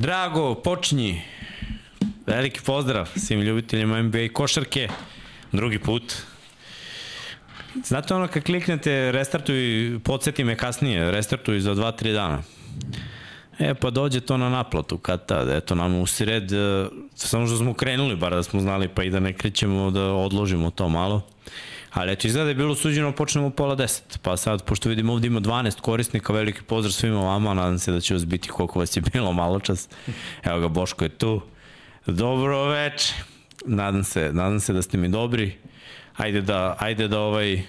Drago, počinji. Veliki pozdrav svim ljubiteljima NBA košarke. Drugi put. Znate ono kad kliknete restartuj, podsjeti me kasnije, restartuj za 2-3 dana. E, pa dođe to na naplatu kad tad, eto nam u sred, e, samo što smo krenuli, bar da smo znali, pa i da ne krećemo da odložimo to malo. Ali eto, izgleda da je bilo suđeno, počnemo u pola deset. Pa sad, pošto vidimo ovdje ima 12 korisnika, veliki pozdrav svima vama, nadam se da će vas biti koliko vas je bilo malo čas. Evo ga, Boško je tu. Dobro veče. Nadam se, nadam se da ste mi dobri. Ajde da, ajde da ovaj,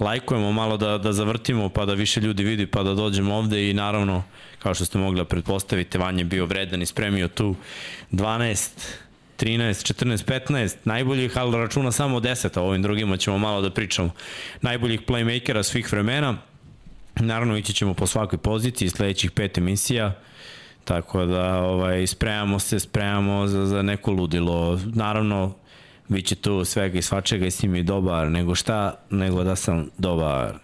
lajkujemo malo da, da zavrtimo pa da više ljudi vidi pa da dođemo ovde i naravno kao što ste mogli da pretpostavite Vanja bio vredan i spremio tu 12 13, 14, 15 najboljih, ali računa samo 10 a ovim drugima ćemo malo da pričamo najboljih playmakera svih vremena naravno ići ćemo po svakoj poziciji sledećih pet emisija tako da ovaj, spremamo se spremamo za, za neko ludilo naravno Biće tu svega i svačega i si mi dobar, nego šta, nego da sam dobar.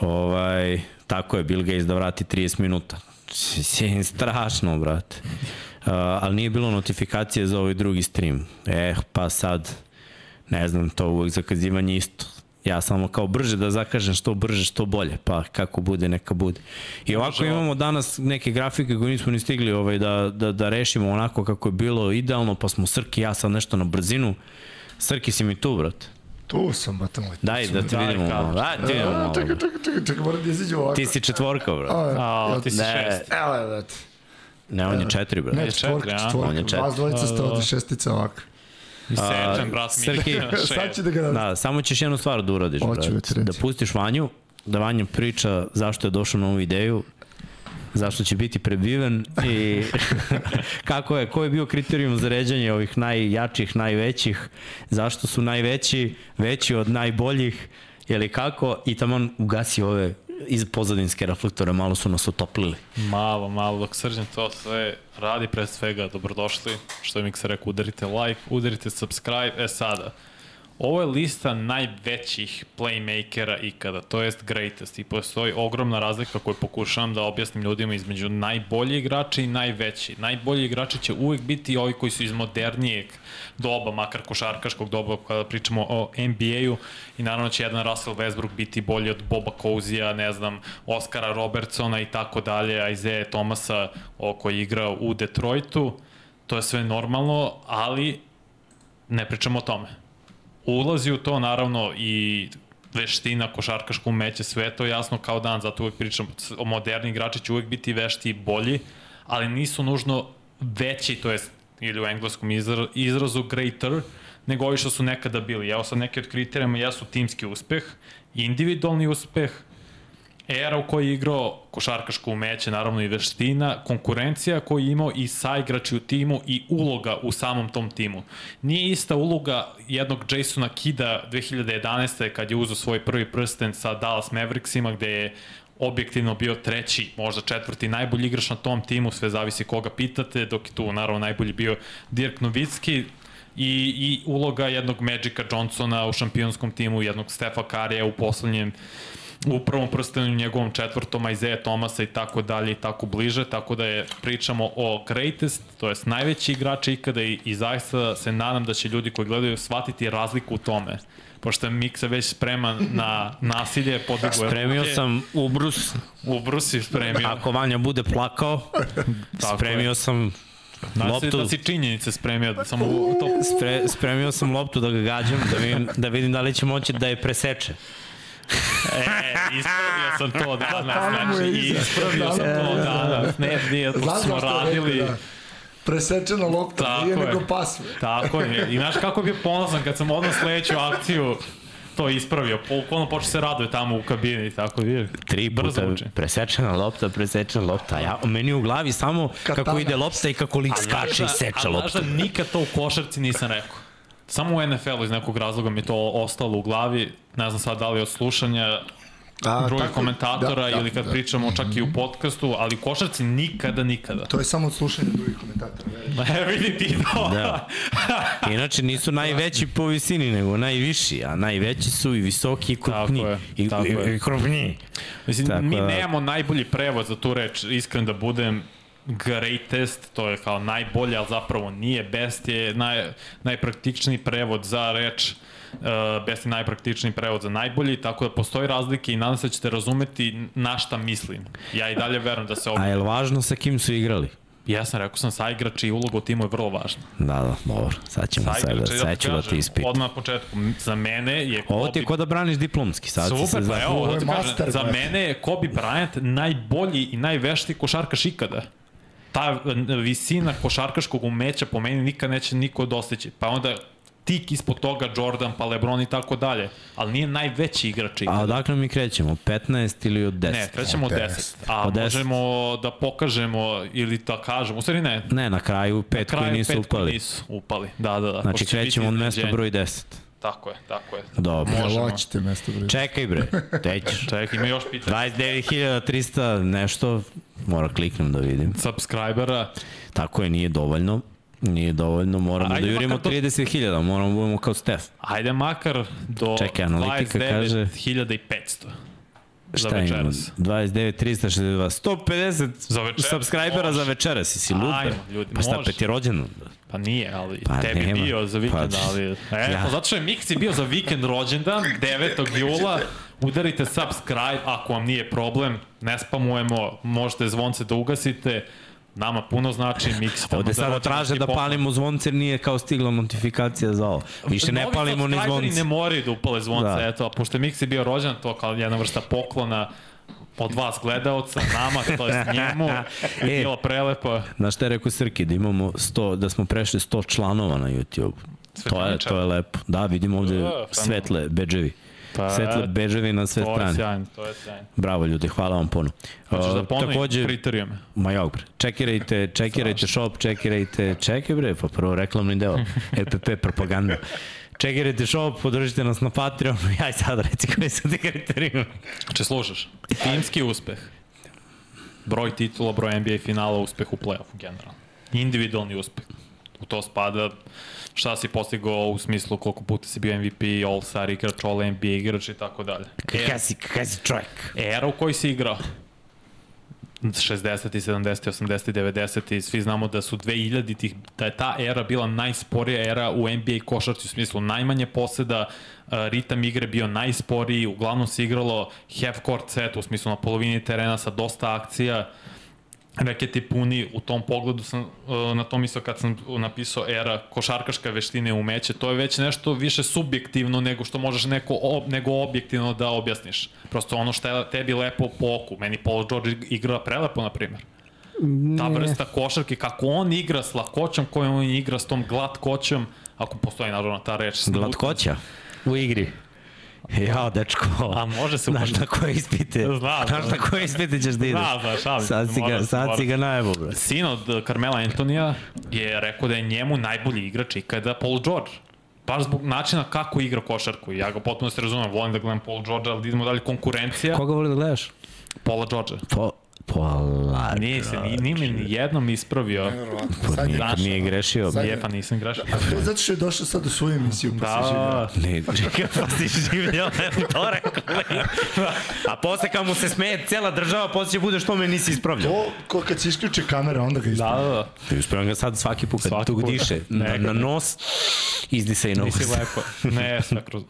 Ovaj, tako je, Bill Gates da vrati 30 minuta. Strašno, brate. Uh, ali nije bilo notifikacije za ovaj drugi stream. Eh, pa sad, ne znam, to uvek zakazivanje isto Ja samo kao brže da zakažem što brže, što bolje, pa kako bude, neka bude. I ovako imamo danas neke grafike koje nismo ni stigli ovaj, da, da, da rešimo onako kako je bilo idealno, pa smo Srki, ja sam nešto na brzinu. Srki si mi tu, brate. Tu sam, brate moj. Daj, da ti vidimo. Daj, ti vidimo malo. Čekaj, čekaj, čekaj, čekaj, moram da izađu ovako. Ti si četvorka, brate. A, ti si šest. Evo je, brate. Ne, on je četiri, brate. Ne, Je četvorka, četvorka. On je četiri. Vas dvojica ste ovde šestica ovako. I sečan, brat mi. Srki, Sad će da ga... Da, samo ćeš jednu stvar da uradiš, Hoću, brate. Da pustiš Vanju, da Vanja priča zašto je došao na ovu ideju, zašto će biti prebiven i kako je, ko je bio kriterijum za ređanje ovih najjačih, najvećih, zašto su najveći, veći od najboljih, ili kako, i tamo on ugasi ove iz pozadinske reflektore, malo su nas utoplili. Malo, malo, dok srđan to sve radi pre svega, dobrodošli. Što je Miksa rekao, udarite like, udarite subscribe. E sada, ovo je lista najvećih playmakera ikada, to jest greatest i postoji ogromna razlika koju pokušavam da objasnim ljudima između najbolji igrači i najveći. Najbolji igrači će uvek biti ovi koji su iz modernijeg doba, makar košarkaškog doba kada pričamo o NBA-u i naravno će jedan Russell Westbrook biti bolji od Boba Cousy-a, ne znam, Oscara Robertsona i tako dalje, Isaiah Thomasa o, koji je igrao u Detroitu. To je sve normalno, ali ne pričamo o tome ulazi u to naravno i veština, košarkaško umeće, sve to jasno kao dan, zato uvek pričam, o moderni igrači će uvek biti vešti i bolji, ali nisu nužno veći, to jest ili u engleskom izra, izrazu greater, nego ovi što su nekada bili. Evo sad neke od kriterijama jesu timski uspeh, individualni uspeh, era u kojoj je igrao košarkaško umeće, naravno i veština, konkurencija koju je imao i saigrači u timu i uloga u samom tom timu. Nije ista uloga jednog Jasona Kida 2011. kad je uzao svoj prvi prsten sa Dallas Mavericksima gde je objektivno bio treći, možda četvrti najbolji igrač na tom timu, sve zavisi koga pitate, dok je tu naravno najbolji bio Dirk Novicki, i, i uloga jednog Magica Johnsona u šampionskom timu, jednog Stefa Karija u poslednjem u prvom prstenu njegovom četvrtom Isaiah Thomasa i tako dalje i tako bliže, tako da je pričamo o greatest, to jest najveći igrač ikada i, i zaista se nadam da će ljudi koji gledaju shvatiti razliku u tome. Pošto je Miksa već spreman na nasilje, podiguje Spremio ruke. sam ubrus, U Brusi spremio. ako Vanja bude plakao, Tako spremio je. sam Da si, loptu, da si činjenice spremio, da samo u to spre, spremio sam loptu da ga gađam, da vidim, da vidim da li će moći da je preseče. E, ispravio sam to danas, mu je znači, ispravio sam to danas. Ne, nije, to smo je radili. da? Presečena lopta, Tako nije je. nego pas. Tako je. I znaš kako bi bio ponosan kad sam odmah sledeću akciju to ispravio. Bukvalno počeo se raduje tamo u kabini, tako vidi. Tri Brzo puta uči. presečena lopta, presečena lopta. Ja, meni u glavi samo Katana. kako ide lopta i kako lik skače i da- seče a znaš da nikad to u košarci nisam rekao. Samo u NFL-u iz nekog razloga mi to ostalo u glavi. Ne znam sad da li od slušanja A, drugih tako- komentatora da, da, ili kad da. pričamo čak i u podcastu, ali u košarci nikada, nikada. To je samo od slušanja drugih komentatora. veri. E, vidi ti to. Da. Inače nisu najveći po visini, nego najviši, a najveći su i visoki i krupni. je, I, tako i, je. i krupni. Mislim, Tako mi da- nemamo najbolji prevod za tu reč, iskren da budem, greatest, to je kao najbolje, ali zapravo nije best, je naj, najpraktičniji prevod za reč uh, best je najpraktičniji prevod za najbolji, tako da postoji razlike i nadam se da ćete razumeti na šta mislim. Ja i dalje verujem da se ovo... A je li važno sa kim su igrali? Ja sam rekao sam sa igrači i uloga u timu je vrlo važna. Da, da, dobro. Sad ćemo Sa sad, igrači, da, sad ću da ti ispitam. Odmah na početku, za mene je Ovo ti je Kobe- ko da braniš diplomski, sad se Super, za... pa evo, Ovo ti kažem, za mene je Kobe Bryant najbolji i najveštiji košarkaš ikada. Ta visina košarkaškog umeća po meni nikad neće niko dostići. Pa onda tik ispod toga Jordan, pa Lebron i tako dalje. Ali nije najveći igrač A ikada. odakle mi krećemo? 15 ili od 10? Ne, krećemo od Od 10. 10. A Od 10. možemo da pokažemo ili da kažemo, u stvari ne, Ne, na kraju pet koji kraju nisu pet koji upali. nisu upali. Da, da, da. Znači krećemo od mesta broj 10. Tako je, tako je. Dobro. Možemo. Hoćete mesto broj? Čekaj bre, tećeš. Čekaj, ima još pitanja. 29.300 nešto, mora kliknem da vidim. Subscribera, Tako je, nije dovoljno. Nije dovoljno, moramo Ajde da jurimo do- 30.000, moramo da budemo kao Stef. Ajde makar do Čekaj, analitika kaže- 29.500 za Šta imamo? večeras. 29.362, 150 Za večeras, subscribera za večeras, si lud? Ajmo, ljudi, pa šta, može. peti rođendan? Pa nije, ali Pa tebi nema. bio za vikend, Pa, ali... E, ja. ja. zato što je Mixi bio za vikend rođendan, 9. jula, udarite subscribe ako vam nije problem, ne spamujemo, možete zvonce da ugasite, nama puno znači tamo Ovde sada traže da poklon. palimo zvonce nije kao stigla notifikacija za ovo. Više ne Novi palimo ni zvonce. ne moraju da upale zvonce, Da. eto, a pošto je Mixi bio rođen, to kao jedna vrsta poklona od vas gledaoca, nama, to je njemu, E. je bilo prelepo. Znaš šta je rekao Srki, da imamo 100, da smo prešli 100 članova na YouTube. To je, to je lepo. Da, vidimo ovde pa svetle bedževi. Pa, Svetle beževi na sve To je strane. sjajno, to je sjajno. Bravo ljudi, hvala vam puno. Hoćeš da ponovim takođe, kriterijume? Ma jok bre, čekirajte, čekirajte shop, čekirajte, čekaj bre, pa prvo reklamni deo, EPP propaganda. Čekirajte shop, podržite nas na Patreonu, aj sad reci koji su ti kriterijumi. Če slušaš, timski uspeh, broj titula, broj NBA finala, uspeh u play-offu generalno. Individualni uspeh. U to spada šta si postigao u smislu koliko puta si bio MVP, All-Star igrač, All-NBA igrač i tako dalje. Kakav si, kakav si čovjek? Era u kojoj si igrao. 60. 70. 80. 90. Svi znamo da su 2000 tih, da je ta era bila najsporija era u NBA košarci u smislu najmanje poseda, uh, ritam igre bio najsporiji, uglavnom se igralo half court set u smislu na polovini terena sa dosta akcija, reketi puni, u tom pogledu sam uh, na to mislio kad sam napisao era košarkaška veštine i umeće, to je već nešto više subjektivno nego što možeš neko ob, nego objektivno da objasniš. Prosto ono što je tebi lepo po oku. Meni Paul George igra prelepo, na primjer. Ta vrsta košarke, kako on igra s lakoćom kojom on igra, s tom glatkoćom, ako postoji naravno ta reč. Glatkoća u igri. Ja, dečko. A može se Znaš na koje ispite? Znam, Znaš na koje ispite ćeš da ideš? Znam, znam, šalim Sad si ga, moram, sad si ga najebo, bre. Sin od Carmela Antonija je rekao da je njemu najbolji igrač ikada Paul George. Baš zbog načina kako igra košarku. Ja ga potpuno se razumem, volim da gledam Paul George, ali da idemo dalje konkurencija. Koga voli da gledaš? Paula George. Po, pola. Nije se, ni, nije me ni jednom ispravio. Pa Sad je- nikad Znaš, nije grešio. sad- Je, pa nisam grešio. A to zato što je došao sad u svoju emisiju, pa se živio. Da, Ne, čekaj, pa si življao, ne, to rekao. A posle kad mu se smeje cela država, posle će bude što me nisi ispravljao. To, ko kad se isključe kamera, onda ga da, ispravlja. da, da. Ti ispravljam ga sad svaki put kad Svaki tu put. diše. Na, na nos, izdisaj nos. Nisi lepo. Ne, sve kroz...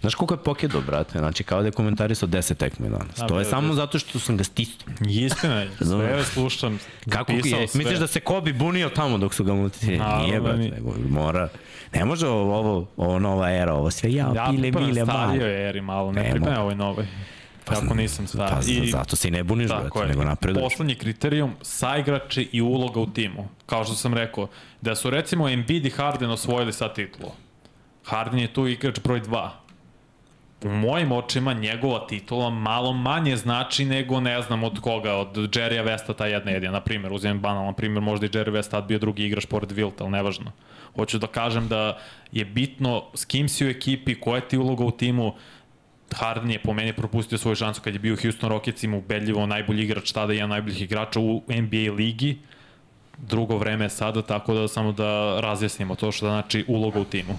Znaš koliko je pokedo, brate? Znači, kao da je komentarisao 10 tekme danas. To je samo bre. zato što sam ga stisnuo. Istina je, sve slušam. Kako je? sve. Misliš da se Kobi bunio tamo dok su ga? Naravno Nije, brate, mora... Ne može ovo, ovo, ovo nova era, ovo sve ja, Ja pile, mile, starijoj male. eri malo, ne Ne pripadam mogu. ovoj novoj. Kako nisam star. Pa, I, zato se i ne buniš, brate, je. nego napreduješ. Poslednji kriterijum, saigrači i uloga u timu. Kao što sam rekao, da su recimo Embiid i Harden osvojili sad titulu. Harden je tu igrač broj 2. U mojim očima njegova titula malo manje znači nego ne znam od koga, od Jerrya Vesta ta jedna jedina. Na primjer, uzimam banalan primjer, možda i Jerry West tad bio drugi igrač pored Wilt, ali nevažno. Hoću da kažem da je bitno s kim si u ekipi, koja ti uloga u timu, Harden je po meni propustio svoju šansu kad je bio Houston Rocketsima ubedljivo najbolji igrač tada i jedan najboljih igrača u NBA ligi. Drugo vreme je sada, tako da samo da razjasnimo to što znači uloga u timu.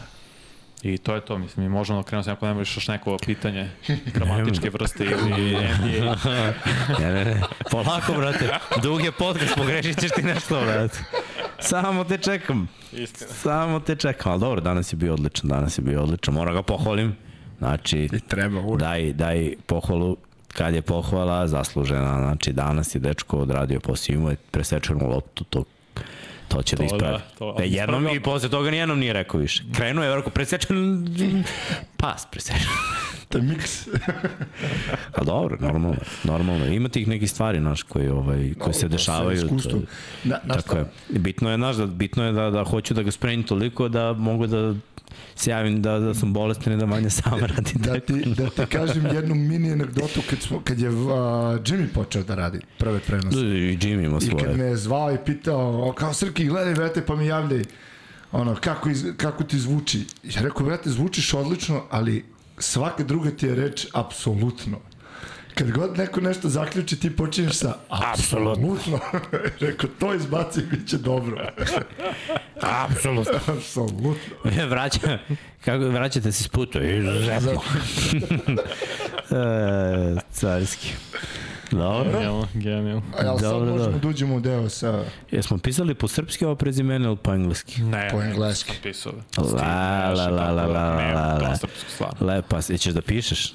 I to je to, mislim, mi možemo da krenemo ako nemaš još neko pitanje gramatičke vrste ili NBA. ne, ne, ne, polako, brate, dug je podcast, pogrešit ćeš ti nešto, brate. Samo te čekam. Istina. Samo te čekam, ali dobro, danas je bio odličan, danas je bio odličan, moram ga pohvalim. Znači, I treba uvijek. daj, daj pohvalu kad je pohvala zaslužena. Znači, danas je dečko odradio posao, imao je presečenu loptu, to to će da to da ispravi. Da, to, e, jednom i posle toga nijednom nije rekao više. Krenuo je, rekao, presečen pas, presečen. To je miks. A dobro, normalno, normalno. Ima tih nekih stvari, naš, koji, ovaj, koji se dešavaju. To, na, na tako je. Bitno je, naš, da, bitno je da, da hoću da ga spremim toliko da mogu da se javim da, da sam bolestan i da manje sam radim. da, ti, da ti kažem jednu mini anegdotu kad, smo, kad je uh, Jimmy počeo da radi prve prenose. Da, I Jimmy ima svoje. I kad me je zvao i pitao, kao Srki, gledaj, vrete, pa mi javljaj, ono, kako, iz, kako ti zvuči. Ja rekao, vrete, zvučiš odlično, ali svaka druga ti je reč apsolutno. Kad god neko nešto zaključi, ti počinješ sa apsolutno. Rekao, to izbaci i bit će dobro. apsolutno. apsolutno. Vraća, kako vraćate se s puta? Izuzetno. e, carski. Dobro. Genijalno, genijalno. A jel sad možemo dobro. da uđemo u deo sa... Jesmo pisali po srpski ovo prezimene ili po engleski? Ne, po engleski. Ne, pisao. La, la, la, la, la, la, la. Lepa, ćeš da pišeš?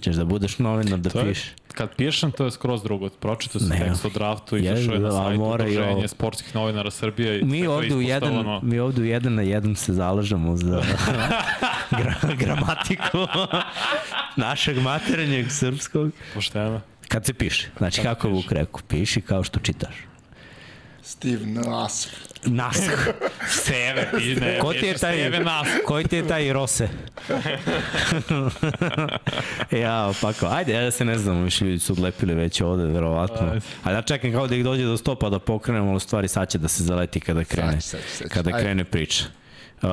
Ćeš da budeš novinar da pišeš? Kad pišem, to je skroz drugo. Pročito se tekst o draftu i zašao je na sajtu Udruženje sportskih novinara Srbije. I mi ovde, u jedan, mi ovde u jedan na jedan se zalažemo za gra, gramatiku našeg maternjeg srpskog. Pošteno. Kad se piše. Znači, Kad kako Vuk rekao, piši kao što čitaš. Steve Nask. Nask. Steve, ti ne. Ko ti je taj, Steve Nask. Koji ti je taj Rose? ja, pa kao, ajde, ja da se ne znam, više ljudi su odlepili već ovde, verovatno. Ajde, ja čekam kao da ih dođe do stopa da pokrenemo, ali stvari sad će da se zaleti kada krene, sad, sad, sad. kada krene priča. Uh,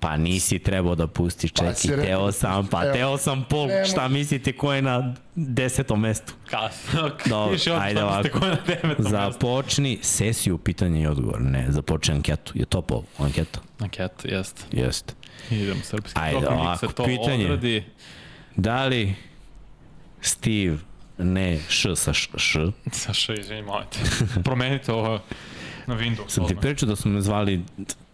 Pa nisi trebao da pustiš, pa čeki, pa teo sam, pa evo, teo sam pol, nemo. šta mislite ko je na desetom mestu? Kasno, Dobro, ajde ovako, ko je na devetom započni mestu. sesiju pitanja i odgovor, ne, započni anketu, je to pol, anketa? Anketa, jeste. Jeste. Idemo srpski. Ajde Dok ovako, to pitanje, odradi... da li Steve ne š sa š, š. Sa š, izvini, molite. Promenite ovo na Windows. Sam ti pričao da su me zvali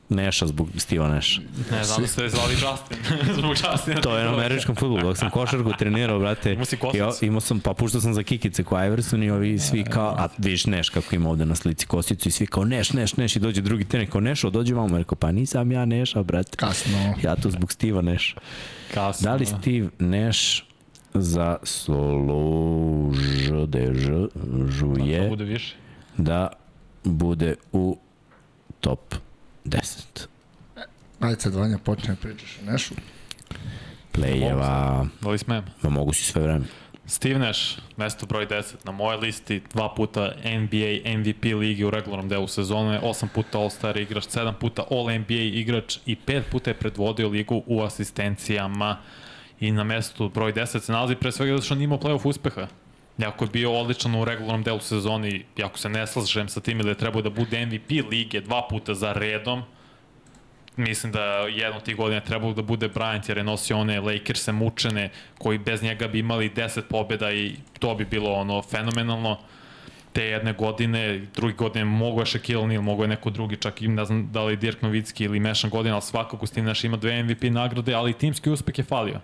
Neša zbog Steve'a Neša. Ne, znam da ste zvali Justin. zbog Justina. To je na američkom futbolu. Dok sam košarku trenirao, brate, imao si kosicu. Imao sam, pa puštao sam za kikice ko Iverson i ovi svi kao, a vidiš Neš kako ima ovde na slici kosicu i svi kao Neš, Neš, Neš i dođe drugi trener kao Nešo, dođe vamo. Rekao, pa nisam ja Neša, brate. Kasno. Ja to zbog Steve'a Neš. Kasno. Da li Steve Neš za služ dež žuje da bude više da bude u top 10. Ajde sad Vanja počne pričaš o Nešu. Plejeva. Da li smem? Ma mogu si sve vreme. Steve Nash, mesto broj 10 na moje listi, dva puta NBA MVP ligi u regularnom delu sezone, osam puta All-Star igrač, sedam puta All-NBA igrač i pet puta je predvodio ligu u asistencijama i na mestu broj 10 se nalazi pre svega zato što nije imao playoff uspeha. Jako je bio odličan u regularnom delu sezoni, jako se ne slažem sa tim ili je trebao da bude MVP lige dva puta za redom, mislim da jedno tih godina trebalo da bude Bryant jer je nosio one Lakers-e mučene koji bez njega bi imali 10 pobjeda i to bi bilo ono fenomenalno. Te jedne godine, drugi godine mogo je Shaquille O'Neal, mogo je neko drugi, čak i ne znam da li Dirk Novicki ili Mešan godina, ali svakako Steve Nash ima dve MVP nagrade, ali timski uspeh je falio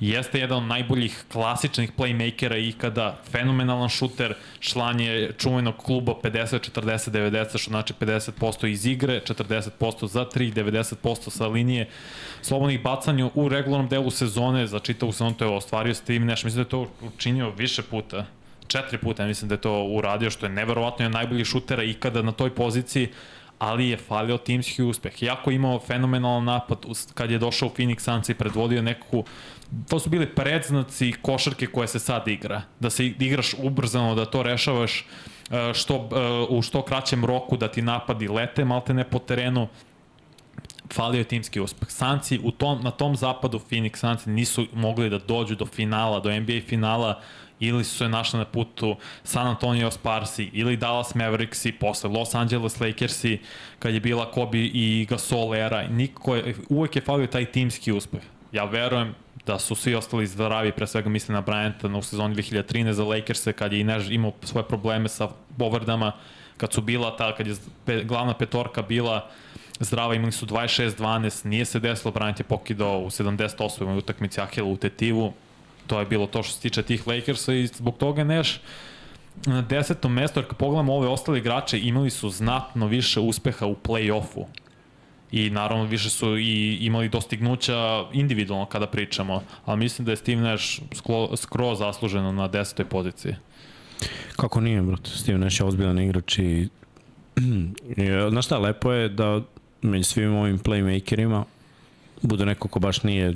jeste jedan od najboljih klasičnih playmakera ikada, fenomenalan šuter, član je čuvenog kluba 50, 40, 90, što znači 50% iz igre, 40% za 3, 90% sa linije slobodnih bacanja u regularnom delu sezone, za čitavu sezonu to je ostvario Steve Nash, mislim da je to učinio više puta, četiri puta mislim da je to uradio, što je neverovatno je najbolji šutera ikada na toj poziciji, ali je falio timski uspeh. Iako imao fenomenalan napad kad je došao u Phoenix Suns i predvodio neku to su bili predznaci košarke koje se sad igra. Da se igraš ubrzano, da to rešavaš e, što, e, u što kraćem roku, da ti napadi lete malte ne po terenu. falio je timski uspeh. Sanci u tom, na tom zapadu Phoenix Sanci nisu mogli da dođu do finala, do NBA finala ili su se našli na putu San Antonio Sparsi ili Dallas Mavericksi, posle Los Angeles Lakersi, kad je bila Kobe i Gasol era. Niko je, uvek je falio taj timski uspeh. Ja verujem da su svi ostali zdravi, pre svega mislim na Bryanta u sezoni 2013 za Lakers-e, kad je Inež imao svoje probleme sa povredama, kad su bila ta, kad je pe, glavna petorka bila zdrava, imali su 26-12, nije se desilo, Bryant je pokidao u 78. utakmici Ahila u tetivu, to je bilo to što se tiče tih Lakersa i zbog toga Neš na desetom mestu, jer kad pogledamo ove ostale igrače, imali su znatno više uspeha u play-offu. I naravno više su i imali dostignuća individualno kada pričamo, ali mislim da je Steve Nash sklo, skroz zasluženo na desetoj poziciji. Kako nije, brate? Steve Nash je ozbiljan igrač i... Znaš šta, lepo je da među svim ovim playmakerima bude neko ko baš nije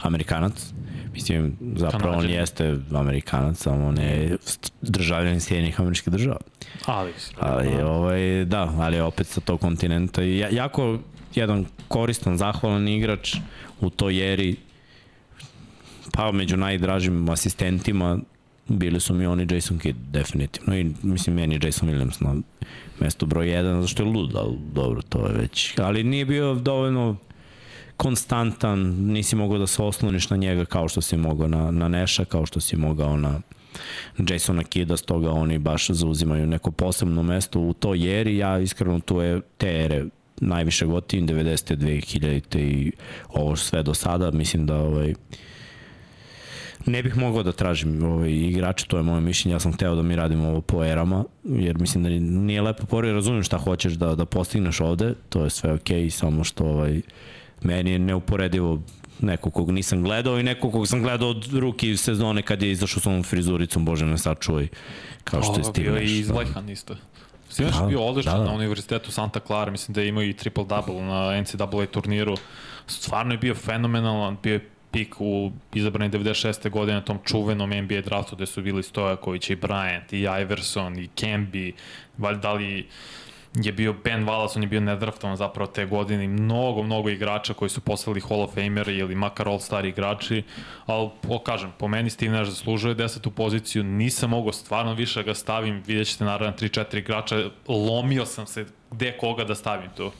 Amerikanac. Mislim, zapravo Kanadžan. on jeste Amerikanac, samo on je državljan Sjedinih američkih država. Ali, ali da. ovaj, da, ali opet sa tog kontinenta. I jako jedan koristan, zahvalan igrač u toj eri pa među najdražim asistentima bili su mi oni Jason Kidd, definitivno. I mislim, meni Jason Williams na mesto broj 1, zato što je lud, ali dobro, to je već. Ali nije bio dovoljno konstantan, nisi mogao da se osloniš na njega kao što si mogao na, na Neša, kao što si mogao na Jasona Kida, stoga oni baš zauzimaju neko posebno mesto u toj eri, ja iskreno tu je te ere najviše gotivim, 90. 2000. i ovo sve do sada, mislim da ovaj, ne bih mogao da tražim ovaj, igrače, to je moje mišljenje, ja sam hteo da mi radimo ovo po erama, jer mislim da nije lepo pori, razumijem šta hoćeš da, da postigneš ovde, to je sve okej, okay, samo što ovaj, meni je neuporedivo neko kog nisam gledao i neko kog sam gledao od ruki sezone kad je izašao sa ovom frizuricom, bože ne sačuvaj, kao što je Steve Bio i izlehan isto. Steve da, bio odličan da, da. na univerzitetu Santa Clara, mislim da je imao i triple-double na NCAA turniru. Stvarno je bio fenomenalan, bio je pik u izabrani 96. godine na tom čuvenom NBA draftu gde su bili Stojaković i Bryant i Iverson i Kemby, valjda li je bio Ben Wallace, on je bio nedraftovan zapravo te godine i mnogo, mnogo igrača koji su postali Hall of Fameri ili makar all star igrači, ali po, kažem, po meni Steve Nash zaslužuje desetu poziciju, nisam mogao stvarno više ga stavim, vidjet ćete naravno 3-4 igrača, lomio sam se gde koga da stavim tu.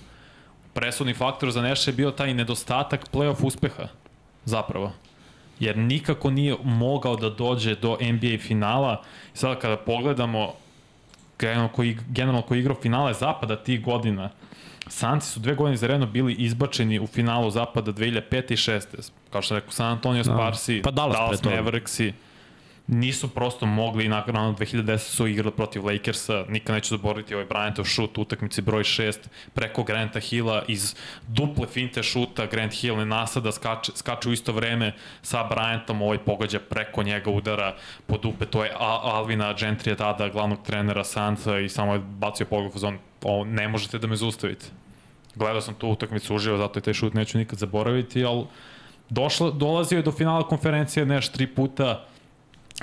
Presudni faktor za Nash je bio taj nedostatak playoff uspeha, zapravo jer nikako nije mogao da dođe do NBA finala. Sada kada pogledamo generalno koji, generalno koji igrao finale Zapada tih godina, Sanci su dve godine za redno bili izbačeni u finalu Zapada 2005. i 2006. Kao što rekao, San Antonio da. Sparsi, pa Dallas, Dallas Mavericksi nisu prosto mogli nakon 2010 su igrali protiv Lakersa, nikad neću zaboraviti ovaj Bryantov šut u utakmici broj 6 preko Granta Hilla iz duple finte šuta, Grant Hill ne nasada, skače, skače u isto vreme sa Bryantom, ovaj pogađa preko njega udara po dupe, to je Alvina Gentrija tada, glavnog trenera Sansa i samo je bacio pogled u zon, o, ne možete da me zaustavite. Gledao sam tu utakmicu uživo, zato je taj šut neću nikad zaboraviti, ali došla, dolazio je do finala konferencije neš tri puta,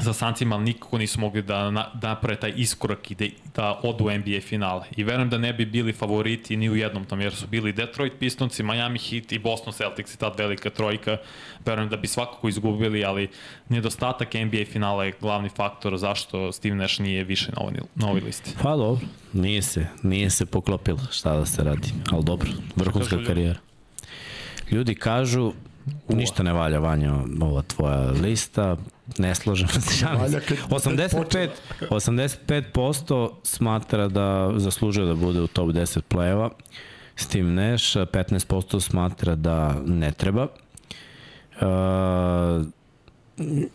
za Sancima, ali nikako nisu mogli da, na, naprave taj iskorak i da, da odu u NBA finale. I verujem da ne bi bili favoriti ni u jednom tom, jer su bili Detroit Pistonci, Miami Heat i Boston Celtics i tad velika trojka. Verujem da bi svakako izgubili, ali nedostatak NBA finala je glavni faktor zašto Steve Nash nije više na ovoj, na ovoj listi. Pa dobro, nije se, nije se poklopilo šta da se radi, ali dobro, vrhunska karijera. Ljudi kažu Ništa ne valja, Vanja, ova tvoja lista. Ne slažem se. 85, 85% smatra da zaslužuje da bude u top 10 play-eva. Steve Nash, 15% smatra da ne treba. Uh,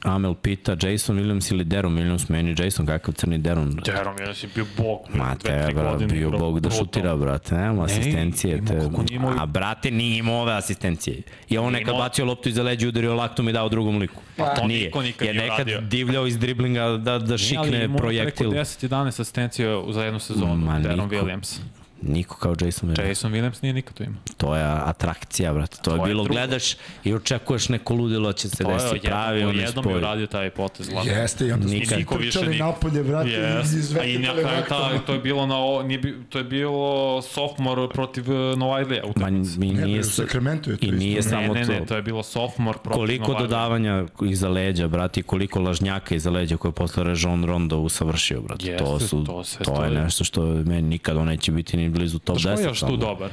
Amel pita Jason Williams ili Deron Williams, meni Jason, kakav crni Deron? Deron Williams je bio bog. Ma te, bra, bio bog da šutira, brate, nema asistencije. Te, a brate, nije imao ove asistencije. I on nekad bacio loptu iza leđa, udario laktom i dao drugom liku. Pa to nije. niko nikad je nekad radio. divljao iz driblinga da, da šikne projektil. Nije, ali imao preko 10-11 asistencije za jednu sezonu, Ma, Deron Williams. Niko kao Jason Williams. Jason Williams nije nikad to imao. To je atrakcija, brate. To, To je je bilo, drugo. gledaš i očekuješ neko ludilo će se To je desiti. Pravi jednom, onaj jednom je uradio taj potez. lako. Jeste, i onda Nikad. Niko više trčali nik- napolje, brate, Yes. yes. iz A i na kraju ta, to je bilo na o, nije bi, to je bilo sophomore protiv uh, Novajdlija Ma, utakmice. mi Ne, nije, bre, u je to i isto. nije Ne, samo ne, to. ne, to je bilo sophomore protiv Koliko Novajdlija. dodavanja iza leđa, brate, i koliko lažnjaka iza leđa koje je posle Rejon Rondo usavršio, brate. Jeste, to, su, to sve to je nešto što meni nikada neće biti ni blizu top 10. Znaš ko je još tu dobar?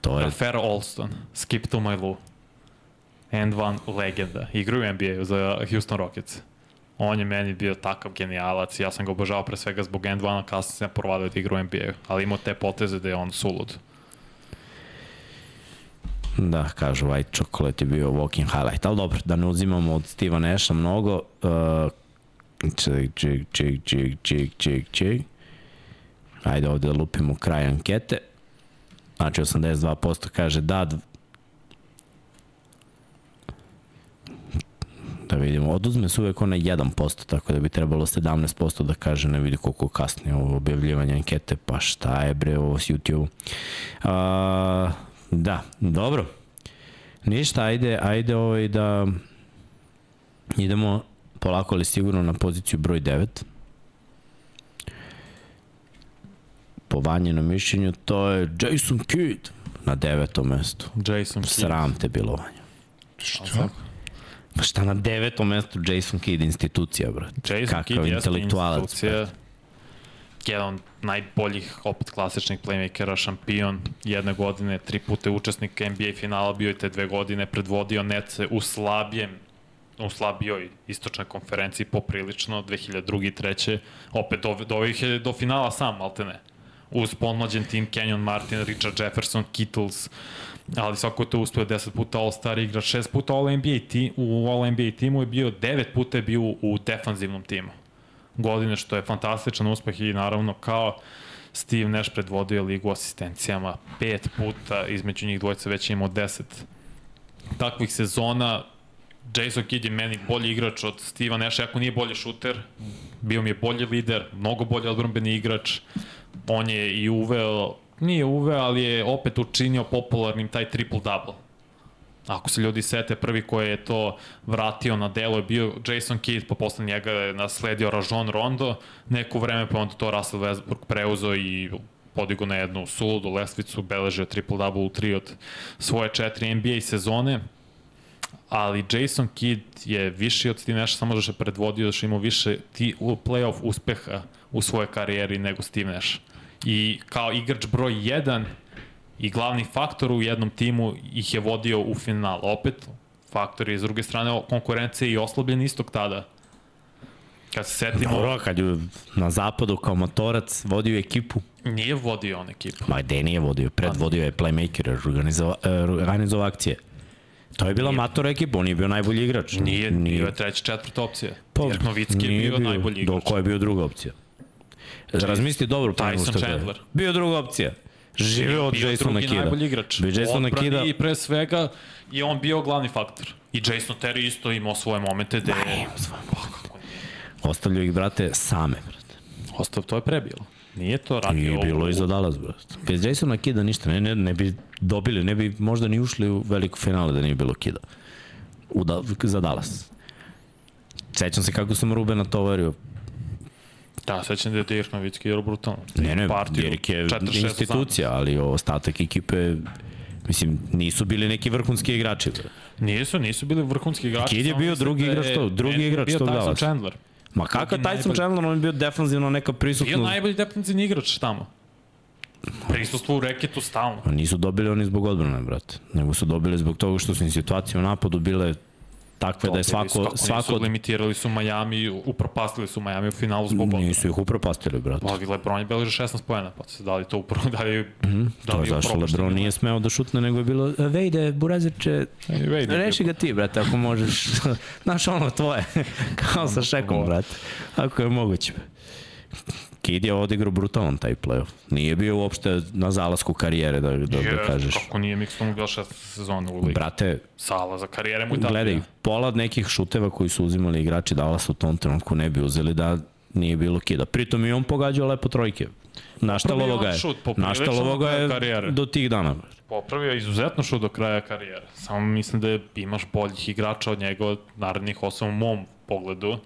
To je, Rafer Olston, Skip to my Lou. And one legenda. Igraju u NBA-u za Houston Rockets. On je meni bio takav genijalac, ja sam ga obožavao pre svega zbog End One-a, kasnije sam provalio da igra u NBA-u, ali imao te poteze da je on sulud. da, kažu, white chocolate je bio walking highlight. Ali dobro, da ne uzimamo od Steve'a Nasha mnogo. Uh, ček, ček, ček, ček, ček, ček, ček. Ajde ovde da lupimo kraj ankete. Znači 82% kaže da, da vidimo, oduzme se uvek onaj 1%, tako da bi trebalo 17% da kaže, ne vidi koliko kasnije ovo objavljivanje ankete, pa šta je bre ovo s YouTube. A, da, dobro. Ništa, ajde, ajde ovaj da idemo polako ali sigurno na poziciju broj 9. Po vanjenom mišljenju to je Jason Kidd na devetom mestu. Jason Kidd. Sram te bilo vanje. Šta? Pa šta na devetom mestu Jason Kidd institucija, brate. Jason Kakav Kidd jeste intelektualac, institucija. Jedan od najboljih, opet klasičnih playmakera, šampion jedne godine, tri puta učesnik NBA finala, bio je te dve godine, predvodio Nece u slabijem u slabijoj istočnoj konferenciji poprilično, 2002. i 3. Opet do, do, do finala sam, malte ne. Uz pomlađen tim Kenyon Martin, Richard Jefferson, Kittles, ali svako je to uspio 10 puta All-Star igrač, 6 puta All-NBA ti, u All-NBA timu je bio, 9 puta je bio u defanzivnom timu. Godine što je fantastičan uspeh i naravno kao Steve Nash predvodio ligu asistencijama pet puta, između njih dvojica već je imao 10 takvih sezona. Jason Kidd je meni bolji igrač od Steve'a Nasha, ako nije bolji šuter, bio mi je bolji lider, mnogo bolji odbrambeni igrač. On je i uveo, nije uveo, ali je opet učinio popularnim taj triple-double. Ako se ljudi sete, prvi koji je to vratio na delo je bio Jason Kidd, pa posle njega je nasledio Rajon Rondo, neko vreme pa onda to Russell Westbrook preuzeo i podigo na jednu suludu lestvicu, beležio triple-double u tri od svoje četiri NBA sezone ali Jason Kidd je viši od Steve Nash, samo što je predvodio, što je imao više ti, playoff uspeha u svojoj karijeri nego Steve Nash. I kao igrač broj 1 i glavni faktor u jednom timu ih je vodio u final. Opet, faktor je s druge strane konkurencije i oslabljen istog tada. Kad se setimo, Dobro, kad je na zapadu kao motorac vodio ekipu, nije vodio on ekipu. ma gde nije vodio, predvodio je playmaker, organizovao organizova akcije. To je bila matora ekipa, on je bio najbolji igrač. Nije, nije. bio je treća, četvrta opcija. Pa, Dirk Novicki je nije bio, najbolji igrač. Do, ko je bio druga opcija? Razmisli dobro. pre nego Tyson što. Chandler. Bio druga opcija. Živeo od bio Jasona Kida. najbolji igrač. Bio Jasona Odbrani Kida. I pre svega je on bio glavni faktor. I Jason Terry isto imao svoje momente gde je... Pa, kako nije? Ostavljaju ih, brate, same, brate. Ostao, to je prebilo. Nije to radio Nije bilo i za Dallas, brate. Bez Jasona Kida ništa, ne, ne, ne bi dobili, ne bi možda ni ušli u veliko finale da nije bilo Kida. U da, za Dallas. Sećam se kako sam Rubena tovario. Da, sećam da je Dirk Novicki igrao brutalno. Ne, ne, Partiju, Dirk je 4-6 institucija, ali ostatak ekipe Mislim, nisu bili neki vrhunski igrači. Nisu, nisu bili vrhunski igrači. Kid je bio drugi da igrač tog- drugi je igrač bio tog Tyson Dallasa. Chandler. Ma kakav Tyson. Chandler, on je bio defanzivno neka Bio prisutnost. najbolji defensivni igrač tamo. Prisustvo u reketu stalno. Nisu dobili oni zbog odbrane, brate. Nego su dobili zbog toga što su im situacije u napadu bile takve da je svako, Kako svako Nisu, limitirali su Miami, upropastili su Miami u finalu zbog odbrane. nisu ih upropastili, brate. Pa Lebron je beleži 16 pojena, pa se da li to upro, da li, da Mhm, To je zašto Lebron nije smeo da šutne, nego je bilo, "E, Vejde, Burazirče, je reši ga ti, brate, ako možeš. Znaš ono tvoje, kao sa šekom, brate. Ako je moguće. Kid je odigrao brutalan taj playoff. Nije bio uopšte na zalasku karijere, da, da, da Je, kažeš. Kako nije Mixon bio šest sezona u ligi. Brate, Sala za karijere mu i tako. gledaj, pola od nekih šuteva koji su uzimali igrači Dallas u tom trenutku ne bi uzeli da nije bilo kida. Pritom i on pogađao lepo trojke. Naštalovo ga je. šut, Naštalovo ga kraja karijere. je do tih dana. Popravio je izuzetno šut do kraja karijere. Samo mislim da je, imaš boljih igrača od njega od narednih osam u mom pogledu.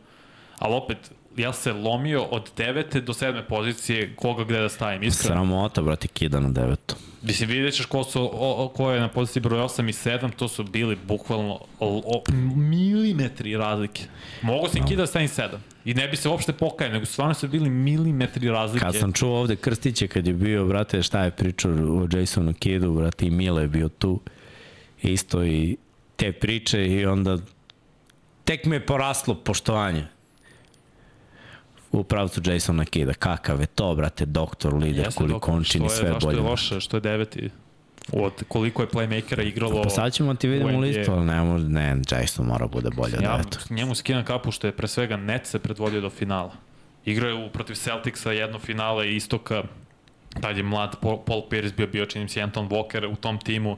Ali opet, ja se lomio od devete do sedme pozicije koga gde da stavim, iskreno. Sramota, brate, kida na devetu. Mislim, vidjet ćeš ko, su, o, o, ko je na poziciji broj 8 i 7, to su bili bukvalno o, o, milimetri razlike. Mogu se no. kida stavim 7. I ne bi se uopšte pokajao, nego stvarno su bili milimetri razlike. Kad sam čuo ovde Krstiće kad je bio, brate, šta je pričao o Jasonu Kidu, brate, i Mile je bio tu. Isto i te priče i onda tek me je poraslo poštovanje u pravcu Jasona Kida. Kakav je to, brate, doktor, lider, Jeste, koliko on čini što je, sve bolje. je loše, što je deveti? Od koliko je playmakera igralo Pa sad ćemo ti vidimo listu, ali ne, ne, Jason mora bude bolje od Ja njemu skidam kapu što je pre svega net se predvodio do finala. Igrao je protiv Celticsa jedno finale istoka, tad je mlad Paul Paul Pierce bio, bio činim se Anton Walker u tom timu.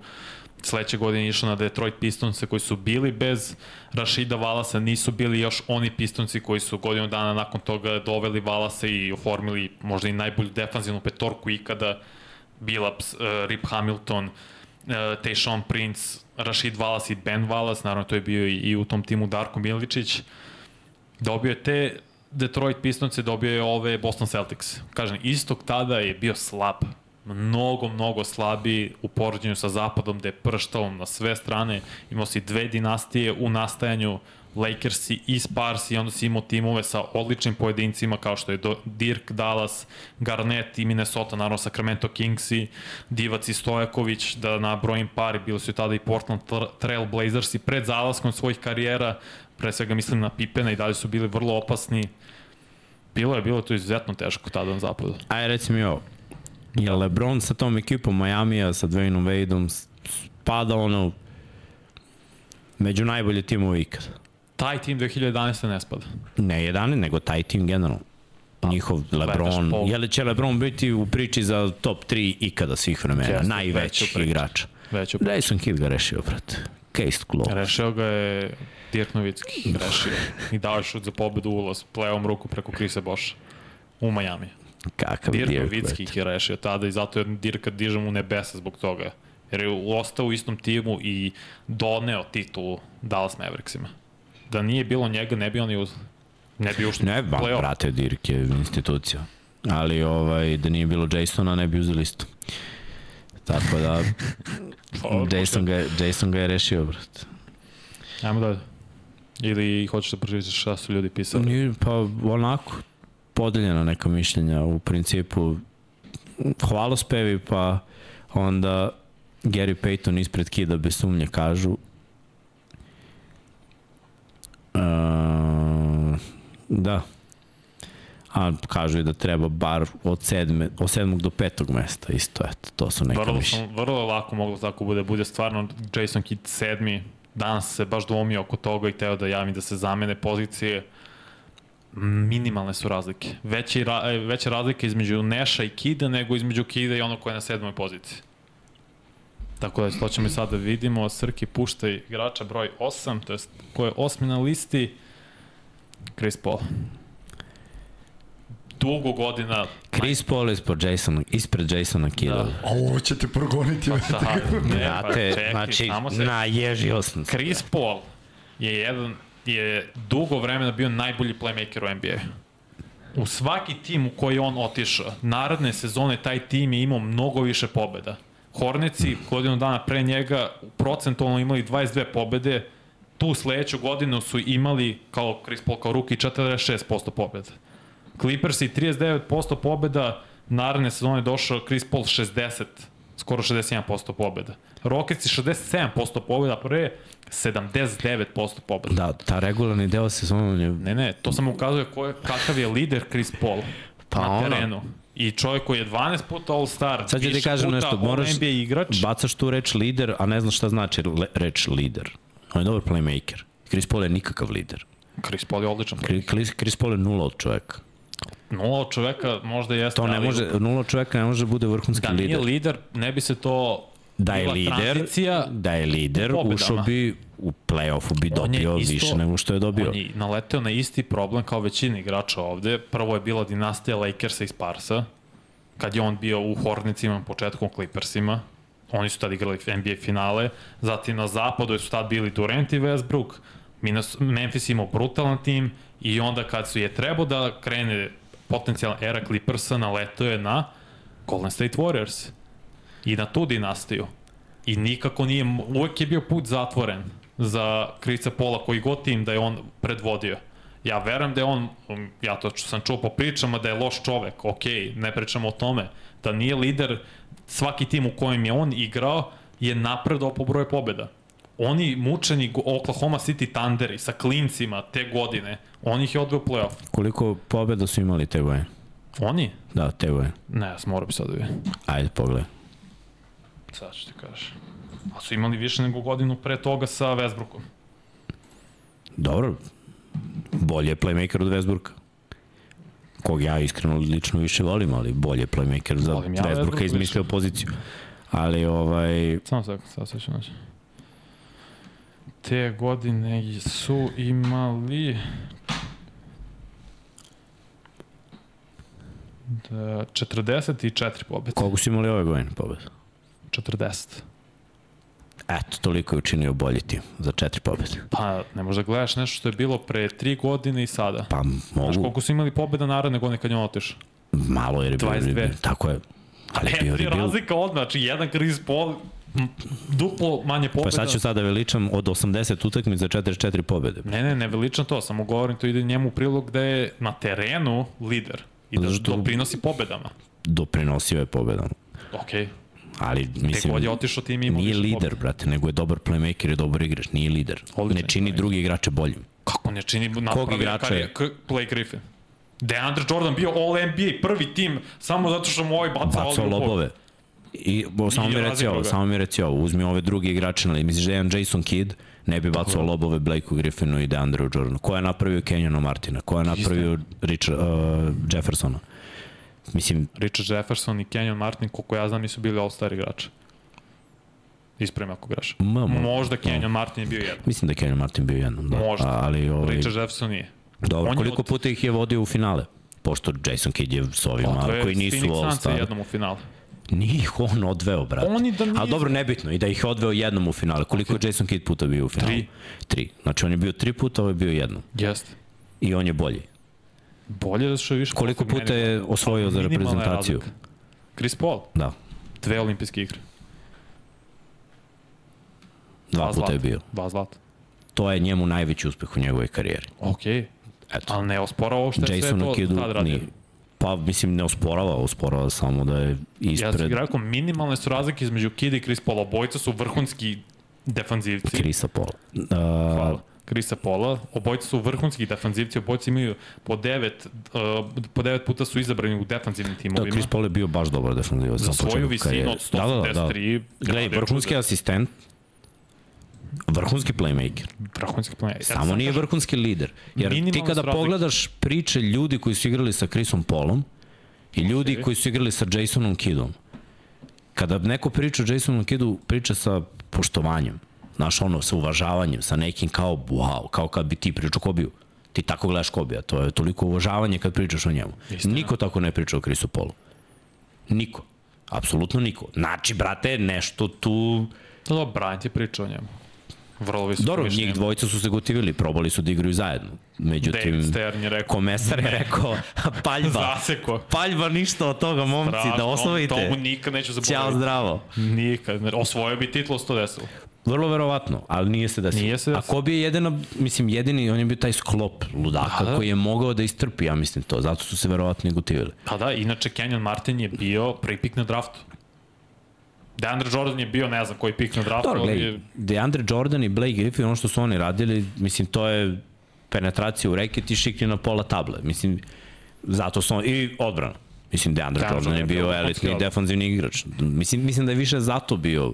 Sledeće godine išao na Detroit Pistonse koji su bili bez Rašida Valasa, nisu bili još oni Pistonci koji su godinu dana nakon toga doveli Valasa i oformili možda i najbolju defanzivnu petorku ikada. Billups, uh, Rip Hamilton, uh, Tayshaun Prince, Rashid Wallace i Ben Wallace, naravno to je bio i, i u tom timu Darko Miličić. Dobio je te Detroit Pistonce, dobio je ove Boston Celtics. Kažem, istok tada je bio slab. Mnogo, mnogo slabiji u poređenju sa zapadom, gde je prštao na sve strane. Imao si dve dinastije u nastajanju, Lakersi i Sparsi, i onda si imao timove sa odličnim pojedincima kao što je Dirk, Dallas, Garnett i Minnesota, naravno Sacramento Kingsi, Divac i Stojaković, da nabrojim pari, bili su tada i Portland Tra- Trail Blazersi pred zalaskom svojih karijera, pre svega mislim na Pipena i dalje su bili vrlo opasni. Bilo je, bilo je to izuzetno teško tada na zapadu. Ajde, reci mi ovo. Je LeBron sa tom ekipom Majamija, sa Dwayneom Wadeom, spada ono među najbolje timove ikada? Taj tim 2011. ne spada. Ne 11, nego taj tim generalno. Njihov LeBron. Pol. Je li će LeBron biti u priči za top 3 ikada svih vremena? Jeste, Najvećih veću priču. Jason Kidd ga rešio, brate. Case closed. Rešio ga je Dirk Novicki. Rešio. I dao je šut za pobedu ulaz. Plevom ruku preko Krisa Boša. U Majami. Kakav Dirk Dirk, brate. ih je rešio tada i zato je Dirka dižem u nebesa zbog toga. Jer je ostao u istom timu i doneo titulu Dallas Mavericksima. Da nije bilo njega, ne bi oni uz... Ne bi ušli Ne, ba, play-off. brate, Dirk je institucija. Ali ovaj, da nije bilo Jasona, ne bi uzeli isto. Tako da, Pa, Jason ga, Jason ga je rešio, brate. Ajmo dalje. Ili hoćeš da pročitaš šta su ljudi pisali? Nije, pa onako, podeljena neka mišljenja u principu hvalospevi, pa onda Gary Payton ispred Kida bez sumnje kažu uh, da a kažu i da treba bar od, sedme, od sedmog do petog mesta isto, eto, to su neka Vrlo, mišljenja. vrlo lako moglo tako bude. Bude stvarno Jason Kidd sedmi. Danas se baš dvomio oko toga i teo da javim da se zamene pozicije. Minimalne su razlike. Veće, ra, e, veća razlika između Neša i Kida nego između Kida i ono ko je na sedmoj poziciji. Tako da to ćemo i sad da vidimo. Srki pušta igrača broj 8, to jest ko je osmi na listi. Chris Paul. Dugo godina Chris Paul ispred Jasona, ispred Jasona Kida. Da. A ovo će te progoniti. Pa, da, ne, pa, čekaj, znači, se- naježio sam se. Chris Paul je jedan je dugo vremena bio najbolji playmaker u NBA. U svaki tim u koji on otišao, naredne sezone taj tim je imao mnogo više pobeda. Horneci godinu dana pre njega procentualno imali 22 pobede, tu sledeću godinu su imali kao Chris Paul kao ruki 46% pobeda. Clippersi 39% pobeda, naredne sezone došao Chris Paul 60, skoro 61% pobeda. Rocketsi 67% pobeda, pre 79% pobeda. Da, ta regularni deo sezona je Ne, ne, to samo ukazuje ko je, kakav je lider Chris Paul Pa na terenu. I čovjek koji je 12 puta All-Star, Sad ću ti kažem nešto, moraš, All-NBA igrač, bacaš tu reč lider, a ne znaš šta znači le, reč lider. On je dobar playmaker. Chris Paul je nikakav lider. Chris Paul je odličan. Chris, Chris, Chris Paul je nula od čoveka. Nula od čoveka možda jeste, To ne ali može, nula od čoveka ne može da bude vrhunski da nije lider. lider, ne bi se to Da je lider, da je lider, ušao bi u play-offu bi dobio isto- više nego što je dobio. On je naleteo na isti problem kao većina igrača ovde. Prvo je bila dinastija Lakersa i Sparsa, kad je on bio u Hornicima, početkom Clippersima. Oni su tad igrali NBA finale. Zatim na zapadu su tad bili Durant i Westbrook. Minas, Memphis imao brutalan tim i onda kad su je trebao da krene potencijalna era Clippersa, naletao je na Golden State Warriors i na tu dinastiju. I nikako nije, uvek je bio put zatvoren za Krisa Pola koji god tim da je on predvodio. Ja verujem da je on, um, ja to sam čuo po pričama da je loš čovek, ok, ne pričamo o tome, da nije lider, svaki tim u kojem je on igrao je napredao po broju pobjeda. Oni mučeni Oklahoma City Thunderi sa klincima te godine, on ih je odveo u playoff. Koliko pobjeda su imali te godine? Oni? Da, te godine. Ne, ja sam morao bi sad da. Ajde, pogledaj. Sad ću ti kažeš. A su imali više nego godinu pre toga sa Westbrookom. Dobro, bolje je playmaker od Westbrooka. Kog ja iskreno lično više volim, ali bolje je playmaker za Volim ja Westbrooka Westbrooka izmislio poziciju. Ali ovaj, Samo sekund, sad sve ću naći. Te godine su imali... Da, 44 pobjede. koliko su imali ove godine pobjeda? 40. Eto, toliko je učinio bolji tim za četiri pobjede. Pa ne možda gledaš nešto što je bilo pre 3 godine i sada. Pa Znaš mogu, koliko su imali pobjeda naredne godine kad je on otišao? malo je bio 22. Tako je. Ali E, bio je razlika odmah, znači jedan Chris Paul, m, duplo manje pobjeda. Pa sad ću sada veličam od 80 utakmica 44 pobjede. Ne, ne, ne veličam to, samo govorim to ide njemu u prilog da je na terenu lider i da Zato što- doprinosi pobedama. Doprinosio je pobedama. Okej, Ali, Gde mislim, god je otišao tim ima nije lider, pobeda. brate, nego je dobar playmaker i dobar igrač. Nije lider. Odličan ne čini playmaker. drugi igrače boljim. Kako ne čini napravi igrača je? Blake Griffin. DeAndre Jordan bio All NBA prvi tim samo zato što mu ovaj bacao Bacao lobove. I bo, samo mi reci ovo, samo mi reci ovo, uzmi ove druge igrače, ali misliš da je jedan Jason Kidd ne bi bacao lobove Blakeu Griffinu i DeAndre Jordanu. Ko je napravio Kenyana Martina? Ko je napravio Richard, uh, Jeffersona? Mislim, Richard Jefferson i Kenyon Martin, koliko ja znam, nisu bili All-Star igrači. Ispravim ako greš. M, mo- Možda Kenyon Martin je bio jedan. mislim da je Kenyon Martin bio jednom, da. Možda. Ali, ovaj, Richard Jefferson nije. dobro, on je koliko od- puta ih je vodio u finale? Pošto Jason Kidd je s ovima Odveo je koji nisu Phoenix Sunsa All-Star. jednom u finalu. Nije ih on odveo, brate. Oni da nije- Ali dobro, nebitno. I da ih je odveo jednom u finale. Koliko je Jason Kidd puta bio u finalu? Tri. Tri. Znači, on je bio tri puta, ovo je bio jednom. Jeste. I on je bolji. Bolje da što je više... Koliko puta je osvojio za reprezentaciju? Chris Paul, Da. dve olimpijske igre. Dva puta zlata. je bio. Dva zlata. To je njemu najveći uspeh u njegovoj karijeri. Okej. Eto. Ali ne osporava ovo što je sve Jasonu to tad radio. nije. Pa, mislim, ne osporava, osporava samo da je Ja ispred sam rekao, minimalne su razlike između Kida i Chris Paula. Obojica su vrhunski defanzivci. Krisa Paula. Uh, Hvala. Krisa Paula. Obojica su vrhunski defanzivci, obojica imaju po devet, uh, po devet puta su izabrani u defanzivnim da, timovima. Chris Paul je bio baš dobar defenzivac. Za svoju visinu od Da, da, da, da. 183. Gledaj, vrhunski asistent, vrhunski playmaker. Vrhunski. Ja Samo sam nije vrhunski lider. Jer ti kada razlike. pogledaš priče ljudi koji su igrali sa Chrisom Paulom i ljudi koji su igrali sa Jasonom Kiddom, kada neko priča o Jasonu Kiddu, priča sa poštovanjem, znaš ono, sa uvažavanjem, sa nekim kao, wow, kao kad bi ti pričao Kobiju. Ti tako gledaš Kobija, to je toliko uvažavanje kad pričaš o njemu. Istina. Niko tako ne priča o Chrisu Paulu. Niko. Apsolutno niko. Znači, brate, nešto tu... Da, da, Bryant je pričao o njemu. Vrlo visoko Dobro, mišljenje. njih dvojica su se gotivili, probali su da igraju zajedno. Međutim, David Stern je rekao. komesar je rekao, paljba, Zaseko. paljba ništa od toga, momci, da To mu osvojite. nikad neću Ćao, zaboraviti. zdravo. Nikad. Osvojio bi titlo 110. Vrlo verovatno, ali nije se desilo. Nije se A desilo. Kobe je jedina, mislim, jedini, on je bio taj sklop ludaka Da, da. koji je mogao da istrpi, ja mislim to. Zato su se verovatno i gotivili. Pa da, inače Kenyon Martin je bio prvi pik na draftu. DeAndre Jordan je bio, ne znam koji pik na draftu, Dobro, gledaj, je DeAndre Jordan i Blake Griffin, ono što su oni radili, mislim, to je penetracija u reket i šikni na pola table. Mislim, zato su on, i odbrana. Mislim, DeAndre DeAndre Jordan Jordan je bio elitni defanzivni igrač. Mislim, mislim da je više zato bio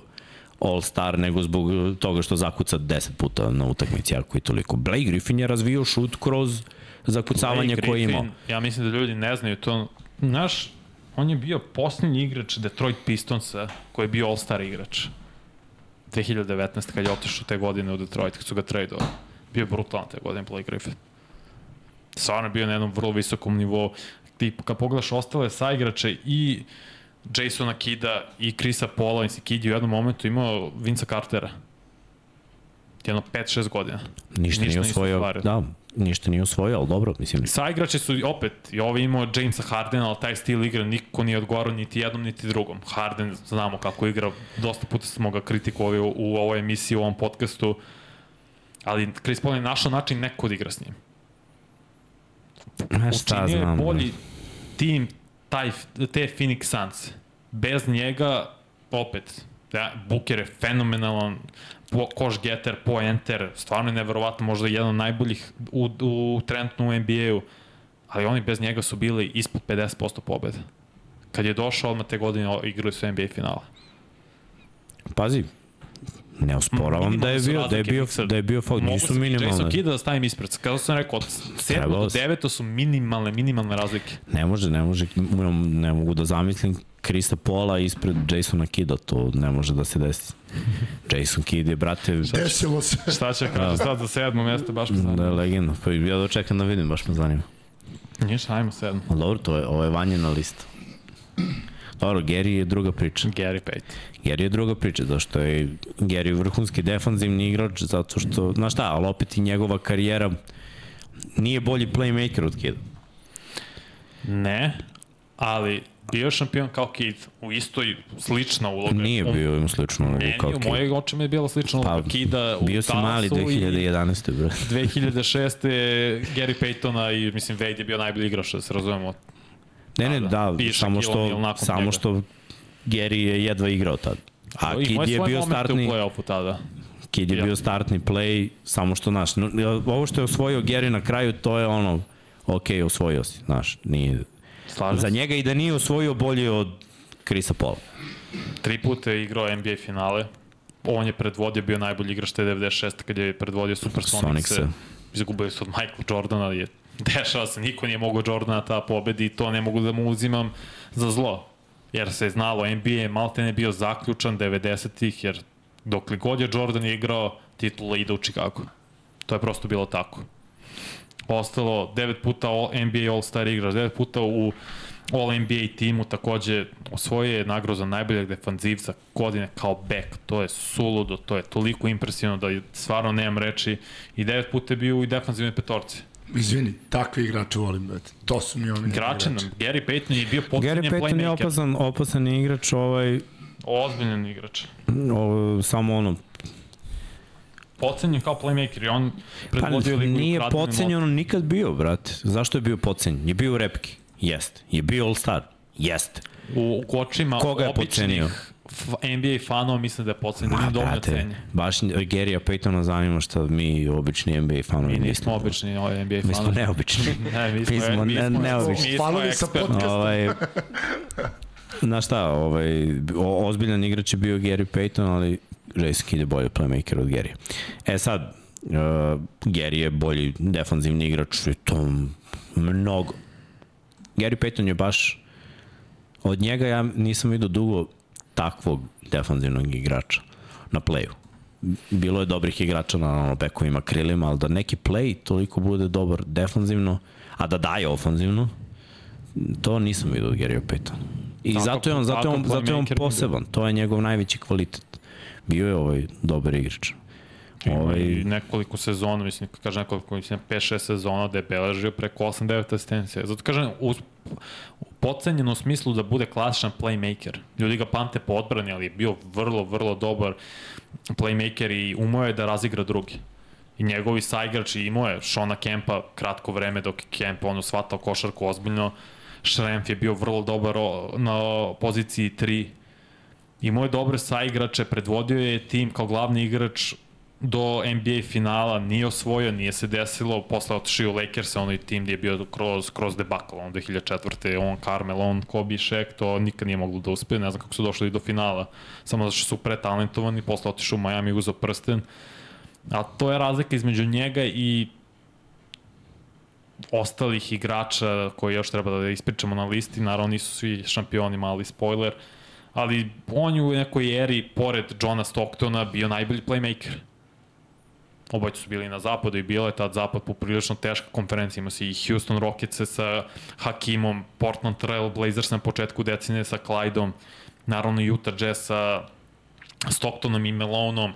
All-Star nego zbog toga što zakuca 10 puta na utakmici, ako i toliko. Blake Griffin je razvio šut kroz zakucavanje Blake koje imao. Ja mislim da ljudi ne znaju to. Znaš, on je bio posljednji igrač Detroit Pistonsa koji je bio All-Star igrač. 2019. kad je otišao te godine u Detroit, kad su ga tradeovali. Bio je brutalan te godine Blake Griffin. Stvarno je bio na jednom vrlo visokom nivou. Ti kad pogledaš ostale saigrače i Jasona Kida i Krisa Paula, mislim, Kid je u jednom momentu imao Vinca Cartera. Jedno 5-6 godina. Ništa, ništa nije osvojio. Da, ništa nije osvojio, ali dobro, mislim. Saigrači su opet, i ovaj imao Jamesa Hardena, ali taj stil igre niko nije odgovarao niti jednom niti drugom. Harden, znamo kako igra, dosta puta smo ga kritikovali u, u ovoj emisiji, u ovom podcastu, ali Chris Paul je našao način neko da igra s njim. E, šta Učinio je znam. bolji tim taj, te Phoenix Suns. Bez njega, opet, da, Booker je fenomenalan, koš getter, po enter, stvarno je neverovatno, možda jedan od najboljih u, u trenutno u NBA-u, ali oni bez njega su bili ispod 50% pobjede. Kad je došao, odmah te godine igrali su NBA finala. Pazi, ne osporavam da je bio, da je bio, da je bio faul, nisu i Jason minimalne. Kidd da stavim ispred. Kada sam rekao, od 7 Trebalo do se. 9 su minimalne, minimalne razlike. Ne može, ne može, ne mogu da zamislim Krista Pola ispred Jasona Kida, to ne može da se desi. Jason Kidd je, brate, Desilo se. Šta će kaže sad za sedmo mjesto, baš me da zanima. je legenda. Pa ja dočekam da vidim, baš me zanima. Ništa, ajmo sedmo. Dobro, to je, ovo je vanjena lista. Dobro, Gary je druga priča. Gary Payton. Gary je druga priča, zašto je Gary vrhunski defanzivni igrač, zato što, znaš šta, ali opet i njegova karijera nije bolji playmaker od Kida. Ne, ali bio šampion kao Kid u istoj slična uloga. Nije U- bio im slično ulogu Meni kao u Kid. mojeg očima je bila slična uloga Pa, Kida u Bio si mali Dallasu i 2011. bre. 2006. Gary Paytona i mislim Wade je bio najbolji igrač, da se razumemo. Ne, ne, Da, da. Piše samo što, samo njega. što Gary je jedva igrao tad. A I Kid je bio startni, u play-offu tada. Kid je Ja. bio startni play, samo što, znaš, no, ovo što je osvojio Gary na kraju, to je ono, ok, osvojio si, znaš, nije, Slažem za se. njega i da nije osvojio bolje od Krisa Paula. Tri puta je igrao NBA finale. On je predvodio, bio najbolji igrač te 96. kad je predvodio Supersonics. Sonicse. Izgubili su od Michael Jordana, je dešava se, niko nije mogao Jordana ta pobedi i to ne mogu da mu uzimam za zlo. Jer se je znalo, NBA je maltene bio zaključan 90-ih, jer dok li god je Jordan igrao, titula ide u Chicago. To je prosto bilo tako. Ostalo devet puta all, NBA All-Star igrač, devet puta u All NBA timu, takođe osvojio je nagradu za najboljeg defanzivca godine kao back. To je suludo, to je toliko impresivno da stvarno nemam reči. I devet puta je bio u defanzivnoj petorci. Izvini, takve igrače volim, brate. To su mi oni Igrače nam, Gary Payton je bio Gary posljednji Payton je playmaker. opasan, opasan igrač, ovaj, Ozbiljan igrač. ovo, samo ono, Pocenjen kao playmaker i on pa predvodio ligu u nije kratkim pocenjeno nikad bio, brate. Zašto je bio pocenjen? Je bio u repki? Jeste. Je bio All-Star? Jeste. U, u očima Koga je običnih NBA fanova mislim da je da nije dovoljno brate, cenjen. baš Gary'a Paytona zanima šta mi obični NBA fanovi Mi nismo obični ovaj NBA Mi smo fanovi. neobični. Ne, mi smo, Mi smo ne- neobični. Fanovi sa podcasta. ovaj, Znaš šta, ovaj, o, ozbiljan igrač je bio Gary Payton, ali Jason Kidd je bolji playmaker od Gary. E sad, uh, Gary je bolji defanzivni igrač i to mnogo. Gary Payton je baš od njega ja nisam vidio dugo takvog defanzivnog igrača na playu. Bilo je dobrih igrača na ono, bekovima, krilima, ali da neki play toliko bude dobar defanzivno, a da daje ofanzivno, to nisam vidio od Gary Payton. I Takav- zato je on, zato je on, zato je on poseban, to je njegov najveći kvalitet. Bio je ovaj dobar igrač. Ovaj, i nekoliko sezona, mislim, kažem nekoliko, mislim, 5-6 sezona da je beležio preko 8-9 asistencija. Zato kažem, u, pocenjeno u smislu da bude klasičan playmaker. Ljudi ga pamte po odbrani, ali je bio vrlo, vrlo dobar playmaker i umeo je da razigra drugi. I njegovi saigrači imao je Shona Kempa kratko vreme dok je Kemp ono shvatao košarku ozbiljno. Šremf je bio vrlo dobar na poziciji 3 Imao je dobre saigrače, predvodio je tim kao glavni igrač do NBA finala, nije osvojio, nije se desilo, posle otišao u Lakers, onaj tim gdje je bio kroz, kroz debakl, on 2004. on Carmel, on Kobe i Shaq, to nikad nije moglo da uspe, ne znam kako su došli do finala, samo zato što su pretalentovani, posle otišao u Miami, uzao prsten, a to je razlika između njega i ostalih igrača koji još treba da ispričamo na listi, naravno nisu svi šampioni, mali spoiler, ali on je u nekoj eri, pored Johna Stocktona, bio najbolji playmaker. Obojice su bili na zapadu i bilo je tad zapad poprilično teška konferencija. Ima si i Houston Rockets sa Hakimom, Portland Trail Blazers na početku decenije sa Clydeom, naravno Utah Jazz sa Stocktonom i Melonom.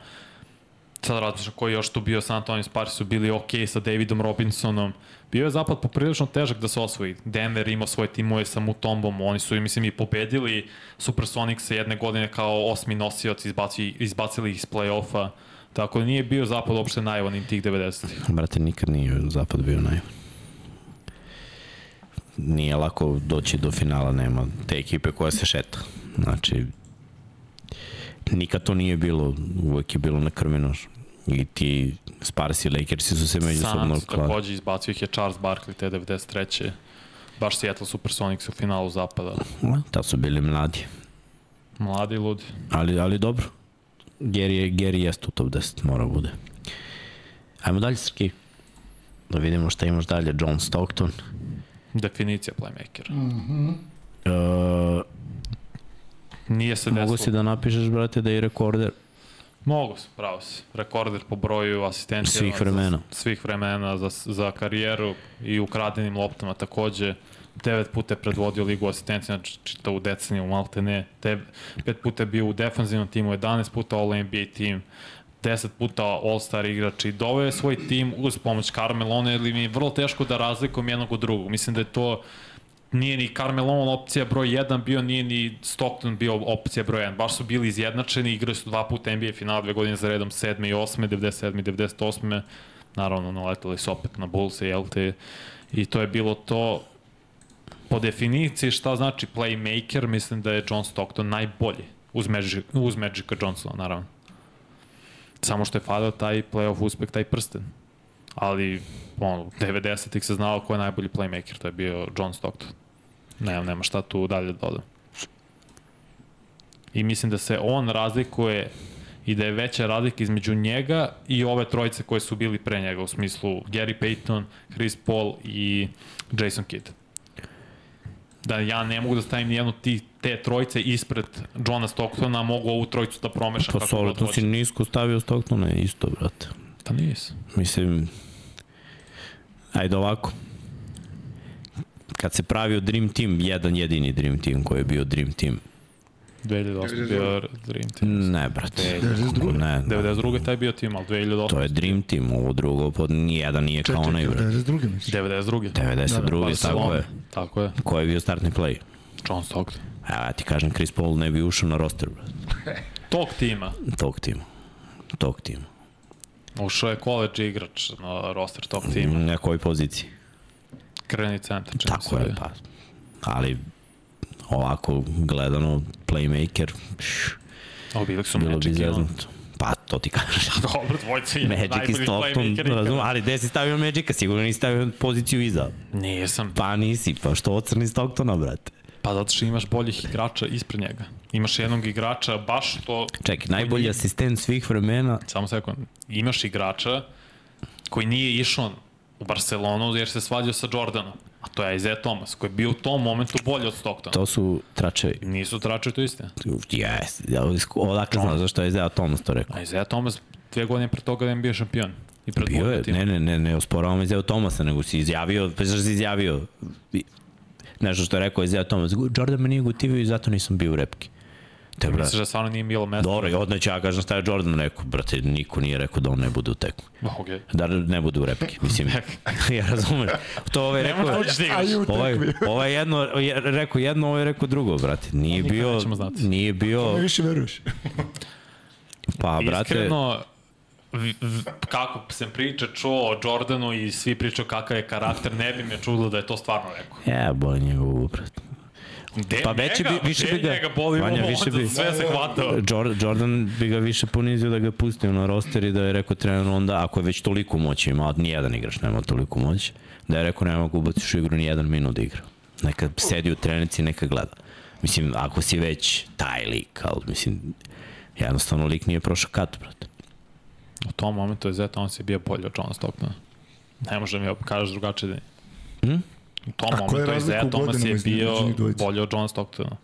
Sad razmišljam koji još tu bio San Antonio Spurs su bili ok sa Davidom Robinsonom. Bio je zapad poprilično težak da se osvoji. Denver imao svoje timove sa Mutombom, oni su, mislim, i pobedili Supersonics jedne godine kao osmi nosioc, izbacili, izbacili ih iz play-offa. Tako da nije bio zapad uopšte najavan im tih 90-ih. Brate, nikad nije zapad bio naj. Nije lako doći do finala, nema te ekipe koja se šeta. Znači, nikad to nije bilo, uvek je bilo na krveno. I ti Spars i Lakersi su se međusobno Suns takođe izbacio ih je Charles Barkley te 93. Baš Seattle Supersonics u finalu zapada. Da su bili mladi. Mladi i ludi. Ali, ali dobro. Gary, je, Gary jeste u top 10, mora bude. Ajmo dalje, Srki. Da vidimo šta imaš dalje. John Stockton. Definicija playmakera. Mhm. Uh, Nije se desilo. mogu si da napišeš, brate, da je rekorder Mogu se, pravo si. Rekorder po broju asistencija. Svih vremena. Za, svih vremena za, za karijeru i ukradenim loptama takođe. Devet puta je predvodio ligu asistencija, znači čitavu deceniju, malte ne. Te, pet puta je bio u defanzivnom timu, 11 puta All-NBA tim, 10 puta All-Star igrač i doveo je svoj tim uz pomoć Carmelona, jer mi je vrlo teško da razlikujem jednog od drugog. Mislim da je to nije ni Carmelon opcija broj 1 bio, nije ni Stockton bio opcija broj 1. Baš su bili izjednačeni, igrali su dva puta NBA finala, dve godine za redom, 7. i 8. 97. i 98. Naravno, naletali su opet na Bulls i LT. I to je bilo to po definiciji šta znači playmaker, mislim da je John Stockton najbolji uz, Magic, uz Magica Johnsona, naravno. Samo što je falio taj playoff uspeh, taj prsten. Ali, ono, 90-ih se znao ko je najbolji playmaker, to je bio John Stockton. Nemam, nema šta tu dalje da dodam. I mislim da se on razlikuje i da je veća razlika između njega i ove trojice koje su bili pre njega, u smislu Gary Payton, Chris Paul i Jason Kidd. Da ja ne mogu da stavim nijednu ti, te trojice ispred Johna Stocktona, mogu ovu trojicu da promešam Pa kako god solidno si nisko stavio Stocktona isto, brate. Pa nisi. Mislim, ajde ovako. Kad se pravio Dream Team, jedan jedini Dream Team koji je bio Dream Team. 2008 bio Dream Team. Ne, brate. 92. Ne, ne. 92. taj bio tim, ali 2008. To je Dream Team, ovo drugo, pod nijedan nije kao onaj, brate. 92. mislim. 92. 92. tako je. Tako je. Ko je bio startni play? John Stockton. Evo, ja ti kažem, Chris Paul ne bi ušao na roster, brate. Tog tima. Tog tima. Tog tima. Ušao je college igrač na roster tog tima. Na kojoj poziciji? Kreni centar. Tako se je, da pa. Ali, ovako gledano, playmaker, pš, bili su bilo bi zeznuto. Pa, to ti kažeš. Dobro, dvojca je Magic i Stockton, razum, ali gde si stavio Magica? Sigurno nisi stavio poziciju iza. Nisam. Pa nisi, pa što ocrni Stocktona, brate? Pa zato što imaš boljih igrača ispred njega. Imaš jednog igrača, baš to... Čekaj, najbolji asistent svih vremena, Samo sekund. Imaš igrača koji nije išao u Barcelonu jer se svađao sa Jordanom. A to je Isaiah Thomas, koji je bio u tom momentu bolji od Stocktona. to su tračevi. Nisu tračevi, to je istina. Yes, ja, odakle znam zašto je Isaiah Thomas to rekao. Isaiah Thomas dve godine pre toga da je bio šampion. I pred Bio je, ne, ne, ne, ne osporavam Isaiah Thomasa, nego si izjavio, pa zašto si izjavio nešto što je rekao Isaiah Thomas, Jordan me nije gotivio i zato nisam bio u repki. Te, brate, Misliš da stvarno nije bilo mesta? Dobro, i odneće ja kažem šta je Jordan rekao, brate, niko nije rekao da on ne bude u tekmu. Okay. Da ne bude u repki, mislim. ja razumem. To ovaj rekao, da da ovaj, tekmi. ovaj jedno je rekao jedno, ovaj je rekao drugo, brate. Nije bio, nije bio, Ne više veruješ. pa brate, Iskreno, kako sam priča čuo o Jordanu i svi pričao kakav je karakter, ne bi me čudilo da je to stvarno rekao. ja boli njegovu, brate. Gde Pa veći bi- više bi ga- njega boli Vanja, više bi- sve se hvatao. Jor- Jordan bi ga više ponizio da ga pustio na roster i da je rekao trener onda, ako je već toliko moći imao, nijedan igrač nema toliko moći, da je rekao nema mogu ubaciš u igru ni jedan minut da igra. Neka sedi u trenici, neka gleda. Mislim, ako si već taj lik, ali mislim, jednostavno lik nije prošao kat, brate. U tom momentu je Zeta, on se bio bolji od Johna Stocktona. Ne može mi kažeš drugačije da je. U tom momentu Isaiah Thomas je bio bolji od John Stocktona.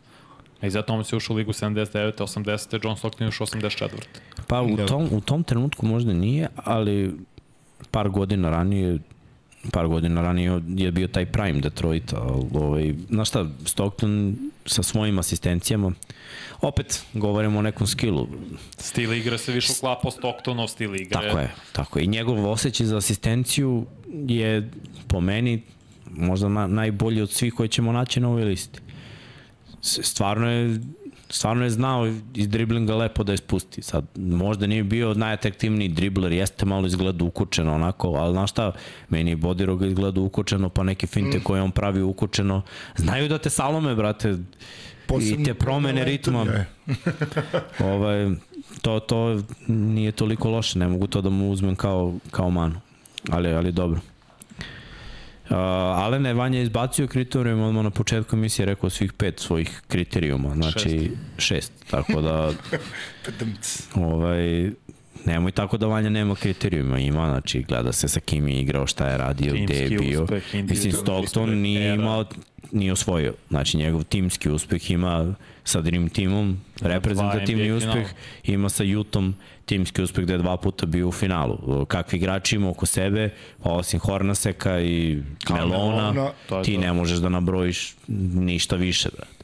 Isaiah Thomas je ušao u ligu 79. 80. John Stockton je ušao 84. Pa u tom, u tom trenutku možda nije, ali par godina ranije par godina ranije je bio taj prime Detroit, ali ovaj, znaš šta, Stockton sa svojim asistencijama, opet govorimo o nekom skillu, Stil igre se više uklapa Stocktonov stil igre. tako je, tako je. I njegov osjećaj za asistenciju je po meni možda na, najbolji od svih koje ćemo naći na ovoj listi. Stvarno je stvarno je znao iz driblinga lepo da je spusti. Sad, možda nije bio najatraktivniji dribler, jeste malo izgleda ukučeno onako, ali znaš šta, meni je Bodiroga izgleda ukučeno, pa neke finte koje on pravi ukučeno. Znaju da te salome, brate, i te promene ritma. Ovaj, to, to nije toliko loše, ne mogu to da mu uzmem kao, kao manu. Ali, ali dobro. Uh, Alen je Vanja izbacio kriterijum odmah na početku emisije rekao svih pet svojih kriterijuma, znači šest, šest tako da ovaj, nemoj tako da Vanja nema kriterijuma, ima, znači gleda se sa kim je igrao, šta je radio, gde je Timski bio. uspeh, Mislim, Stockton nije imao, nije osvojio. Znači, njegov timski uspeh ima sa Dream Teamom, reprezentativni uspeh, ima sa Jutom timski uspeh gde je dva puta bio u finalu. Kakvi igrači ima oko sebe, pa osim Hornaseka i Melona, Melona, ti to. ne možeš da nabrojiš ništa više, brate.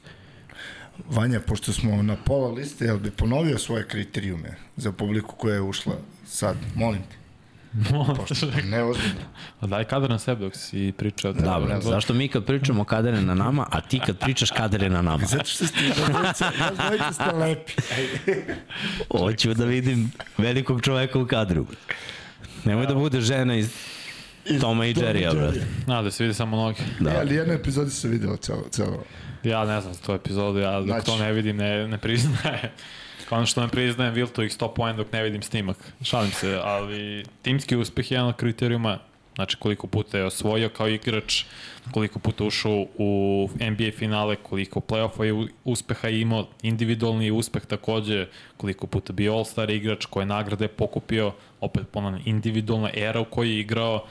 Vanja, pošto smo na pola liste, jel bi ponovio svoje kriterijume za publiku koja je ušla sad? Molim te. Pošto, ne ozbiljno. A daj kadar na sebe dok si pričao. Dobro, zašto mi kad pričamo kadar je na nama, a ti kad pričaš kadar je na nama? Zato što ste dvojica, vas dvojica ste lepi. Hoću da vidim velikog čoveka u kadru. Nemoj da bude žena iz Toma i Jerrya, brate. A, da se vidi samo noge. Da. E, ali jedna epizodi se videla celo, celo. Ja ne znam za tu epizodu, ja dok Znači. to ne vidim ne, ne priznaje. Kao ono što ne priznajem Viltovih 100 poen dok ne vidim snimak. Šalim se, ali timski uspeh je jedan od kriterijuma, znači koliko puta je osvojio kao igrač, koliko puta ušao u NBA finale, koliko play-offa je uspeha imao, individualni uspeh takođe, koliko puta bio All-Star igrač, koje nagrade pokupio, opet ponavljam, individualna era u kojoj je igrao,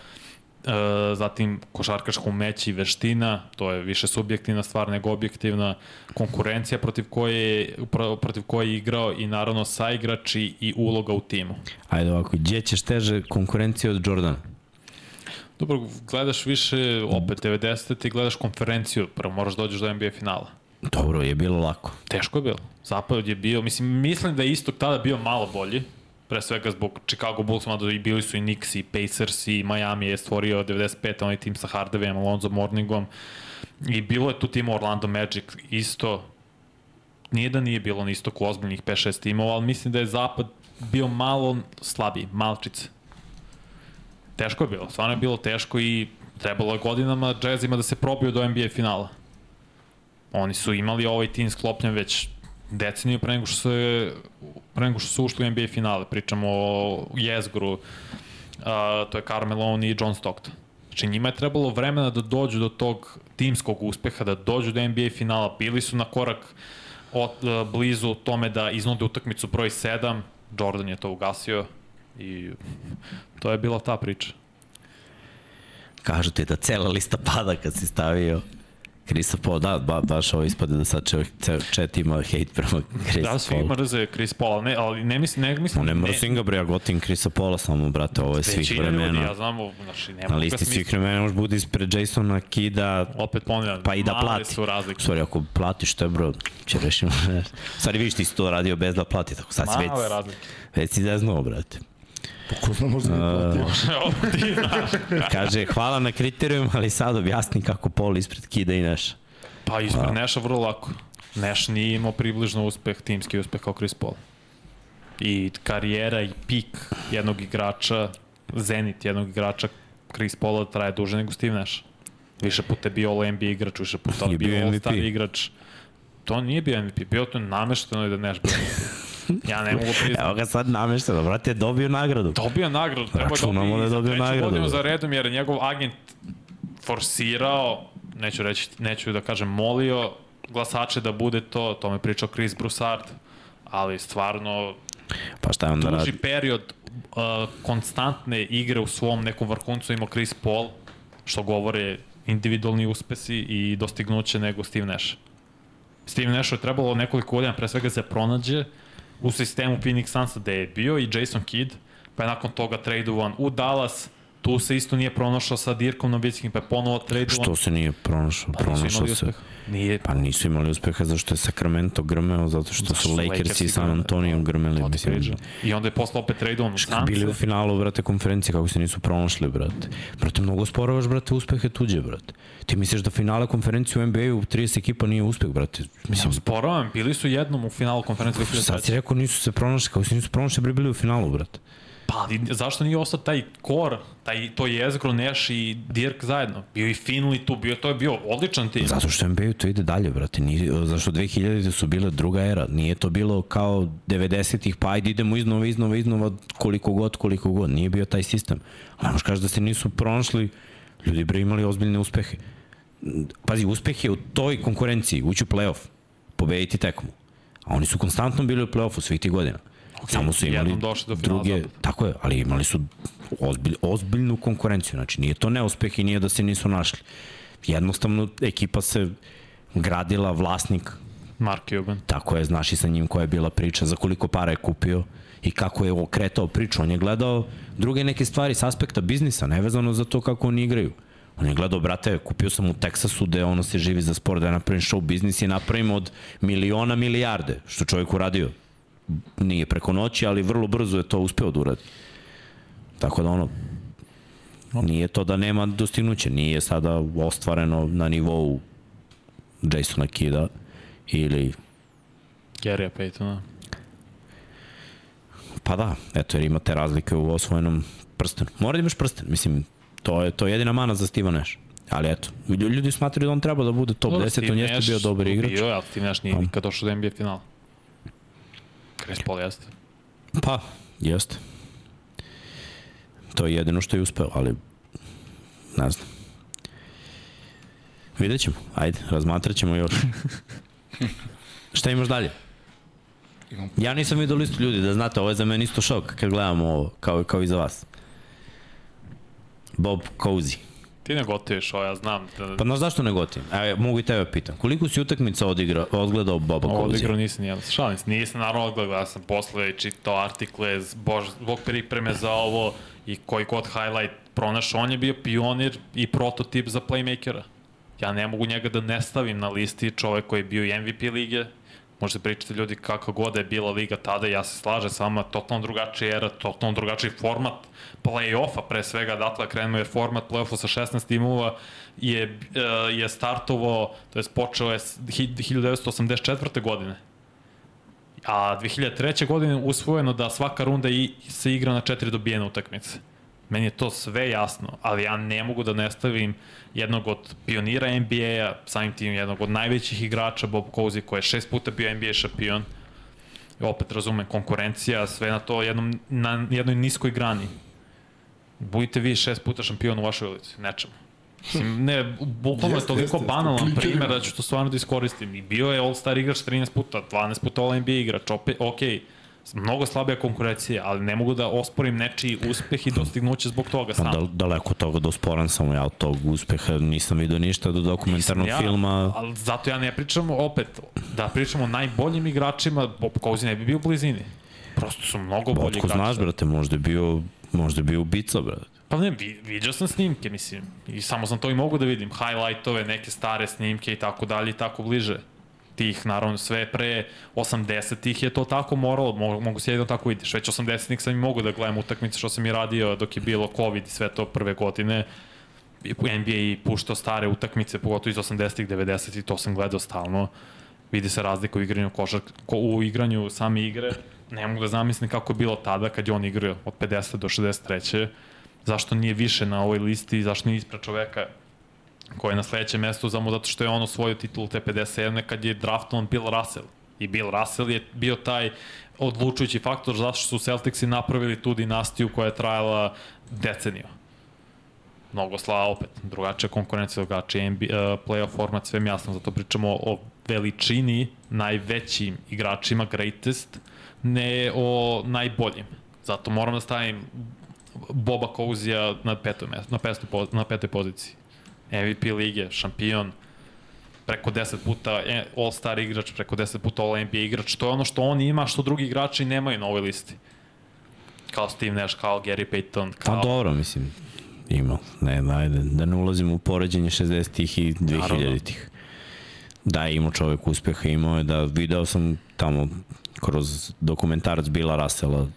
E, zatim košarkaško umeće i veština, to je više subjektivna stvar nego objektivna, konkurencija protiv koje, je- pro- protiv koje je igrao i naravno saigrači i uloga u timu. Ajde ovako, gdje ćeš teže konkurencije od Jordana? Dobro, gledaš više, opet 90. ti gledaš konferenciju, prvo moraš da dođeš do NBA finala. Dobro, je bilo lako. Teško je bilo. Zapad je bio, mislim, mislim da je istok tada bio malo bolji, pre svega zbog Chicago Bulls, mada i bili su i Knicks i Pacers i Miami je stvorio 95. onaj tim sa Hardawayem, Alonzo Morningom i bilo je tu tim Orlando Magic isto, nije da nije bilo na istoku ozbiljnih 5-6 timova, ali mislim da je zapad bio malo slabiji, malčice. Teško je bilo, stvarno je bilo teško i trebalo je godinama Jazzima da se probiju do NBA finala. Oni su imali ovaj tim sklopljen već deceniju pre nego što se pre nego što su ušli u NBA finale. Pričamo o Jezgru, a, to je Carmelo i John Stockton. Znači njima je trebalo vremena da dođu do tog timskog uspeha, da dođu do NBA finala. Bili su na korak od, a, blizu tome da iznude utakmicu broj 7. Jordan je to ugasio i to je bila ta priča. Kažu ti da cela lista pada kad si stavio Krisa Paul, da, ba, baš ovo ispade da sad čovjek, ceo chat ima hejt prema Krisa Da, svi Paul. mrze Chris Paul, ne, ali ne mislim, ne mislim... Ne mrzim ga bre, ja gotim Krisa Paula samo, brate, ovo je svih Većina ljudi, vremena. ja znam, znači, nema Na listi svih vremena može bude ispred Jasona Kida, Opet ponavljam, pa i da male plati. su razlike. Sorry, ako platiš to je bro, će rešimo. Stvari vidiš ti si to radio bez da plati, tako sad si već, Male razlike. već si zeznuo, brate. Pa ko zna možda platio. Znaš. Kaže, hvala na kriterijum, ali sad objasni kako Paul ispred Kida i Neša. Pa ispred Neša vrlo lako. Neš nije imao približno uspeh, timski uspeh kao Chris Paul. I karijera i pik jednog igrača, zenit jednog igrača Chris Paula traje duže nego Steve Nash. Više puta je bio All NBA igrač, više puta Je bio bio All Star MVP. igrač. To nije bio MVP, bio to namešteno je da Nash bio MVP. Ja ne mogu priznati. Evo ga sad namešteno, brate, je dobio nagradu. Dobio nagradu, treba Računamo da je dobio treću nagradu. godinu za redom, jer je njegov agent forsirao, neću reći, neću da kažem molio glasače da bude to, to me pričao Chris Broussard, ali stvarno Pa šta je onda duži radi? period uh, konstantne igre u svom nekom vrhuncu imao Chris Paul, što govore individualni uspesi i dostignuće nego Steve Nash. Steve Nashu je trebalo nekoliko godina pre svega da se pronađe u sistemu Phoenix Sunsa gde je bio i Jason Kidd, pa je nakon toga tradovan u Dallas, tu se isto nije pronašao sa Dirkom Novickim, pa je ponovo tradovan. Što se nije pronašao? Pa pronašao se. Nije, Pa nisu imali uspeha zato što je Sacramento grmeo, zato što Zato su su Lakers i San. Antonio grmeli. to Mislim. I onda je posle opet tradovan u Kad bili u Sanse. finalu, brate, konferencije, kako se nisu pronašli, brate. Brate, mnogo sporavaš, brate, uspehe tuđe, brate. Ti misliš da finale konferencije u NBA-u 30 ekipa nije uspeh, brate. Mislim, Sporavam, bili su jednom u finalu konferencije sad 2003. si rekao nisu se pronašli, kako se nisu pronašli, bili u finalu, brate. Pa, ali zašto nije ostao taj kor, taj, to jezgro, Neš i Dirk zajedno? Bio i Finley tu, bio, to je bio odličan tim. Zato što NBA to ide dalje, brate. Nije, zašto 2000 su bile druga era. Nije to bilo kao 90-ih, pa ajde idemo iznova, iznova, iznova, koliko god, koliko god. Nije bio taj sistem. Ali možeš kaži da se nisu pronašli, ljudi bre imali ozbiljne uspehe. Pazi, uspeh je u toj konkurenciji, ući u playoff, pobediti tekmu. A oni su konstantno bili u playoffu svih tih godina. Okay, Samo su imali do druge, zapada. tako je, ali imali su ozbilj, ozbiljnu konkurenciju. Znači, nije to neuspeh i nije da se nisu našli. Jednostavno, ekipa se gradila, vlasnik, Mark Cuban. tako je, znaš i sa njim koja je bila priča, za koliko para je kupio i kako je okretao priču. On je gledao druge neke stvari s aspekta biznisa, nevezano za to kako oni igraju. On je gledao, brate, kupio sam u Teksasu gde ono se živi za sport, da napravim show biznis i napravim od miliona milijarde, što čovjek uradio. Nije preko noći, ali vrlo brzo je to uspeo da uradi. Tako da ono, nije to da nema dostignuće, nije sada ostvareno na nivou Jasona Kida ili Gary'a Paytona. Pa da, eto, jer imate razlike u osvojenom prstenu. Mora da imaš prsten, mislim, to je, to je jedina mana za Steve Nash. Ali eto, lju- ljudi smatraju da on treba da bude top Dobro, 10, Steve on jeste bio dobar igrač. Bio je, ali Steve Nash nije Pa. nikad došao do NBA finala. Chris Paul jeste. Pa, jeste. To je jedino što je uspeo, ali ne znam. Vidjet ćemo, ajde, razmatrat ćemo još. Šta imaš dalje? Ja nisam vidio listu ljudi, da znate, ovo je za mene isto šok kad gledamo ovo, kao, kao i za vas. Bob Cousy. Ti ne gotiviš ovo, ja znam. Da, Pa znaš zašto ne gotivim? Evo, mogu i tebe pitam. Koliko si utakmica odigra, odgledao Boba Ovo odigrao nisam nijedan. Šalim se, nisam naravno odgledao, ja sam posle čitao artikle zbog, zbog pripreme za ovo i koji god highlight pronašao, on je bio pionir i prototip za playmakera. Ja ne mogu njega da ne stavim na listi čovek koji je bio i MVP lige, možete pričati ljudi kako god je bila liga tada, ja se slažem s vama, totalno drugačija era, totalno drugačiji format play-offa pre svega, odatle krenuo jer format play-offa sa 16 timova je, e, je startovao, to je počeo je s- hi- 1984. godine. A 2003. godine usvojeno da svaka runda i, se igra na četiri dobijene utakmice. Meni je to sve jasno, ali ja ne mogu da ne stavim jednog od pionira NBA-a, samim tim jednog od najvećih igrača, Bob Cousy, koji je šest puta bio NBA šampion. I opet razumem, konkurencija, sve na to jednom, na jednoj niskoj grani. Budite vi šest puta šampion u vašoj ulici, nečemu. Mislim, ne, bukvalno je Jeste, toliko jeste, banalan klinkerima. primer da ću to stvarno da iskoristim. I bio je All-Star igrač 13 puta, 12 puta All-NBA igrač, opet, okej. Mnogo slabija konkurencija, ali ne mogu da osporim nečiji uspeh i dostignuće zbog toga Pa sam. da, daleko od toga da usporan sam ja od tog uspeha, nisam vidio ništa do dokumentarnog ja, filma. Ali zato ja ne pričam opet, da pričamo o najboljim igračima, Bob Cousy ne bi bio u blizini. Prosto su mnogo bolji Otko igrači. znaš, brate, možda je bio, možda je bio ubica, brate. Pa ne, vi, vidio sam snimke, mislim, i samo sam to i mogu da vidim, highlightove, neke stare snimke i tako dalje i tako bliže. Tih, naravno, sve pre 80-ih je to tako moralo, mogu, se jedno tako vidiš. Već 80-ih sam i mogu da gledam utakmice što sam i radio dok je bilo COVID i sve to prve godine. NBA i puštao stare utakmice, pogotovo iz 80-ih, 90-ih, to sam gledao stalno. Vidi se razlika u igranju košark, ko, u igranju same igre. Ne mogu da zamislim kako je bilo tada kad je on igrao od 50 do 63 zašto nije više na ovoj listi zašto nije ispred čoveka koji je na sledećem mestu samo zato što je on osvojio titulu te 57. kad je draftovan Bill Russell. I Bill Russell je bio taj odlučujući faktor zašto su Celticsi napravili tu dinastiju koja je trajala deceniju. Mnogo slava opet, drugačija konkurencija, drugačija NBA, uh, playoff format, sve mi jasno, zato pričamo o veličini najvećim igračima, greatest, ne o najboljim. Zato moram da stavim Boba Kouzija na petoj, mesto, na, po- na petoj poziciji. MVP lige, šampion, preko 10 puta e, All-Star igrač, preko 10 puta All-NBA igrač. To je ono što on ima, što drugi igrači nemaju na ovoj listi. Kao Steve Nash, kao Gary Payton, Pa kao... dobro, mislim, ima. Ne, ajde, da ne ulazimo u poređenje 60-ih i 2000-ih. Da, imao čovek uspeha, imao je da video sam tamo kroz dokumentarac Bila Rasela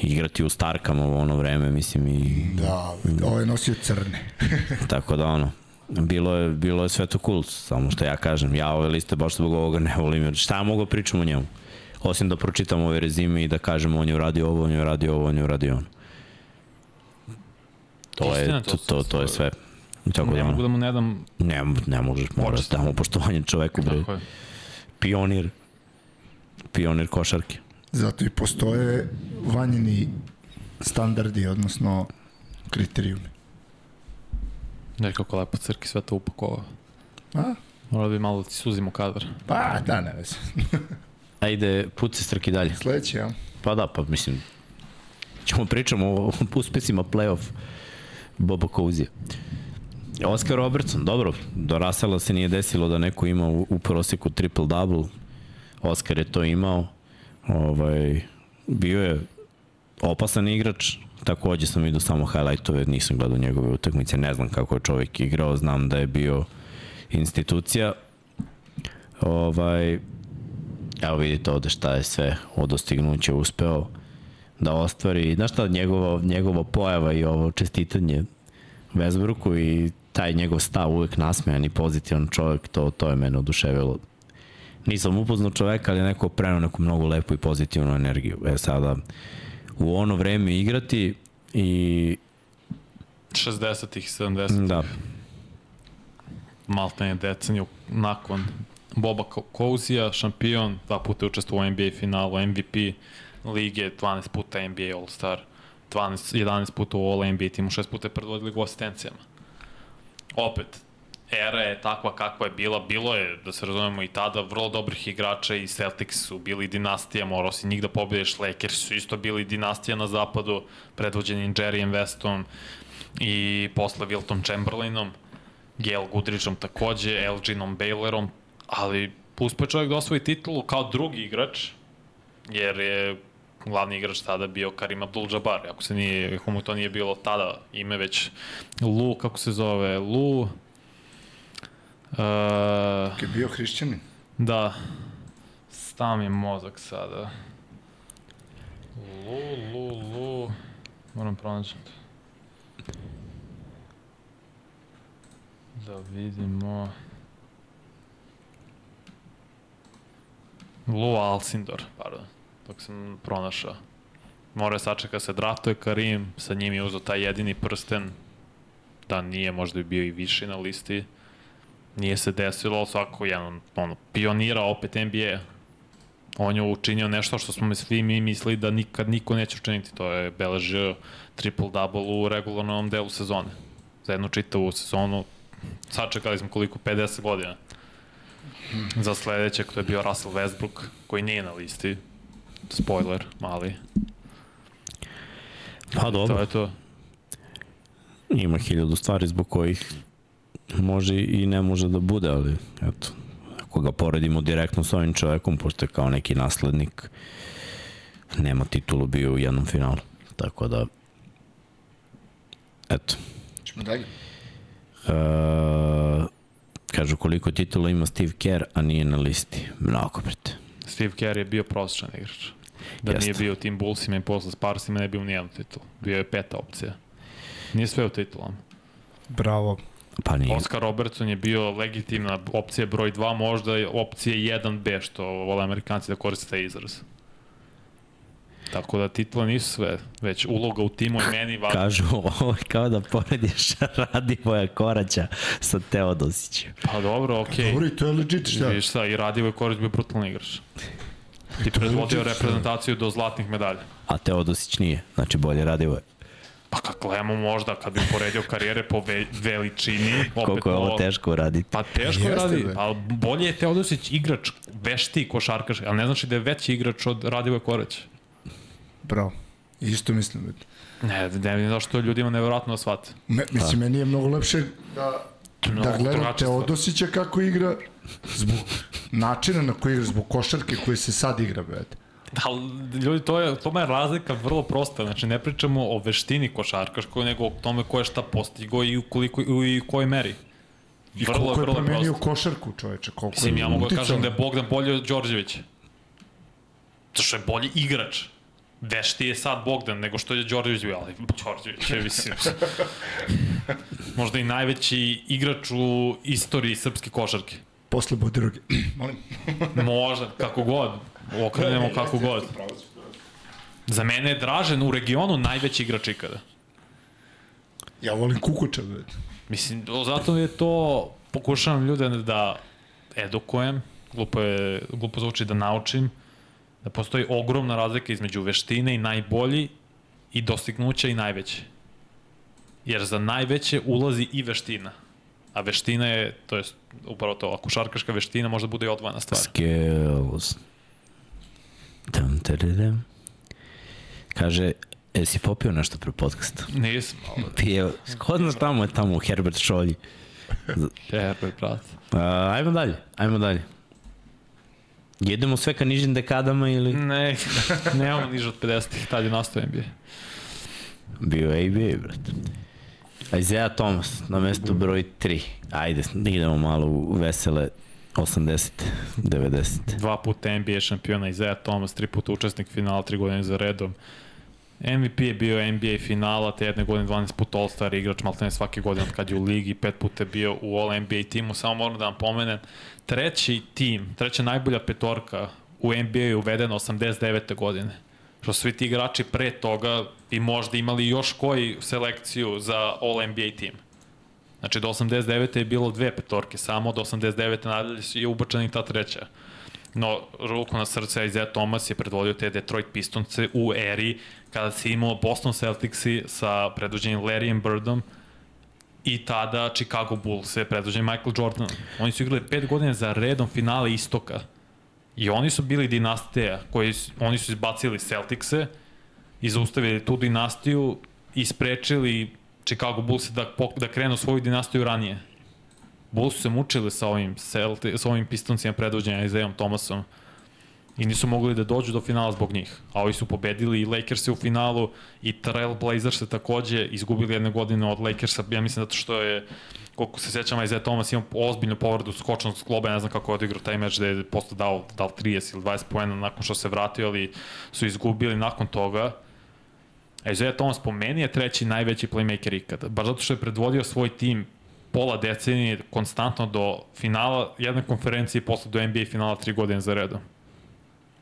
igrati u Starkama u ono vreme, mislim, i Da, ovo je nosio crne. tako da ono, bilo je, bilo je sve to cool, samo što ja kažem, ja ove liste baš zbog ovoga ne volim, jer šta ja mogu da pričam o njemu? Osim da pročitam ove rezime i da kažem on je uradio ovo, on je uradio ovo, on je uradio ono. To je, to, to to, je sve. Tako Ne da, mogu da mu ne dam... ne, ne možeš, moraš da damo poštovanje čoveku, bre. Tako je. Pionir. Pionir košarke. Zato i postoje vanjeni standardi, odnosno kriterijumi. Ne kako lepo crki sve to upakovao. A? Mora bi malo da ti suzimo kadar. Pa, da, ne veze. Ajde, puci strki dalje. Sledeći, ja. Pa da, pa mislim, ćemo pričamo o uspesima playoff Boba Kouzija. Oscar Robertson, dobro, do Rasela se nije desilo da neko ima u, u proseku triple-double. Oscar je to imao. Ovaj, bio je opasan igrač, takođe sam vidio samo highlightove, nisam gledao njegove utakmice, ne znam kako je čovjek igrao, znam da je bio institucija. Ovaj, Evo vidite ovde šta je sve od dostignuća uspeo da ostvari. Znaš šta, njegova, njegova pojava i ovo čestitanje Vesbruku i taj njegov stav uvek nasmejan i pozitivan čovjek, to, to je mene oduševilo. Nisam upoznao čoveka, ali je neko prenao neku mnogo lepu i pozitivnu energiju. E sada, u ono vreme igrati i 60-ih, 70-ih. da, Maltene deceniju nakon Boba Kouzija, šampion, dva puta je učestvovao u NBA finalu, MVP lige, 12 puta NBA All-Star, 12, 11 puta u All-NBA timu, 6 puta je predvodili u asistencijama. Opet, era je takva kakva je bila, bilo je, da se razumemo i tada, vrlo dobrih igrača i Celtics su bili dinastija, morao si njih da pobediš, Lakers su isto bili dinastija na zapadu, predvođeni Jerryem Westom i posle Wilton Chamberlainom, Gail Goodrichom takođe, Elginom Baylorom, ali uspeo čovjek da osvoji titulu kao drugi igrač, jer je glavni igrač tada bio Karim Abdul-Jabbar, ako se nije, ako mu to nije bilo tada ime, već Lu, kako se zove, Lu, uh, Je bio hrišćanin. da, stav mi mozak sada. Lu, Lu, Lu, moram pronaći. Da vidimo... Lu Alcindor, pardon, dok sam pronašao. Mora je sačeka se draftuje Karim, sa njim je uzao taj jedini prsten, da nije, možda bi bio i više na listi. Nije se desilo, ali svako jedan, ono, pionira opet NBA. On je učinio nešto što smo svi mi mislili da nikad niko neće učiniti. To je beležio triple-double u regularnom delu sezone. Za jednu čitavu sezonu sačekali smo koliko, 50 godina. Za sledećeg to je bio Russell Westbrook, koji nije na listi. Spoiler, mali. pa To dobro, je to. ima hiljadu stvari zbog kojih može i ne može da bude, ali eto, ako ga poredimo direktno s ovim čovekom, pošto je kao neki naslednik, nema titulu bio u jednom finalu. Tako da, eto. Ćemo dalje. E, kažu koliko titula ima Steve Kerr, a nije na listi. Mnogo, brate. Steve Kerr je bio prosječan igrač. Da Jeste. nije bio u tim Bullsima i posle Sparsima ne bi u nijednu titul. Bio je peta opcija. Nije sve u titulama. Bravo. Pa nije. Oscar Robertson je bio legitimna opcija broj 2, možda je opcija 1B, što vole Amerikanci da koriste taj izraz. Tako da titula nisu sve, već uloga u timu je meni važna. Kažu, ovo je kao da porediš Radivoja Koraća sa Teodosićem. Pa dobro, okej. Dobro, i to je legit, šta? Viš šta, i Radivo je Korać bio brutalan igrač. I predvodio reprezentaciju do zlatnih medalja. A Teodosić nije, znači bolje Radivoje. Pa kad gledamo možda, kad bi poredio karijere po ve, veličini, opet Koliko je ovo teško uraditi. Pa teško je Jeste, radi, ali bolje je Teodosić igrač, vešti košarkaš, ali ne znači da je veći igrač od Radivoja Korać. Bravo. Isto mislim. Ne, ne vidim zašto to ljudima nevjerojatno da shvate. Me, mislim, meni je mnogo lepše da, Mnogo da gledam Teodosića kako igra, zbog načina na koji igra, zbog košarke koje se sad igra, brate. Da, ljudi, to je, to je razlika vrlo prosta. Znači, ne pričamo o veštini košarkaškoj, nego o tome ko je šta postigo i u, koliko, i u kojoj meri. I Vrlo, koliko je vrlo promenio prosto. košarku, čoveče, koliko Mislim, je ja mogu da kažem da je Bogdan bolji od Đorđevića. To što je bolji igrač. Vešti je sad Bogdan nego što je Đorđević bio, ali Đorđević je, mislim, možda i najveći igrač u istoriji srpske košarke. Posle Bodiroge. Molim. Možda, kako god. Okrenemo kako god. Za mene je Dražen u regionu najveći igrač ikada. Ja volim Kukuča, brate. Mislim, zato je to, pokušavam ljude da edukujem, glupo, je, glupo zvuči da naučim, da postoji ogromna razlika između veštine i najbolji i dostignuća i najveće. Jer za najveće ulazi i veština. A veština je, to je upravo to, ako šarkaška veština može da bude i odvojena stvar. Skills. Dum, tadadam. Kaže, jesi popio nešto pre podcasta? Nisam, Pije, skodno tamo je tamo Herbert Šolji. Herbert, brat. Uh, ajmo dalje, ajmo dalje. Jedemo sve ka nižim dekadama ili Ne, nemamo niže od 50-ih, tad je nastao NBA. bio ABA, brate. Isaiah Thomas na mestu broj 3. Ajde, idemo malo u vesele 80, 90. Dva puta NBA šampiona Isaiah Thomas, tri puta učesnik finala, tri godine za redom. MVP je bio NBA finala, te jedne godine 12 puta All-Star igrač, malo ne svake godine od kad je u ligi, pet puta je bio u All-NBA timu, samo moram da vam pomenem. Treći tim, treća najbolja petorka u NBA je uvedena 89. godine. Što svi ti igrači pre toga i možda imali još koji selekciju za All-NBA tim. Znači, do 89. je bilo dve petorke samo, do 89. nadalje je ubačena i ta treća. No, ruku na srce, Isaiah Thomas je predvodio te Detroit Pistonce u eri kada se imao Boston Celticsi sa predvođenim Larryem Birdom i tada Chicago Bulls se predvođen Michael Jordan. Oni su igrali pet godina za redom finale istoka. I oni su bili dinastija koji oni su izbacili Celticse i zaustavili tu dinastiju i sprečili Chicago Bulls da, da krenu svoju dinastiju ranije. Bulls su se mučili sa ovim, Celti, sa ovim pistoncima predvođenja Isaiahom Thomasom i nisu mogli da dođu do finala zbog njih. A ovi su pobedili i Lakers u finalu i Trailblazers se takođe izgubili jedne godine od Lakersa, ja mislim zato što je koliko se sećam, Isaiah Thomas ima ozbiljnu povredu skočnog skloba, ne znam kako je odigrao taj meč da je posle dao, dao 30 ili 20 poena nakon što se vratio, ali su izgubili nakon toga. Isaiah Thomas po meni je treći najveći playmaker ikada, baš zato što je predvodio svoj tim pola decenije konstantno do finala jedne konferencije i posle do NBA finala tri godine za redom.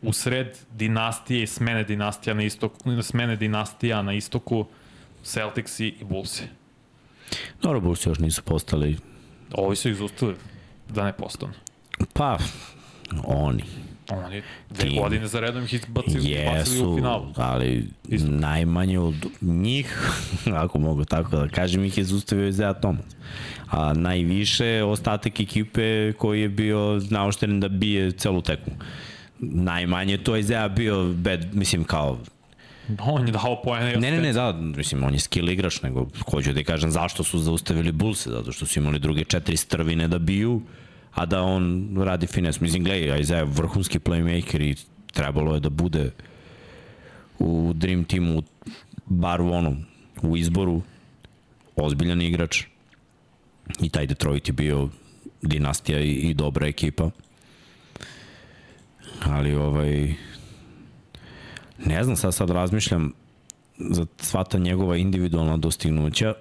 U sred dinastije i smene dinastija na istoku, smene dinastija na istoku Celticsi i Bullsi. Dobro, Bulls još nisu postali, Ovi su ih da ne postanu. pa, oni. Oni dve Tim. godine za redom ih izbacili, bacili u Jesu, finalu. ali Isto. najmanje od njih, ako mogu tako da kažem, ih je zustavio Isaiah Thomas. A najviše ostatak ekipe koji je bio naošteren da bije celu tekmu. Najmanje to je Isaiah bio bad, mislim kao On je dao pojene. Ne, ne, ne, da, mislim, on je skill igrač, nego hoću da kažem zašto su zaustavili Bullse, zato što su imali druge četiri strvine da biju, a da on radi fines. Mislim, gledaj, Isaiah je vrhunski playmaker i trebalo je da bude u Dream Teamu, bar u onom, u izboru, ozbiljan igrač. I taj Detroit je bio dinastija i, i dobra ekipa. Ali ovaj, ne znam, sad sad razmišljam za sva ta njegova individualna dostignuća,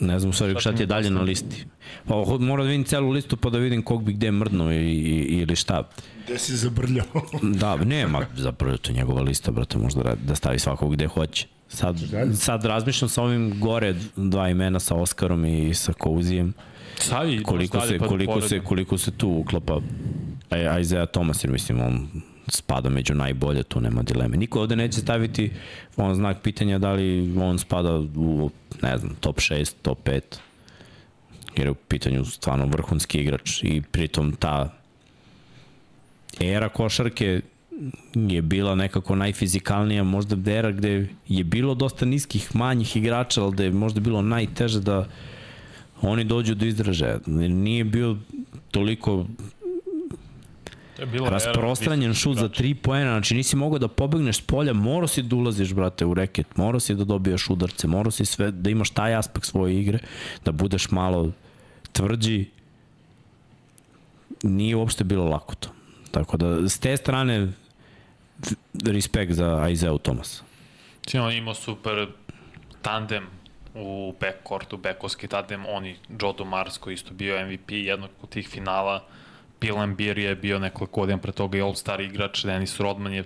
ne znam stvari šta ti je dalje na listi. Pa ho- moram da vidim celu listu pa da vidim kog bi gde mrdnuo i, i, ili šta. Gde si zabrljao? Da, nema, zapravo to je njegova lista, brate, možda ra- da stavi svakog gde hoće. Sad, sad razmišljam sa ovim gore dva imena sa Oskarom i sa Kouzijem. Savi, Koliko se, pa koliko se, koliko se tu uklapa Aj- Isaiah Thomas, jer mislim on spada među najbolje, tu nema dileme. Niko ovde neće staviti on znak pitanja da li on spada u, ne znam, top 6, top 5, jer je u pitanju stvarno vrhunski igrač i pritom ta era košarke je bila nekako najfizikalnija možda era gde je bilo dosta niskih, manjih igrača, ali da je možda bilo najteže da oni dođu do izražaja. Nije bio toliko Era rasprostranjen visokih šut za igrača. 3 poena, znači nisi mogao da pobegneš s polja, morao si da ulaziš, brate, u reket, morao si da dobijaš udarce, morao si sve, da imaš taj aspekt svoje igre, da budeš malo tvrđi, nije uopšte bilo lako to. Tako da, s te strane, respekt za Isaiah Thomas. Znači, on imao super tandem u backcourtu, backovski tandem, oni, Joe Dumars koji isto bio MVP jednog od tih finala, Bill Ambir je bio nekoliko godina pre toga i All-Star igrač, Dennis Rodman je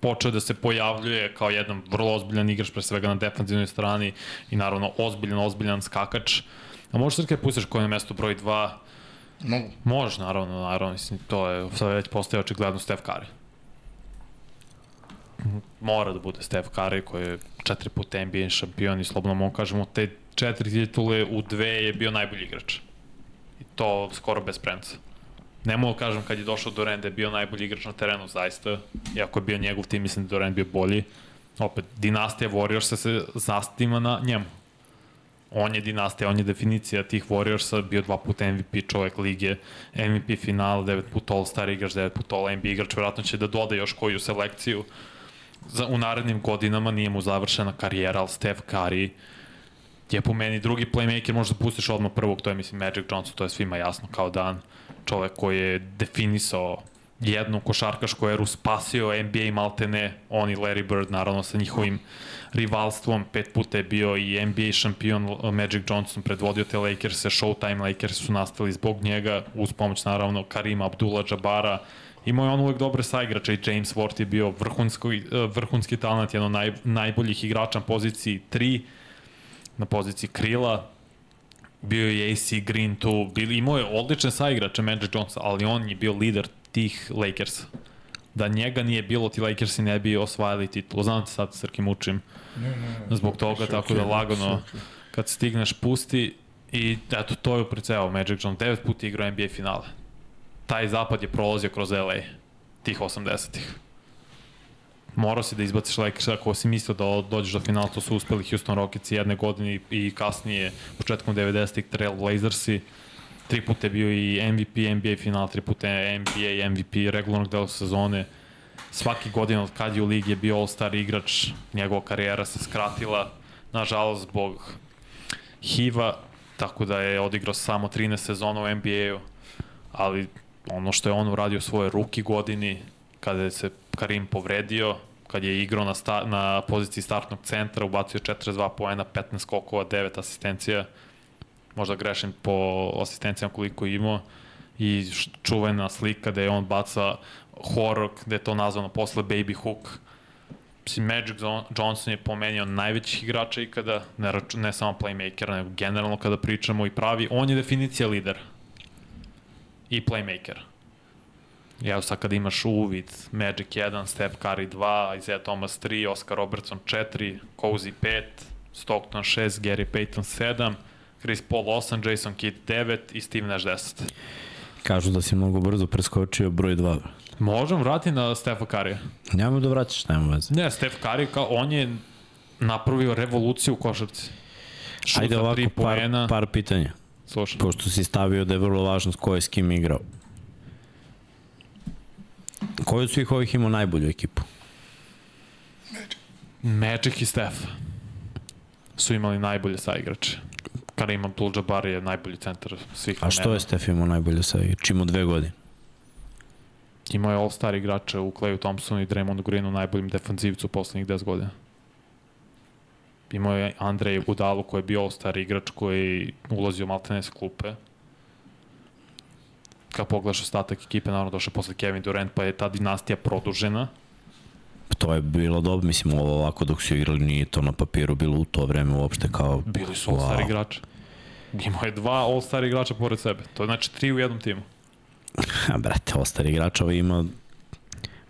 počeo da se pojavljuje kao jedan vrlo ozbiljan igrač, pre svega na defanzivnoj strani i naravno ozbiljan, ozbiljan skakač. A možeš kada pustiš koje je mesto broj 2, Mogu. Može, naravno, naravno, mislim, to je, sad već postaje očigledno Steph Curry. Mora da bude Steph Curry koji je četiri puta NBA šampion i slobodno mogu kažemo te četiri titule u dve je bio najbolji igrač. I to skoro bez premca. Ne mogu da kažem kad je došao Durant da je bio najbolji igrač na terenu, zaista. Iako je bio njegov tim, mislim da Durant bio bolji. Opet, dinastija Warriorsa se zastima na njemu on je dinastija, on je definicija tih Warriorsa, bio dva puta MVP čovek lige, MVP final, devet puta All-Star igrač, devet puta All-NBA igrač, vjerojatno će da doda još koju selekciju. Za, u narednim godinama nije mu završena karijera, ali Steph Curry je po meni drugi playmaker, možda pustiš odmah prvog, to je mislim Magic Johnson, to je svima jasno kao dan. Čovek koji je definisao jednu košarkašku eru, spasio NBA maltene, on i Larry Bird naravno sa njihovim rivalstvom, pet puta je bio i NBA šampion Magic Johnson, predvodio te Lakers-e, Showtime Lakers su nastali zbog njega, uz pomoć naravno Karima Abdullah-Jabara, Imao je on uvek dobre saigrače i James Ward je bio vrhunski, vrhunski talent, jedan od naj, najboljih igrača na poziciji 3, na poziciji krila, bio je AC Green tu, bili, imao je odlične saigrače Magic Johnson, ali on je bio lider tih Lakersa. Da njega nije bilo, ti Lakersi ne bi osvajali titulu. Znam te sad Srki mučim Ne, ne, ne. zbog toga, tako da lagano kad stigneš pusti i eto to je upriceo Magic Johnson. Devet puta igrao NBA finale. Taj zapad je prolazio kroz LA tih 80-ih. Morao si da izbaciš Lakers ako si mislio da dođeš do finala, to su uspeli Houston Rockets jedne godine i kasnije, početkom 90-ih Trail Blazersi. Tri puta je bio i MVP, NBA final, tri puta NBA, MVP regularnog dela sezone. Svaki godin od kad je u ligi je bio All-Star igrač, njegova karijera se skratila, nažalost zbog HIV-a, tako da je odigrao samo 13 sezona u NBA-u, ali ono što je on uradio u svojoj ruki godini, kada se Karim povredio, kad je igrao na, sta, na poziciji startnog centra, ubacio 42 poena, 15 skokova, 9 asistencija, možda grešim po asistencijama koliko imao, i čuvena slika da je on baca horror, gde je to nazvano posle baby hook. Mislim, Magic Johnson je pomenio najvećih igrača ikada, ne, raču, ne samo playmakera, nego generalno kada pričamo i pravi, on je definicija lidera i playmaker. Evo sad kada imaš uvid, Magic 1, Steph Curry 2, Isaiah Thomas 3, Oscar Robertson 4, Cozy 5, Stockton 6, Gary Payton 7, Chris Paul 8, Jason Kidd 9 i Steve Nash 10. Kažu da si mnogo brzo preskočio broj 2. Možem vrati na Stefa Curry. Nemoj da vraćaš, nema veze. Ne, Steph Curry, kao, on je napravio revoluciju u košarci. Šut Ajde ovako par, poena. par pitanja. Slušaj. Pošto si stavio da je vrlo važno ko je s kim igrao. Koji od svih ovih imao najbolju ekipu? Magic i Steph su imali najbolje saigrače. Karim Abdul-Jabbar je najbolji centar svih A što je Steph imao najbolje sa igračima imao dve godine? Imao je all-star igrače u Clayu Thompsonu i Draymondu Greenu, najboljim defanzivcu u poslednjih 10 godina. Imao je Andrej Budalu koji je bio all-star igrač koji ulazio maltene s klupe. Kad pogledaš ostatak ekipe, naravno došao posle Kevin Durant, pa je ta dinastija produžena. To je bilo dobro, mislim ovo ovako dok su igrali nije to na papiru bilo u to vreme uopšte kao... Bili su all-star Wow. igrača. Imao je dva all-star igrača pored sebe. To je znači tri u jednom timu. Ha, brate, ostari igrač ovaj ima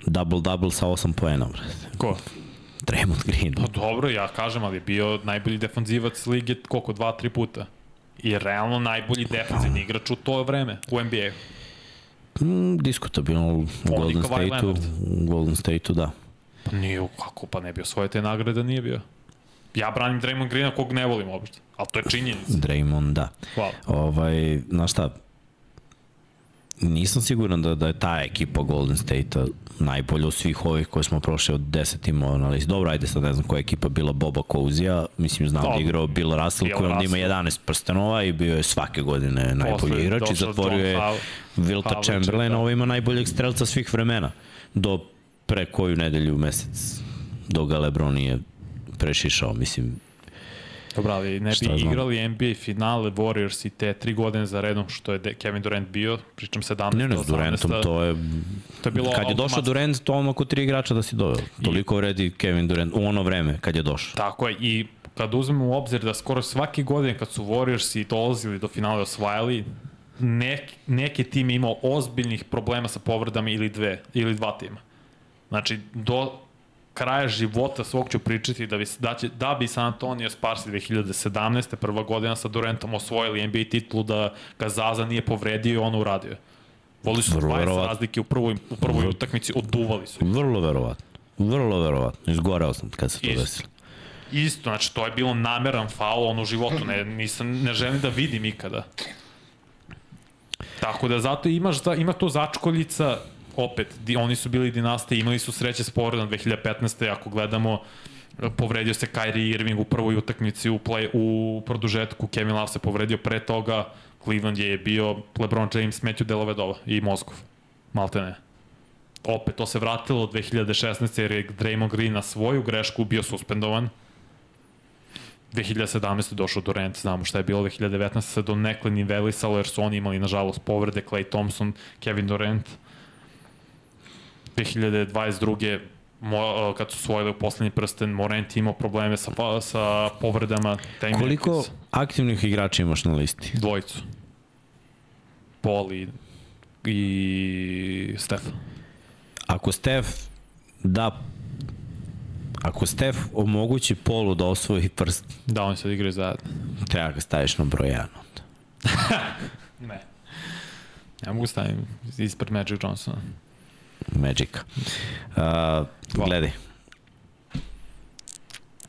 double-double sa 8 poena, brate. Ko? Draymond Green. Pa dobro, ja kažem, ali je bio najbolji defanzivac lige koliko, dva, tri puta. I realno najbolji defanzivni igrač u to vreme, u NBA-u. Mm, diskutabilno u Golden State-u. U Golden State-u, da. Pa nije, kako, pa ne bi osvojio te nagrade, nije bio. Ja branim Draymond Greena kog ne volim uopšte, ali to je činjenica. Draymond, da. Hvala. Ovaj, znaš šta, nisam siguran da, da je ta ekipa Golden State-a najbolja od svih ovih koje smo prošli od 10 timova na listi. Dobro, ajde sad ne znam koja je ekipa bila Boba Cousy-a, mislim znam da Dobro. je igrao Bill Russell Bill koji onda ima Russell. 11 prstenova i bio je svake godine najbolji igrač i zatvorio je Wilta Havlića, Chamberlaina, da. ovo ima najboljeg strelca svih vremena do pre koju nedelju, mesec, dok ga Lebron nije prešišao, mislim, Dobro, ali ne bi igrali NBA finale Warriors i te tri godine za redom što je Kevin Durant bio, pričam 17. Ne, ne, s 18. Durantom to je... To je bilo kad je došao. Durant, to ono ko tri igrača da si doveo. Toliko vredi Kevin Durant u ono vreme kad je došao. Tako je, i kad uzmemo u obzir da skoro svake godine kad su Warriorsi dolazili do finala i osvajali, nek, neki tim je imao ozbiljnih problema sa povredama ili dve, ili dva tima. Znači, do kraja života svog ću pričati da bi, da, će, da bi San Antonio Sparsi 2017. prva godina sa Durantom osvojili NBA titulu da ga Zaza nije povredio i ono uradio. Voli su Vrlo 20 verovatno. razlike u prvoj, u prvoj utakmici, oduvali su. Vrlo verovatno. Vrlo verovatno. Izgoreo sam kad se to Isto. desilo. Isto, znači to je bilo nameran faul on u životu, ne, nisam, ne želim da vidim ikada. Tako da zato imaš, da, ima to začkoljica, opet, di, oni su bili dinastije, imali su sreće s povredom 2015. Ako gledamo, povredio se Kyrie Irving u prvoj utakmici u, play, u produžetku, Kevin Love se povredio pre toga, Cleveland je bio LeBron James, Matthew Delovedova i Moskov, malte ne. Opet, to se vratilo 2016. jer je Draymond Green na svoju grešku bio suspendovan, 2017. došao Durant, znamo šta je bilo, 2019. se do nekle nivelisalo jer su oni imali nažalost povrede, Clay Thompson, Kevin Durant. 2022. Mo, kad su svojili u poslednji prsten, Morant je imao probleme sa, pa- sa povredama. Dame Koliko Memphis, aktivnih igrača imaš na listi? Dvojicu. Paul i, i Steph. Ako Stef da Ako Stef omogući Polu da osvoji prst, Da, oni sad igraju zajedno. treba ga staviš na broj 1. onda. Ne. Ja mogu stavim ispred Magic Johnsona. Magica. Uh, gledaj.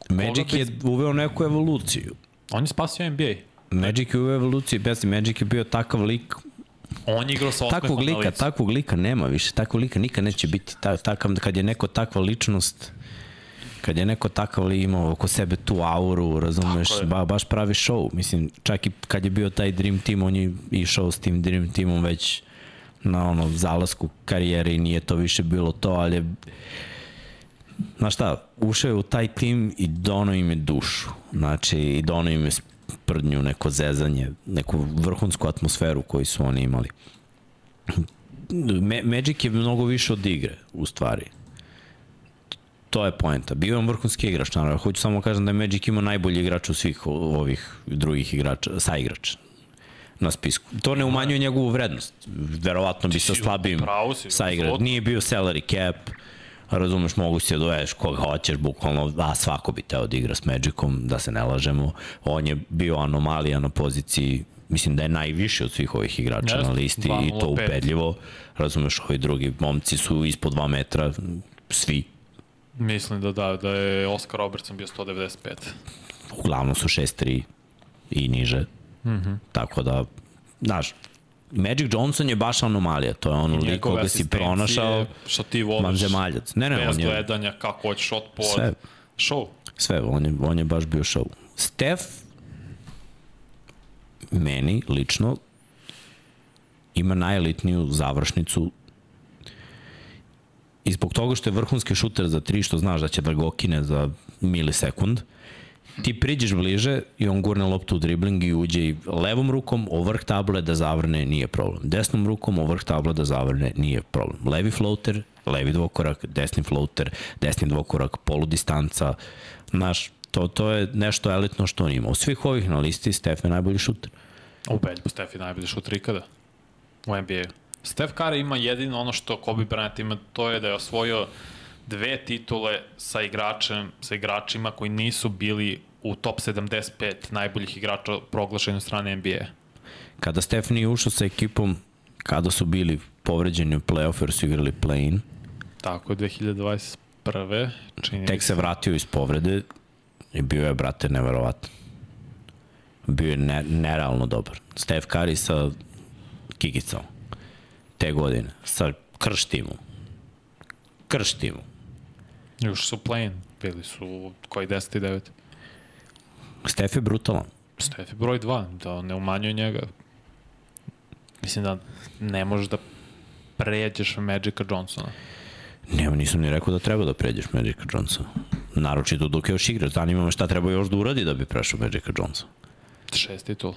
Magic je uveo neku evoluciju. On je spasio NBA. Magic je uveo evoluciju, bez Magic je bio takav lik, On je igrao sa takvog na lika, licu. takvog lika nema više, takvog lika nikad neće biti. Ta, takav, kad je neko takva ličnost, kad je neko takav li imao oko sebe tu auru, razumeš, ba, baš pravi show. Mislim, čak i kad je bio taj Dream Team, on je išao s tim Dream Teamom već na ono zalasku karijere i nije to više bilo to, ali je znaš šta, ušao je u taj tim i dono im je dušu. Znači, i dono im je sprdnju, neko zezanje, neku vrhunsku atmosferu koju su oni imali. Ma Magic je mnogo više od igre, u stvari. To je poenta. Bio je on vrhunski igrač, naravno. Hoću samo kažem da je Magic imao najbolji igrač od svih ovih drugih igrača, sa igrača na spisku. To ne umanjuje njegovu vrednost. Verovatno bi sa si u slabim pravu si, sa igrač. apsolutno. Nije bio salary cap, razumeš, mogu se doveš koga hoćeš, bukvalno, a svako bi teo da igra s Magicom, da se ne lažemo. On je bio anomalija na poziciji mislim da je najviše od svih ovih igrača na listi i to 2.05. ubedljivo. Razumeš, ovi drugi momci su ispod 2 metra, svi. Mislim da da, da je Oscar Robertson bio 195. Uglavnom su 6-3 i niže. Mm. -hmm. Tako da, znaš, Magic Johnson je baš anomalija. To je ono lik koga si pronašao Što ti voliš. vanzemaljac. Ne, ne, Bez on je gledanja, kako hoćeš shot pod. Sve. Show. sve, on je, on je baš bio show. Steph, meni lično, ima najelitniju završnicu i zbog toga što je vrhunski šuter za tri, što znaš da će da ga okine za milisekund, ti priđeš bliže i on gurne loptu u dribling i uđe i levom rukom o vrh table da zavrne nije problem. Desnom rukom o vrh table da zavrne nije problem. Levi floater, levi dvokorak, desni floater, desni dvokorak, poludistanca. Znaš, to, to je nešto elitno što on ima. U svih ovih na listi Steph je najbolji šuter. Ubedljivo, Steph je najbolji šuter ikada u NBA-u. Curry ima jedino ono što Kobe Bryant ima, to je da je osvojio dve titule sa igračem, sa igračima koji nisu bili u top 75 najboljih igrača proglašenih strane NBA. Kada Steph nije ušao sa ekipom, kada su bili povređen u playoff jer su igrali play-in. Tako je, 2021. Čini Tek se vratio iz povrede i bio je, brate, neverovatno. Bio je ne, nerealno dobar. Steph Curry sa kikicom. Te godine. Sa krš timom. Još su play-in, bili su koji 10 i 9. Steph je brutalan. Steph je broj 2, da ne umanjuje njega. Mislim da ne možeš da pređeš Magica Johnsona. Ne, nisam ni rekao da treba da pređeš Magica Johnsona. Naročito dok je još igra. Zanima me šta treba još da uradi da bi prešao Magica Johnson. Šest titula.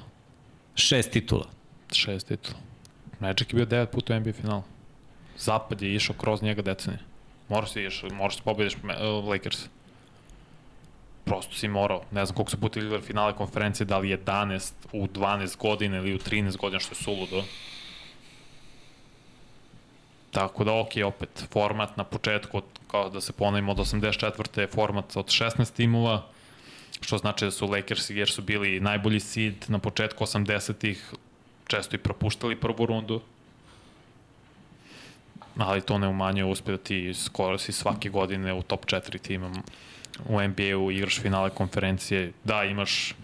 Šest titula. Šest titula. Magic je bio devet puta u NBA finalu. Zapad je išao kroz njega decenije. Moraš si išao, moraš da pobediš uh, Lakers. Prosto si morao. Ne znam koliko se puta igrali finale konferencije, da li 11 u 12 godina ili u 13 godina, što je suludo. Tako da, ok, opet, format na početku, kao da se ponovimo od 84. je format od 16 timova, što znači da su Lakersi, jer su bili najbolji seed na početku 80-ih, često i propuštali prvu rundu, ali to ne umanjuje uspeh da ti skoro si svake godine u top 4 tima u NBA-u igraš finale konferencije, da imaš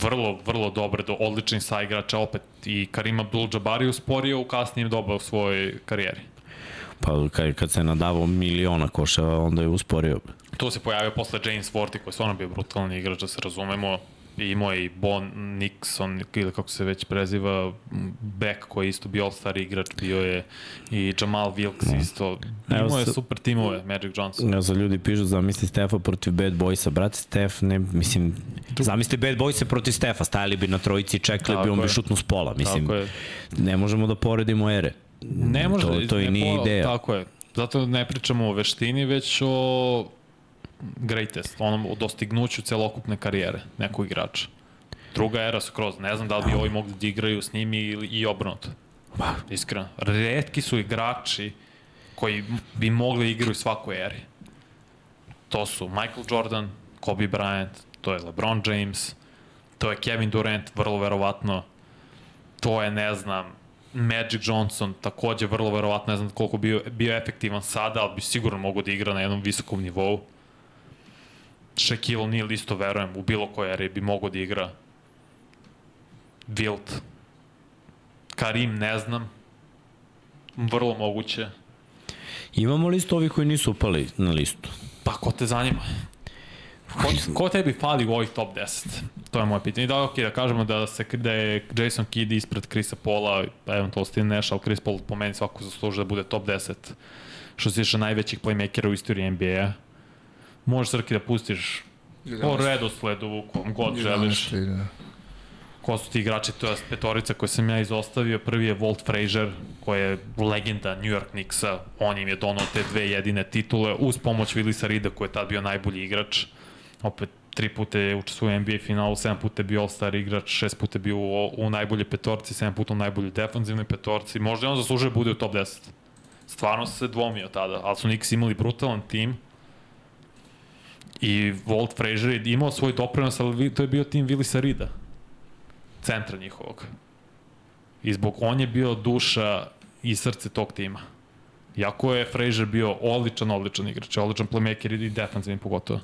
vrlo, vrlo dobre, do odlični saigrača, opet i Karim Abdul-Jabbar je usporio u kasnijem doba u svojoj karijeri. Pa kad, kad se nadavao miliona koševa, onda je usporio. Tu se pojavio posle James Forti, koji je stvarno bio brutalan igrač, da se razumemo, imao je i Bon Nixon, ili kako se već preziva, Beck koji je isto bio all-star igrač, bio je i Jamal Wilkes isto. Imao je super timove, Magic Johnson. Ja za ljudi pišu, zamisli Stefa protiv Bad Boysa. Brate, Stef, ne, mislim, zamisli Bad Boysa protiv Stefa, stajali bi na trojici i čekali Tako bi, on bi šutnu s pola. Mislim, Tako je. ne možemo da poredimo ere. Ne može, to, to i nije ideja. Tako je. Zato ne pričamo o veštini, već o greatest, onom o dostignuću celokupne karijere nekog igrača. Druga era skroz, ne znam da li bi ovi mogli da igraju s njimi ili i obrnuto. Iskreno. Redki su igrači koji bi mogli da igraju svakoj eri. To su Michael Jordan, Kobe Bryant, to je LeBron James, to je Kevin Durant, vrlo verovatno, to je, ne znam, Magic Johnson, takođe vrlo verovatno, ne znam koliko bio, bio efektivan sada, ali bi sigurno mogo da igra na jednom visokom nivou. Shaquille O'Neal isto verujem, u bilo kojoj eri bi mogo da igra. Wilt, Karim ne znam, vrlo moguće. imamo listu ovih koji nisu upali na listu. Pa ko te zanima? Ko, ko tebi fali u ovih top 10? To je moje pitanje. Da, ok, da kažemo da, se, da je Jason Kidd ispred Chrisa Paula, pa eventualno Steve Nash, ali Chris Paul po meni svako zaslužuje da bude top 10 što se tiče najvećih playmakera u istoriji NBA. Možeš Srki da pustiš po redosledu, kom god želiš. Da. Ko su ti igrači, to je petorica koje sam ja izostavio. Prvi je Walt Frazier, koji je legenda New York Knicksa. On im je donao te dve jedine titule uz pomoć Willisa Rida, koji je tad bio najbolji igrač. Opet, tri puta je učestvovao u NBA finalu, sedam puta je bio All-Star igrač, šest puta je bio u, u najbolje petorci, sedam puta u najbolje defanzivne petorci. Možda je on zaslužuje da bude u top 10. Stvarno se dvomio tada, ali su Knicks imali brutalan tim. I Walt Frazier je imao svoj doprinos, ali to je bio tim Willisa Rida centra njihovog. I zbog on je bio duša i srce tog tima. Iako je Frazier bio odličan, odličan igrač, odličan playmaker i defanzivni pogotovo.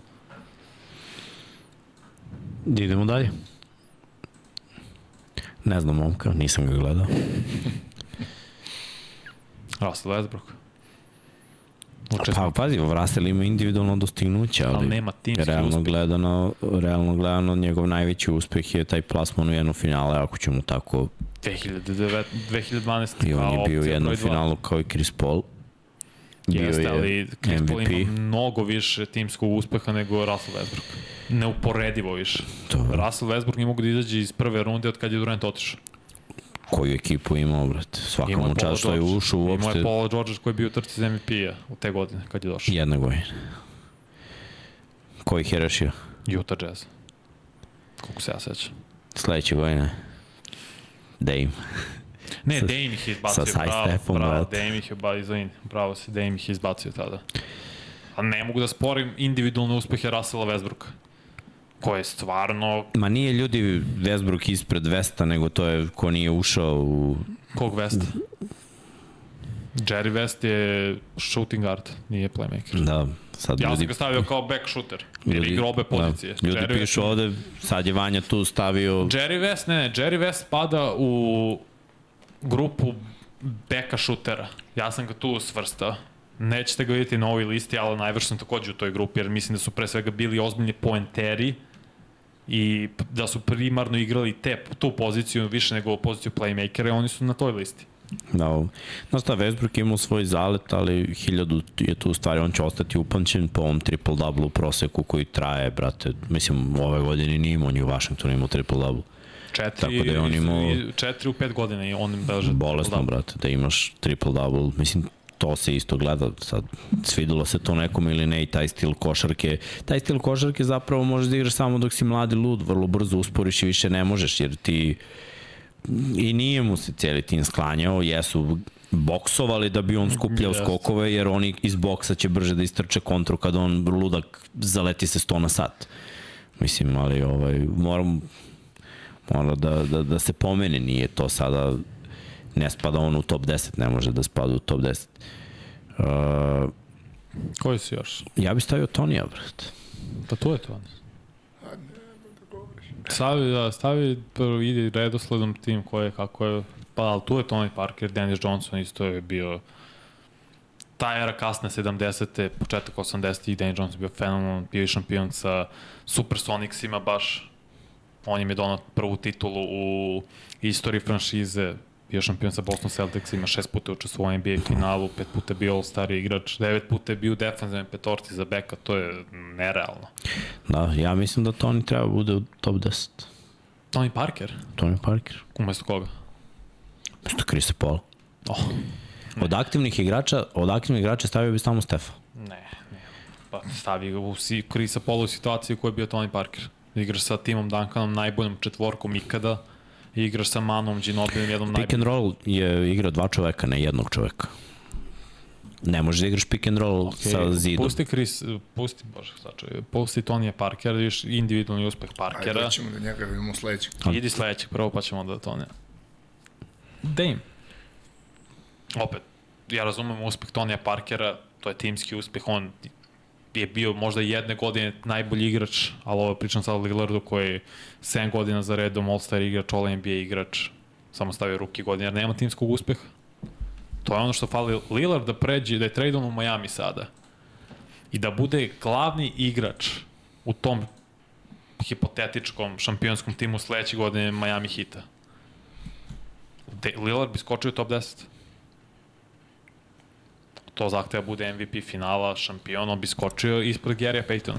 Idemo dalje. Ne znam momka, nisam ga gledao. Russell Westbrook. Pa pazi, Vrastel ima individualno dostignuće, ali, ali nema timski realno uspeh. gledano, realno gledano njegov najveći uspeh je taj plasman u jedno finale, ako ćemo tako 2009, 2012. i on je bio u jednom finalu kao i Chris Paul. Bio Jeste, je ali Chris Paul MVP. ima mnogo više timskog uspeha nego Russell Westbrook. Neuporedivo više. Dobro. Russell Westbrook nije mogu da izađe iz prve runde od kad je Durant otišao. Koju ekipu imao, brate. Svaka Imao mu čast što je ušao Imao uopšte je Paul George koji je bio trci za MVP-a u te godine kad je došao. jedna godina. Koji ih je rešio? Utah Jazz. Koliko se ja sećam. Sledeće godine. Dame. Ne, Sa- Dame ih je izbacio, sa side stepom, bravo, brate. Dame ih je, ba, izvini, bravo si, Dame ih je izbacio tada. A ne mogu da sporim individualne uspehe Russella Westbrooka, koji je stvarno, Ma nije ljudi Westbrook ispred Vesta, nego to je ko nije ušao u... kog Vesta? Jerry West je shooting guard, nije playmaker. Da, sad Ja sam ljudi, ga stavio kao back shooter, jer ljudi, igra obe pozicije. Da, ljudi Jerry pišu West, ovde, sad je Vanja tu stavio... Jerry West, ne, ne, Jerry West spada u grupu beka šutera. Ja sam ga tu svrstao. Nećete ga vidjeti na ovoj listi, ali najvrš sam takođe u toj grupi, jer mislim da su pre svega bili ozbiljni poenteri i da su primarno igrali te, tu poziciju više nego poziciju playmakera oni su na toj listi. Da, znaš šta, Westbrook imao svoj zalet, ali hiljadu je tu stvari, on će ostati upamćen po ovom triple-double proseku koji traje, brate, mislim, ove godine nije imao ni u Washingtonu imao triple-double. Četiri, Tako da je on imao- četiri u pet godina i on beleže. Bolesno, brate, da imaš triple-double, mislim, to se isto gleda, sad svidelo se to nekom ili ne i taj stil košarke, taj stil košarke zapravo možeš da igraš samo dok si mladi lud, vrlo brzo usporiš i više ne možeš, jer ti i nije mu se cijeli tim sklanjao, jesu boksovali da bi on skupljao skokove, jer oni iz boksa će brže da istrče kontru kad on ludak zaleti se 100 na sat. Mislim, ali ovaj, moram, mora da, da, da se pomene, nije to sada ne spada on u top 10, ne može da spada u top 10. Uh, Koji su još? ja bih stavio Tonija, brate. Pa to je to. Stavi, da, stavi prvo ide redosledom tim ko je, kako je, pa ali tu je Tony Parker, Dennis Johnson isto je bio ta era kasne 70. početak 80. i Dennis Johnson bio fenomenalan, bio je šampion sa Supersonicsima baš. On im je donao prvu titulu u istoriji franšize, bio šampion sa Boston Celticsima, šest puta učestvovao u NBA finalu, pet puta bio all-star igrač, devet puta je bio u defensivnoj petorci za beka, to je nerealno. Da, ja mislim da Toni treba bude u top 10. Tony Parker? Tony Parker. Umesto koga? Mesto Krisa Paul. Oh, Od aktivnih igrača, od aktivnih igrača stavio bi samo Stefa. ne, ne. Pa stavi ga u si, Krisa Polu u situaciju koja je bio Tony Parker. Igraš sa Timom Duncanom, najboljom četvorkom ikada. I igraš sa Manom Ginobilijem, jednom Pick and najboljim. roll je igra dva čoveka, ne jednog čoveka. Ne možeš da igraš pick and roll okay. sa zidom. Pusti Chris, pusti, bože, sačuj, pusti Tonija Parkera, da vidiš individualni uspeh Ajde, Parkera. doćemo do njega, vidimo sledećeg. Idi sledećeg prvo, pa ćemo da Tonija. Dame. Opet, ja razumem uspeh Tonija Parkera, to je timski uspeh, on je bio možda jedne godine najbolji igrač, ali ovo pričam sad o Lillardu koji je 7 godina za redom All-Star igrač, All-NBA igrač, samo stavio ruki godine, jer nema timskog uspeha. To je ono što fali Lillard da pređe, da je tradeon u Miami sada i da bude glavni igrač u tom hipotetičkom šampionskom timu sledeće godine Miami Hita. Lillard bi skočio u top 10. To zahteva da bude MVP finala, šampion, on bi skočio ispred Gary'a Paytona.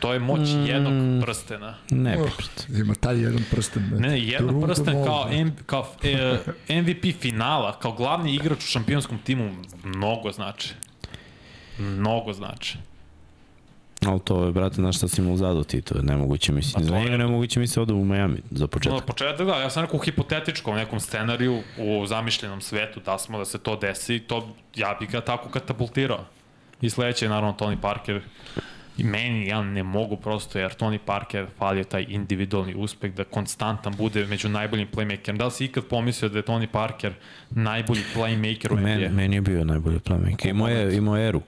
To je moć mm. jednog prstena. Ne, Oh, brate. ima taj jedan prsten. Ne, ne, jedan Drugo prsten mogu. kao, M, kao e, MVP finala, kao glavni igrač u šampionskom timu, mnogo znači. Mnogo znači. Ali to je, brate, znaš šta si imao zadu ti, to je nemoguće, mislim. Pa to Za je- njega nemoguće mi se ode u Miami za No, početak. početak, da, ja sam rekao u hipotetičkom nekom scenariju, u zamišljenom svetu, da smo da se to desi, to ja bih ga tako katapultirao. I sledeće je naravno Tony Parker. I meni, ja ne mogu prosto, jer Tony Parker falio taj individualni uspeh da konstantan bude među najboljim playmakerom. Da li si ikad pomislio da je Tony Parker najbolji playmaker u NBA? Men, meni je bio najbolji playmaker. Imao je, imao je eru.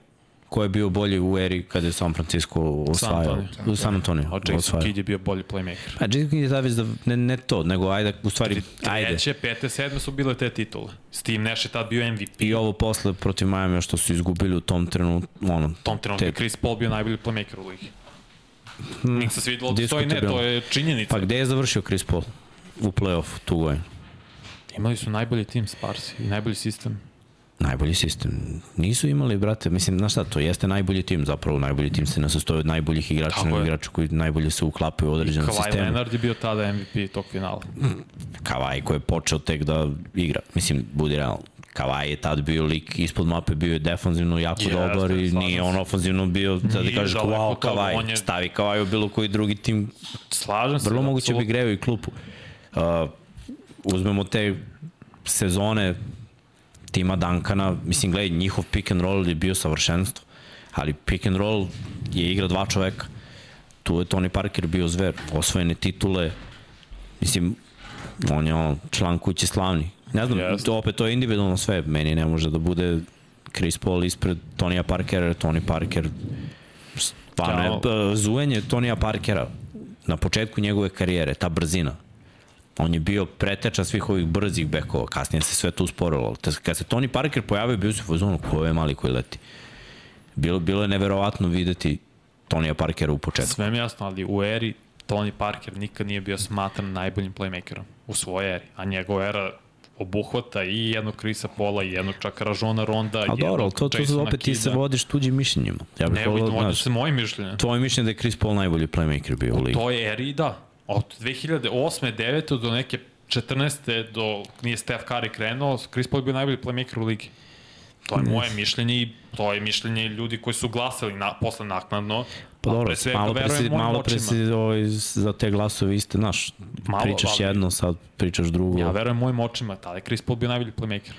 Ko je bio bolji u eri kada je San Francisco osvajao? Antonio. U San Antonio. A Jason osvajao. Kidd je bio bolji playmaker. A Jason Kidd je zavez da, ne, ne to, nego ajde, u stvari, ajde. Treće, pete, sedme su bile te titule. Steve Nash je tad bio MVP. I ovo posle protiv Miami što su izgubili u tom trenutku, ono, tom trenutku je Te- Chris Paul bio najbolji playmaker u ligi. Nik se svidilo da stoji ne, diskutabilno. to je činjenica. Pa gde je završio Chris Paul? U play-offu tu godinu. Imali su najbolji tim Sparsi i najbolji sistem. Najbolji sistem. Nisu imali, brate, mislim, znaš šta, to jeste najbolji tim, zapravo najbolji tim se ne sastoji od najboljih igrača, Tako nego je. igrača koji najbolje se uklapaju u određenom Kawhi sistemu. Leonard je bio tada MVP tog finala. Kavaj koji je počeo tek da igra. Mislim, budi realno. Kavaj je tad bio lik ispod mape, bio je defanzivno jako Jeste, dobar i nije on ofanzivno bio, da ti kažeš wow, Kavaj, je- stavi Kavaj u bilo koji drugi tim, Slažem se. vrlo da, moguće bi apsolutno. greo i klupu. Uh, uzmemo te sezone tima Dankana, mislim, gledaj, njihov pick and roll je bio savršenstvo, ali pick and roll je igra dva čoveka. Tu je Tony Parker bio zver, osvojene titule, mislim, on je on, član kuće slavni, Ne znam, Jeste. to, opet to je individualno sve. Meni ne može da bude Chris Paul ispred Tonija Parkera, Tony Parker stvarno je Ćao. p- zujenje Tonija Parkera na početku njegove karijere, ta brzina. On je bio preteča svih ovih brzih bekova, kasnije se sve to usporilo. Kad se Tony Parker pojavio, bio se u fazonu, ko je mali koji leti. Bilo, bilo je neverovatno videti Tonija Parkera u početku. Sve mi jasno, ali u eri Tony Parker nikad nije bio smatran najboljim playmakerom u svojoj eri, a njegova era obuhvata i jednog Krisa Pola i jednog čak Ražona Ronda, Ali dobro, ali to, to Jasona opet ti se vodiš tuđim mišljenjima. Ja bih Ne, volao, vidim, ovdje znaš, se moje mišljenje. tvoje mišljenje da je Chris Paul najbolji playmaker bio u U ligi. toj eri, da. Od 2008. 9. do neke 14. do nije Steph Curry krenuo, Chris Paul je bio najbolji playmaker u ligi. To je moje mišljenje i to je mišljenje ljudi koji su glasali na, posle naknadno. Pa dobro, pre svega malo pre si, malo pre si ovaj, za te glasove iste, znaš, Malo, pričaš ali- jedno, sad pričaš drugo. Ja verujem mojim očima, tada je Chris Paul bio najbolji playmaker.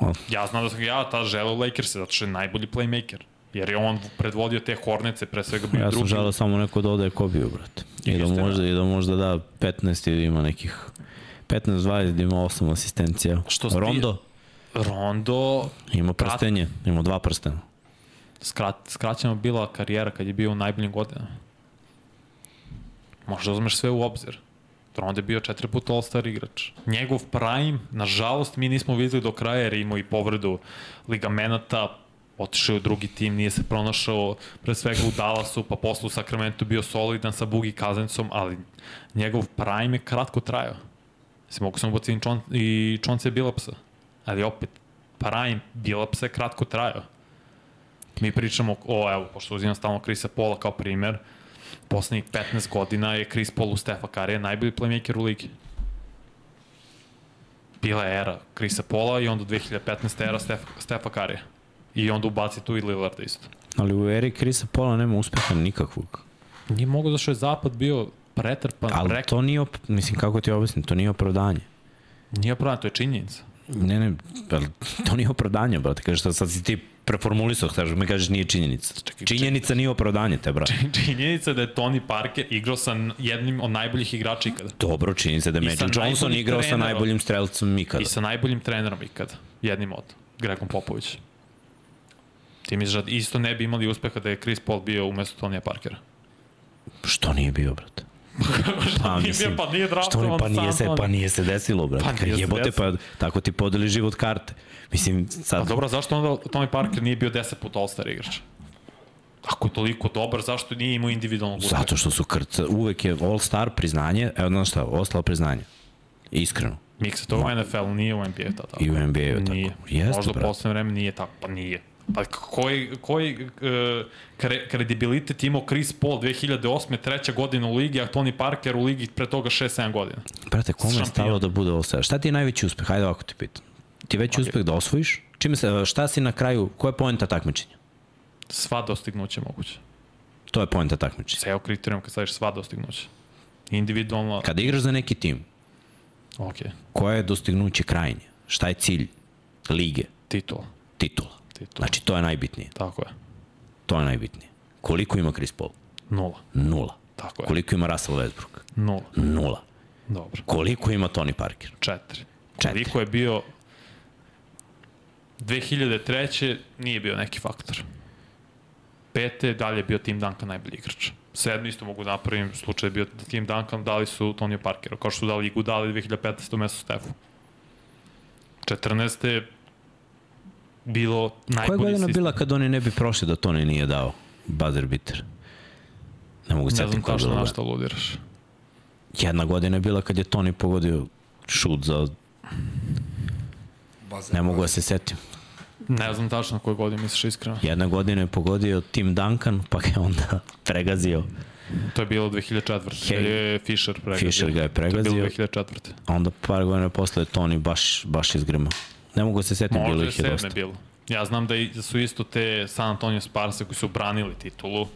Ma, Ja znam da sam ja tada želeo Lakers, zato što je najbolji playmaker. Jer je on predvodio te Hornece, pre svega bio ja sam drugi. želeo samo neko da odaje ko bio, brate. I da, Istina. možda, I da možda da 15 i da ima nekih 15-20, da ima 8 asistencija. Što sti- Rondo Rondo, ima prstenje, ima dva prstena. skrat, skraćena bila karijera kad je bio u najboljim godinama. Možda uzmeš sve u obzir. Rondo je bio četiri puta All-Star igrač. Njegov prime, nažalost, mi nismo videli do kraja jer je imao i povredu ligamenata, otišao u drugi tim, nije se pronašao pre svega u Dallasu, pa posle u Sacramento bio solidan sa Bugi Kazencom, ali njegov prime je kratko trajao. Se mogu sam ubaciti čon, i Čonce Bilapsa, ali opet, prime Bilapsa je kratko trajao. Mi pričamo o, evo, pošto uzimam stalno Krisa Pola kao primer, poslednjih 15 godina je Chris Paul u Stefa Karija najbolji playmaker u ligi. Bila je era Krisa Pola i onda 2015. era Stef, Stefa Karija. I onda ubaci tu i Lillarda isto. Ali u eri Krisa Pola nema uspeha nikakvog. Nije mogo da što je zapad bio pretrpan, Ali rekao, to nije, op... mislim, kako ti objasnim, to nije opravdanje. nije pravno, to je činjenica. Ne, ne, ali to nije opravdanje, brate. Kažeš, sad, sad si ti preformulisao, kažeš, mi kažeš nije činjenica. Čekaj, Činjenica nije opravdanje, te, brate. Činjenica je da je Tony Parker igrao sa jednim od najboljih igrača ikada. Dobro, se da je sa Magic Johnson igrao sa trenerom. najboljim strelcem ikada. I sa najboljim trenerom ikada. Jednim od. Gregom Popović. Ti misliš da isto ne bi imali uspeha da je Chris Paul bio umesto Tonija Parkera? Što nije bio, brate? Pa, Nije mislim, pa nije Što draftovan pa nije se, pa nije se desilo, brate. Pa nije Jebote, pa tako ti podeli život karte. Mislim, sad... Pa dobro, zašto onda Tony Parker nije bio 10 puta All-Star igrač? Ako je toliko dobar, zašto nije imao individualnog uspeha? Zato što su krca, uvek je All-Star priznanje, evo znaš šta, All-Star priznanje. Iskreno. Miksa to u NFL, nije u NBA to tako. I u NBA je tako. Nije. Jeste, Možda u poslednje vreme nije tako, pa nije. Pa koji, koji uh, kre, kredibilitet imao Chris Paul 2008. treća godina u ligi, a Tony Parker u ligi pre toga 6-7 godina? Brate, kome je stalo da bude All-Star? Šta ti je najveći uspeh? Hajde ovako ti pitam. Ti je veći okay. uspeh da osvojiš? Čime se, šta si na kraju, koja je poenta takmičenja? Sva dostignuća moguće. To je poenta takmičenja. Ceo kriterijum kad staviš sva dostignuća. Individualno, Kada igraš za neki tim, ok, koje je dostignuće krajnje? Šta je cilj lige, titula. titula? Titula. Znači, to je najbitnije. Tako je. To je najbitnije. Koliko ima Chris Paul? Nula. Nula. Tako je. Koliko ima Russell Westbrook? Nula. Nula. Dobro. Koliko ima Tony Parker? Četiri. Četiri. Koliko je bio 2003. nije bio neki faktor. Pete, dalje je bio Tim Duncan najbolji igrač. Sedmi isto mogu da napravim, slučaj je bio Tim Duncan dali su Tonio Parkeru, kao što su dali Igu dali 2015. mesto Stefu. 14. bilo Koja najbolji godina sistem. bila kad oni ne bi prošli da Tony nije dao buzzer beater? Ne mogu Ne setim znam koja je tačno bila. na što ludiraš. Jedna godina je bila kad je Tony pogodio šut za... Bazen, Ne mogu da se setim. Ne znam tačno na koju godinu misliš iskreno. Jedna godina je pogodio Tim Duncan, pa ga je onda pregazio. To je bilo 2004. Hej. Hej. je Fisher pregazio. Fisher ga je To je bilo pregazio. 2004. A onda par godina posle je Tony baš, baš izgrmao. Ne mogu da se setim, bilo je ih je dosta. bilo. Ja znam da, da su isto te San Antonio Sparse koji su branili titulu,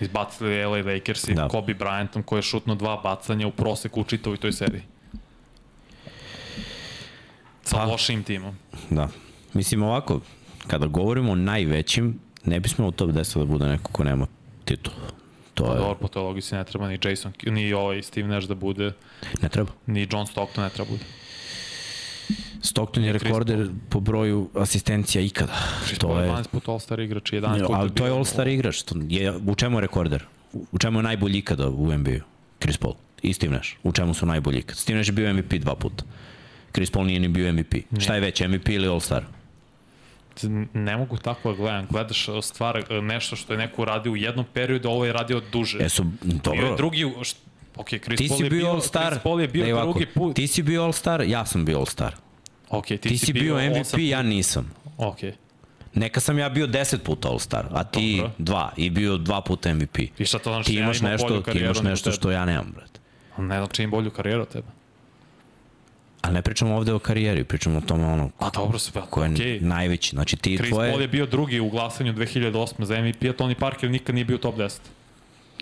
izbacili LA Lakers i Da. da. Kobe Bryantom koji je šutno dva bacanja u proseku u čitavoj toj seriji. Sa Pa. lošim timom. Da. Mislim ovako, kada govorimo o najvećim, ne bismo u top 10 da bude neko ko nema titul. To Pa je, dobro, po toj logici ne treba ni Jason, ni ovaj Steve Nash da bude, ne treba. ni John Stockton ne treba bude. Stockton je rekorder po broju asistencija ikada. Chris To je je, 12 puta All-Star igrač i 11 puta ali to je bio- All-Star igrač. To je, u čemu je rekorder? U čemu je najbolji ikada u NBA-u? Chris Paul. I Steve Nash. U čemu su najbolji ikada? Steve Nash je bio MVP dva puta. Chris Paul nije ni bio MVP. Šta je već, MVP ili All-Star? Ne mogu tako da gledam. Gledaš uh, stvar, uh, nešto što je neko uradio u jednom periodu, ovo je radio duže. Jesu, Bio je dobro, drugi, št- ok, Chris ti Paul si je bio All-Star. Chris Paul je bio drugi put. Ti si bio All-Star, ja sam bio All-Star. Ok, ti, Ti si bio MVP, osam ja puta. nisam. Ok, Neka sam ja bio 10 puta All-Star, a ti Dobro. dva i bio dva puta MVP. i šta to znači? Ti ja imaš imam nešto, ti imaš nešto što ja nemam, brate. Ne znam čim bolju karijeru od tebe. Ali ne pričamo ovde o karijeri, pričamo o tome ono A dobro, sve, ko je okej. najveći. Znači ti Chris tvoje... Paul je bio drugi u glasanju 2008 za MVP, a Tony Parker nikad nije bio top 10.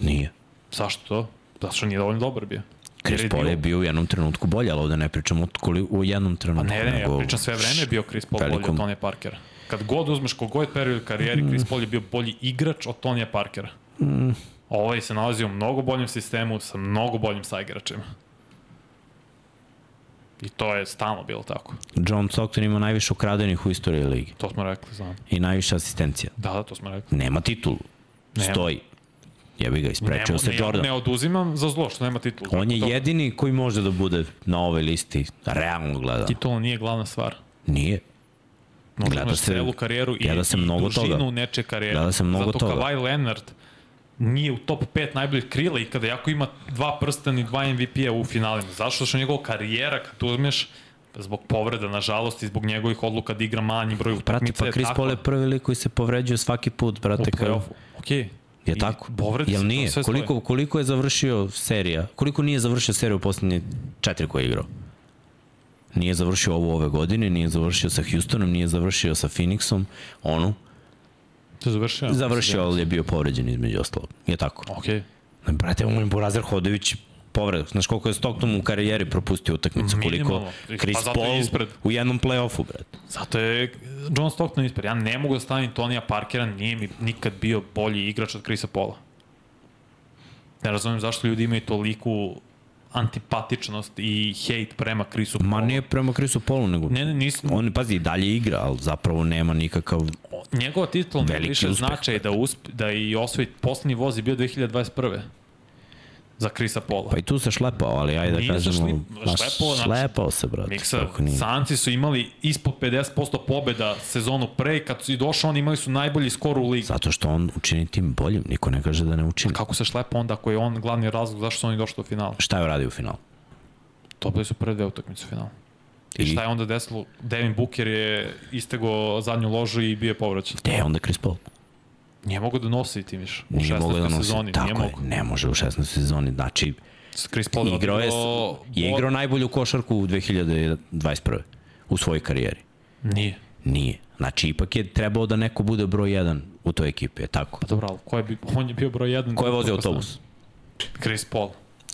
Nije. Zašto to? Zato što nije dovoljno dobar bio. Chris Paul je bio u jednom trenutku bolji, ali ovde ne pričamo o, koli, u jednom Pa trenutku. ne, ne, ja nego pričam sve vreme je bio Chris Paul bolji od Tonija Parkera. Kad god uzmeš kogod period karijeri, Chris Paul je bio bolji igrač od Tonija Parkera. Mm. Ovaj se nalazi u mnogo boljem sistemu sa mnogo boljim saigračima. I to je stalno bilo tako. John Stockton ima najviše ukradenih u istoriji ligi To smo rekli, znam. i najviše asistencija. Da, da, to smo rekli. Nema titulu. Nema. Stoji. Jebi ga, isprečio se ne, Jordan. Ne oduzimam za zlo što nema titulu. On je To- jedini koji može da bude na ovoj listi, realno gleda. Titula nije glavna stvar. Nije. Možda Gleda se- celu karijeru i, gleda se i mnogo dužinu toga. neče karijere. Gleda se mnogo Zato toga. Kawhi Leonard nije u top 5 najboljih krila i kada jako ima dva prstena i dva MVP-a u finalima. Zašto? Što je njegova karijera, kad uzmeš, zbog povreda, nažalost, i zbog njegovih odluka da igra manji broj Brate, utakmica, pa Chris Paul je prvi lik koji se povređuje svaki put, u brate. Kao, play-offu. Okej. Je tako? Povredi Jel nije? Koliko, koliko je završio serija? Koliko nije završio seriju u poslednje četiri koje je igrao? Nije završio ovu ove godine, nije završio sa Houstonom, nije završio sa Phoenixom, onu. To je završio? Završio, ali je bio povređen između ostalog. Je tako? Okej. Brate, moj Burazir Hodović povreda. Znaš koliko je Stockton u karijeri propustio utakmicu, koliko. Chris Pa je Paul ispred. u jednom play-offu, brate. Zato je John Stockton ispred. Ja ne mogu da stavim Tonija Parkera, nije mi nikad bio bolji igrač od Chrisa Paula. Ne razumem zašto ljudi imaju toliku antipatičnost i hejt prema Chrisu Paulu. Ma nije prema Chrisu Paulu, nego... Ne, ne, nisam. On, pazi, dalje igra, ali zapravo nema nikakav... Njegova Veliki više uspeh, značaj da, usp, da i osvoji poslednji voz je bio 2021. za Chrisa Paula. Pa i tu se šlepao, ali ajde da Nije kažemo... ma, šlepao, znači- šlepao se, brate. Miksa. Sanci su imali ispod 50% pobeda sezonu pre i kad su i došao, oni imali su najbolji skor u ligi. Zato što on učini tim boljim, niko ne kaže da ne učini. Kako se šlepa onda ako je on glavni razlog zašto su oni došli do finala? Šta je uradio u finalu? Dobili su prve dve utakmice u finalu. I, I? šta je onda desilo? Devin Booker je istego zadnju ložu i bio je povraćan. Gde je onda Chris Paul? Nije mogo da nosi tim više. U Nije mogao da 16. nosi. sezoni. Nije Tako je, mogo. ne može u 16. sezoni. Znači, Chris Paul je igrao je, je igrao najbolju košarku u 2021. u svojoj karijeri. Nije. Nije. Znači, ipak je trebao da neko bude broj 1 u toj ekipi, je tako? Pa dobro, ali ko je, on je bio broj jedan. Ko je vozio autobus? Chris Paul.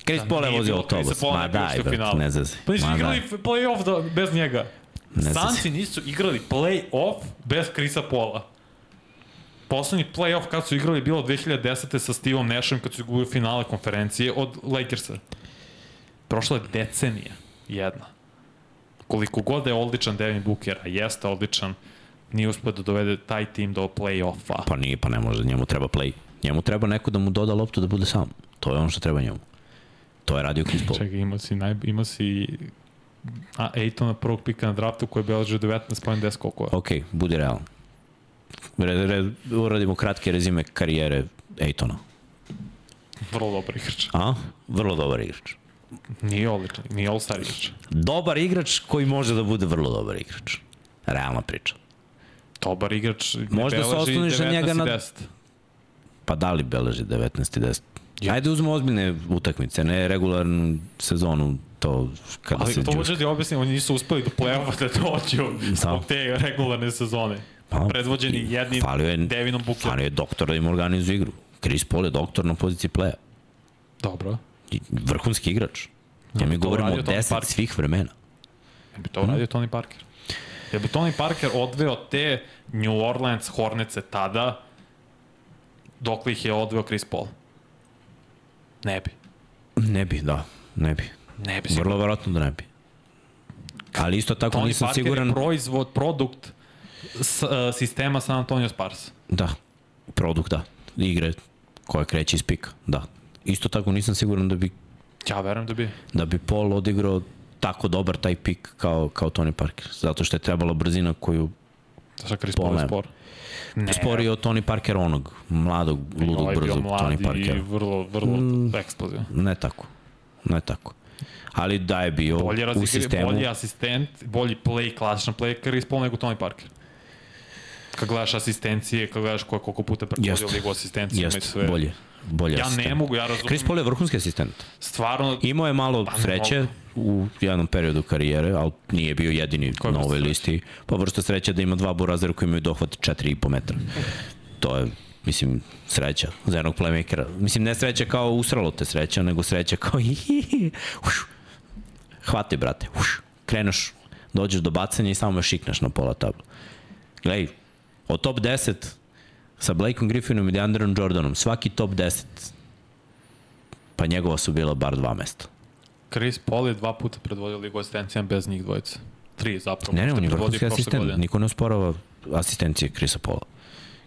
Chris Da, Paul je nije vozio autobus. Ma daj, finale. ne zezi. Pa nisu igrali play-off da, bez njega. Ne Sanci nisu igrali play-off bez Chrisa Paula. Poslednji play-off kad su igrali bilo 2010. sa Steveom Nashom kad su izgubili finale konferencije od Lakersa. Prošla je decenija jedna. Koliko god da je odličan Devin Booker, a jeste odličan, nije uspio da dovede taj tim do play-offa. Pa nije, pa ne može, njemu treba play. Njemu treba neko da mu doda loptu da bude sam. To je ono što treba njemu. To je radio Chris Paul. Čekaj, imao si, naj, imao si a, Ejtona prvog pika na draftu koji je beležio 19.10 koliko je. Ok, budi realan. Re, re, uradimo kratke rezime karijere Ejtona. Vrlo dobar igrač. A? Vrlo dobar igrač. Nije odličan, nije all-star igrač. Dobar igrač koji može da bude vrlo dobar igrač. Realna priča. Dobar igrač. Možda se osloniš na 19 njega na- 10. Pa da li beleži 19 i 10? Ja. Ajde uzmemo ozbiljne utakmice, ne regularnu sezonu, to kada Ali se to džuska. može da ti objasnim, oni nisu uspeli do play-offa da dođu zbog te regularne sezone. Pa, Predvođeni jednim falio je, Devinom Bookerom. Falio je doktor da im organizuje igru. Chris Paul je doktor na poziciji playa. Dobro. I vrhunski igrač. Ja mi to govorim o uradio Tony 10 Parker. svih vremena. Ja bi to uradio Tony Parker. Ja bi Tony Parker odveo te New Orleans Hornetse tada dok li ih je odveo Chris Paul. Ne bi. Ne bi, da, ne bi. Ne bi sigurno. Vrlo verovatno da ne bi. Ali isto tako Tony nisam Parker siguran... je proizvod, produkt s, uh, sistema San Antonio Spars. Da, produkt, da. Igre koja kreće iz pika, da. Isto tako nisam siguran da bi, Ja verujem da bi. da bi Paul odigrao tako dobar taj pik kao, kao Tony Parker. Zato što je trebala brzina koju Sa Chris Paul je spor. Ne, spori od Tony Parker onog, mladog, ludog, ovaj je brzog Tony i Parkera. vrlo, vrlo mm. eksplozivan. Ne tako. Ne tako. Ali da je bio Bolji, u sistemu. bolji asistent, bolji play, klasičan play Chris Paul nego Tony Parker. Kad gledaš asistencije, kad gledaš ko, koliko puta predvodio Jeste. ligu asistencijama i Jeste, sve. bolje. Bolje Ja asistent. ne mogu, ja razumem. Chris Paul je vrhunski asistent. Stvarno, Imao je malo Pa, sreće u jednom periodu karijere, ali nije bio jedini Koja na ovoj listi. Pa vrsta sreće da ima dva burazera koji imaju dohvat 4,5 metra. To je, mislim, sreća za jednog playmakera. Mislim, ne sreća kao usralo te sreća, nego sreća kao hihihi. Uš. Hvataj, brate. Uš. Kreneš, dođeš do bacanja i samo me šikneš na pola tabla. Glej, od top 10 sa Blakeom Griffinom i DeAndreom Jordanom, svaki top 10 pa njegova su bila bar dva mesta. Chris Paul je dva puta predvodio ligu asistencijama bez njih dvojice. Tri zapravo. Ne, ne, on je vrhunski asistent. godine. Niko ne osporava asistencije Krisa Pola.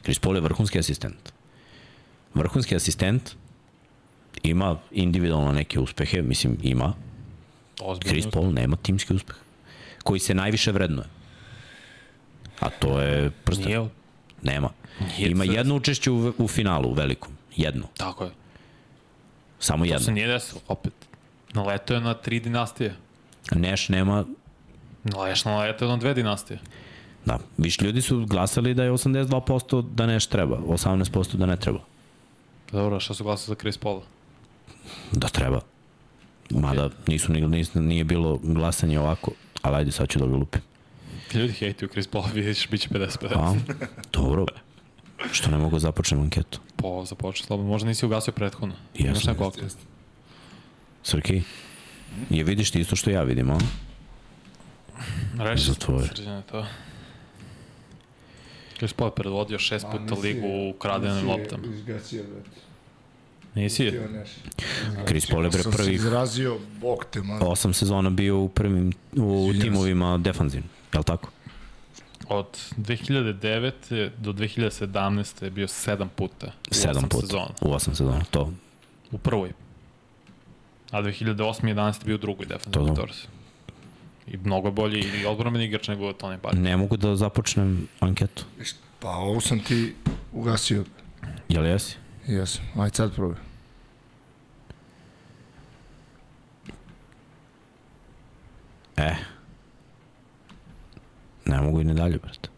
Chris Paul je vrhunski asistent. Vrhunski asistent ima individualno neke uspehe, mislim ima. Ozbiljno. Chris Paul nema timski uspeh. Koji se najviše vrednuje. A to je prsten. Nije, Nema. Nije Ima jedno učešće u, u finalu, u velikom. Jedno. tako je. Samo To se jedno. nije desilo, opet. Naletao je na tri dinastije. Neš nema Naleš naletao je na dve dinastije. Da, viš ljudi su glasali da je 82% da neš treba, 18% da ne treba. Dobro, šta su glasali za Chris Paula? Da treba. Mada nisu, ni- nisu, nije bilo glasanje ovako, ali ajde sad ću da ga lupim. Ljudi hejtuju Chris Paula, vidiš, bit će 50-50. A, dobro. Što ne mogu da započnem anketu? Po, započeo slobodno. Možda nisi ugasio prethodno. Jesam. Imaš neko? Srki, je vidiš ti isto što ja vidim, a? Reši srđane to. Chris Paul je predvodio šest puta ligu u kradenim loptama. Izgacio, brate. Nisi je? Chris Paul je bre Sam se prvih izrazio, bog te, man. osam sezona bio u prvim, u Izvinjam se. Defanzivnim, jel tako? Od 2009. do 2017. je bio sedam puta. U Sedam puta. Sezona. U osam sezona, to. U prvoj. A 2008. i 11. bio u drugoj To defensivnoj da. torsi. I mnogo bolji i odbromen igrač nego Tony Parker. Ne mogu da započnem anketu. Pa ovo sam ti ugasio. Jel jesi? Jesam. Ajde sad probaj. E. Ne mogu i ne dalje, brate.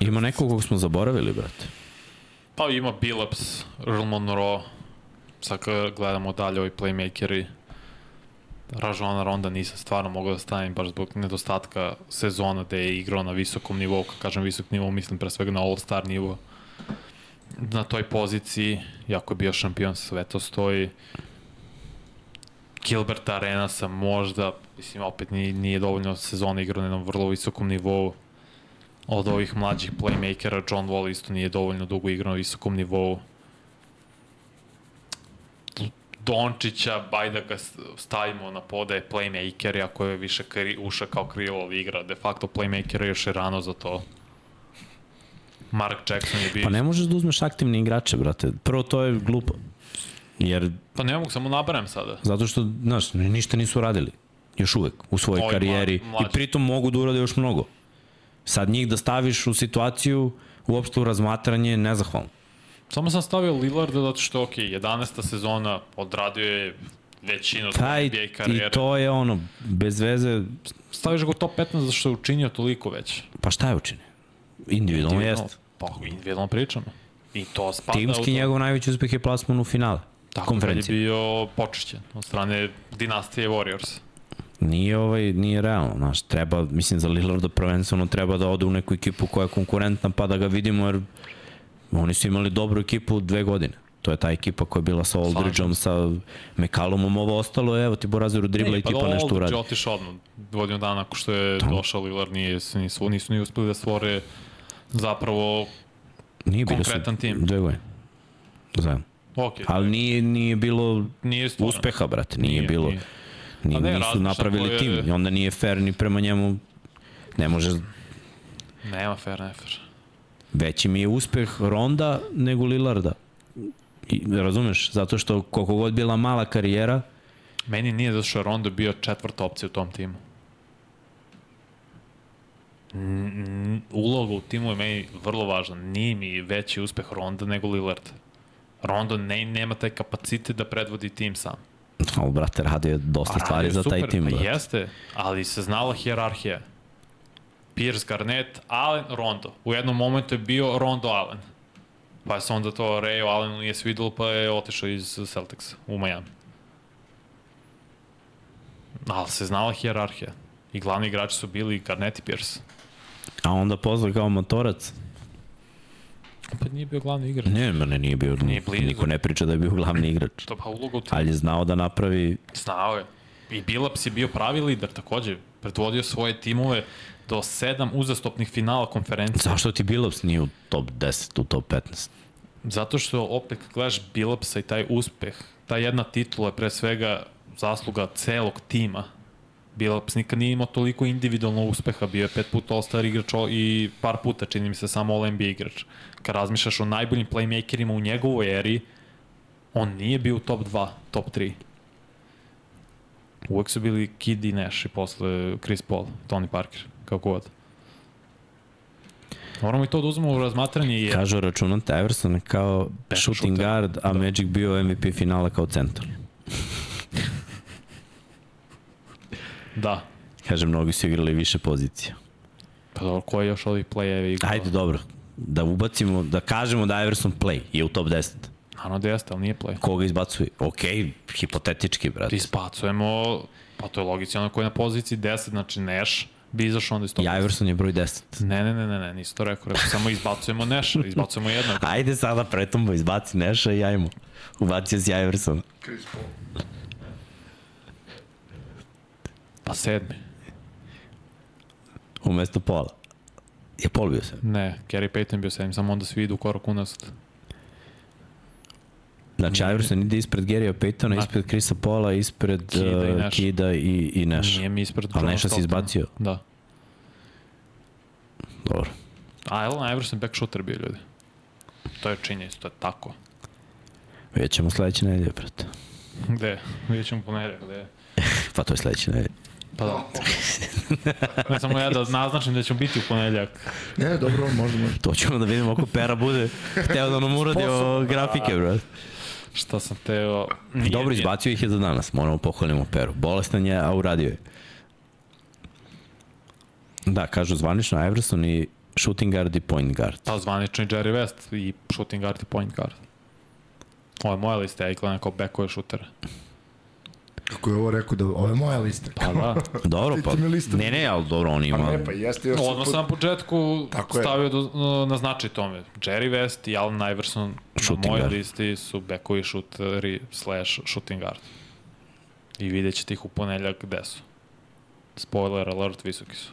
Ima nekog kog smo zaboravili, brate. Pa ima Billups, Earl Monroe, sad kad gledamo dalje ovi playmakeri, Ražona Ronda nisam stvarno mogao da stavim baš zbog nedostatka sezona gde je igrao na visokom nivou, kad kažem visok nivou, mislim pre svega na all-star nivo. Na toj poziciji, jako je bio šampion, sve to stoji. Gilbert Arenasa možda, mislim, opet nije, nije dovoljno sezona igrao na jednom vrlo visokom nivou od ovih mlađih playmakera, John Wall isto nije dovoljno dugo igrao na visokom nivou. Dončića, baj da ga stavimo na poda je playmaker, ako je više kri, uša kao krilo igra, de facto playmaker je još je rano za to. Mark Jackson je bio... Pa ne možeš da uzmeš aktivne igrače, brate. Prvo, to je glupo. Jer, pa ne mogu, samo nabaram sada. zato što, znaš, ništa nisu radili. Još uvek, u svojoj Ovi karijeri. mla- mlađi. I pritom mogu da urade još mnogo. Sad njih da staviš u situaciju, uopšte u razmatranje, nezahvalno. Samo sam stavio Lillarda zato što, ok, 11. sezona odradio je većinu Taj, NBA karijere. I to je ono, bez veze, Staviš ga u top 15 zato što je učinio toliko već. pa šta je učinio? Individualno jeste. Pa, individualno pričamo. I to spada u Timski to. njegov najveći uspeh je plasman u finale. Tako konferencije. da je bio počešćen od strane dinastije Warriors. Nije ovaj, nije realno, znaš, treba, mislim za Lillarda prvenstveno treba da ode u neku ekipu koja je konkurentna pa da ga vidimo jer oni su imali dobru ekipu dve godine. To je ta ekipa koja je bila sa Aldridgeom, sa McCallumom, ovo ostalo je, evo ti Borazeru dribla ekipa pa nešto uradi. Pa otišao odmah, godinu dana nakon što je došao Lillard, nije, nisu, nisu ni uspeli da stvore zapravo, Nije bilo su konkretan tim. dve godine. Zajedno. Ok, Ali nije, nije bilo nije stvoren. uspeha, brate, nije, Nije, bilo. nije. Ni, Pa ne, nisu napravili je- tim i onda nije fair ni prema njemu. Ne može, Nema fair, ne fair. veći mi je uspeh Ronda nego Lillarda. I, razumeš? Zato što koliko god bila mala karijera, Meni nije zato što je Rondo bio četvrta opcija u tom timu. N- Uloga u timu je meni vrlo važna. Nije mi veći uspeh Ronda nego Lillard. Rondo ne, nema taj kapacitet da predvodi tim sam. ali brate, radio je dosta A stvari radio za taj super, tim. Pa brate. jeste, ali se znala hijerarhija. Pierce, Garnett, Allen, Rondo. U jednom momentu je bio Rondo Allen. Pa se onda to Rayo Allenu nije svidelo, pa je otišao iz Celticsa u Miami. Ali se znala hijerarhija. I glavni igrači su bili Garnett i Pierce. A onda pozva kao motorac. Pa nije bio glavni igrač. Ne, ne, nije bio, Nije blizu. niko ne priča da je bio glavni igrač. To pa uloga u timu. Ali je znao da napravi Znao je. I Bilaps je bio pravi lider takođe. Predvodio svoje timove do sedam uzastopnih finala konferencije. Zašto ti Billups nije u top 10, u top 15? Zato što opet gledaš Billupsa i taj uspeh, ta jedna titula je pre svega zasluga celog tima. Billups nikad nije imao toliko individualno uspeha, bio je pet puta All-Star igrač i par puta, čini mi se, samo All-NBA igrač. Kad razmišljaš o najboljim playmakerima u njegovoj eri, on nije bio u top 2, top 3. Uvek su bili Kid i Nash i posle Chris Paul, Tony Parker, kako god. Moramo i to da uzmemo u razmatranje jer Kažu računate Iverson kao Back shooting shooter. guard, a Magic bio MVP finala kao centar. da, Kaže, mnogi su igrali više pozicija. Pa dobro, ko je još ovih play-eva igrao? Ajde, dobro. Da ubacimo, da kažemo da Iverson play je u top 10. Naravno da jeste, ali nije play. Koga izbacuje? Ok, hipotetički, brate. Ispacujemo, pa to je logično, ono ko je na poziciji 10, znači Nash, bi izašao onda iz toga. I Iverson je broj 10. Ne, ne, ne, ne, ne, nisi to rekao, rekao samo izbacujemo Nasha, izbacujemo jednog. Ajde sada pretombo, izbaci Neša i ajmo. Ubacio si Iverson. Chris Paul. Pa sedmi. Umesto pola. Je pol bio se. Ne, Gary Payton bio sedmi, samo onda svi idu korak unazad. Znači, Iverson ide ispred Gary'a Paytona, Da. ispred Chrisa Paula, ispred Kida i uh, Nasha. Kida i, i Nash. Nije mi ispred Ali Johna Nasha si izbacio. Da. Dobro. A Allen Iverson back shooter bio ljudi. To je činjenica, to je tako. Vidjet ćemo sledeće nedelje, brate. Gde? Vidjet ćemo ponedeljak, gde? Pa to je sledeće nedelje. Pa da. ne samo ja da naznačim da ćemo biti u ponedeljak. Ne, dobro, može, može. To ćemo da vidimo ako Pera bude hteo da nam uradi o Sposobno. grafike, brate. Šta sam teo... Nije, Dobro, nije. izbacio ih je za danas, moramo pohvalimo Peru. Bolestan je, a uradio je. Da, kažu zvanično Iverson i shooting guard i point guard. Pa zvanični Jerry West i shooting guard i point guard. Ovo je moja lista, ja ih gledam kao backove šutera. Kako je ovo rekao da ovo je moja lista. Pa da. Dobro, pa, ne, ne, ali dobro, on Pa ima... ne, pa jeste još... Odmah sam na početku Tako stavio do, na značaj tome. Jerry West i Allen Iverson Shooting na mojoj guard. listi su backovi šuteri slash shooting guard. I vidjet ćete ih u ponedeljak gde su. Spoiler alert, visoki su.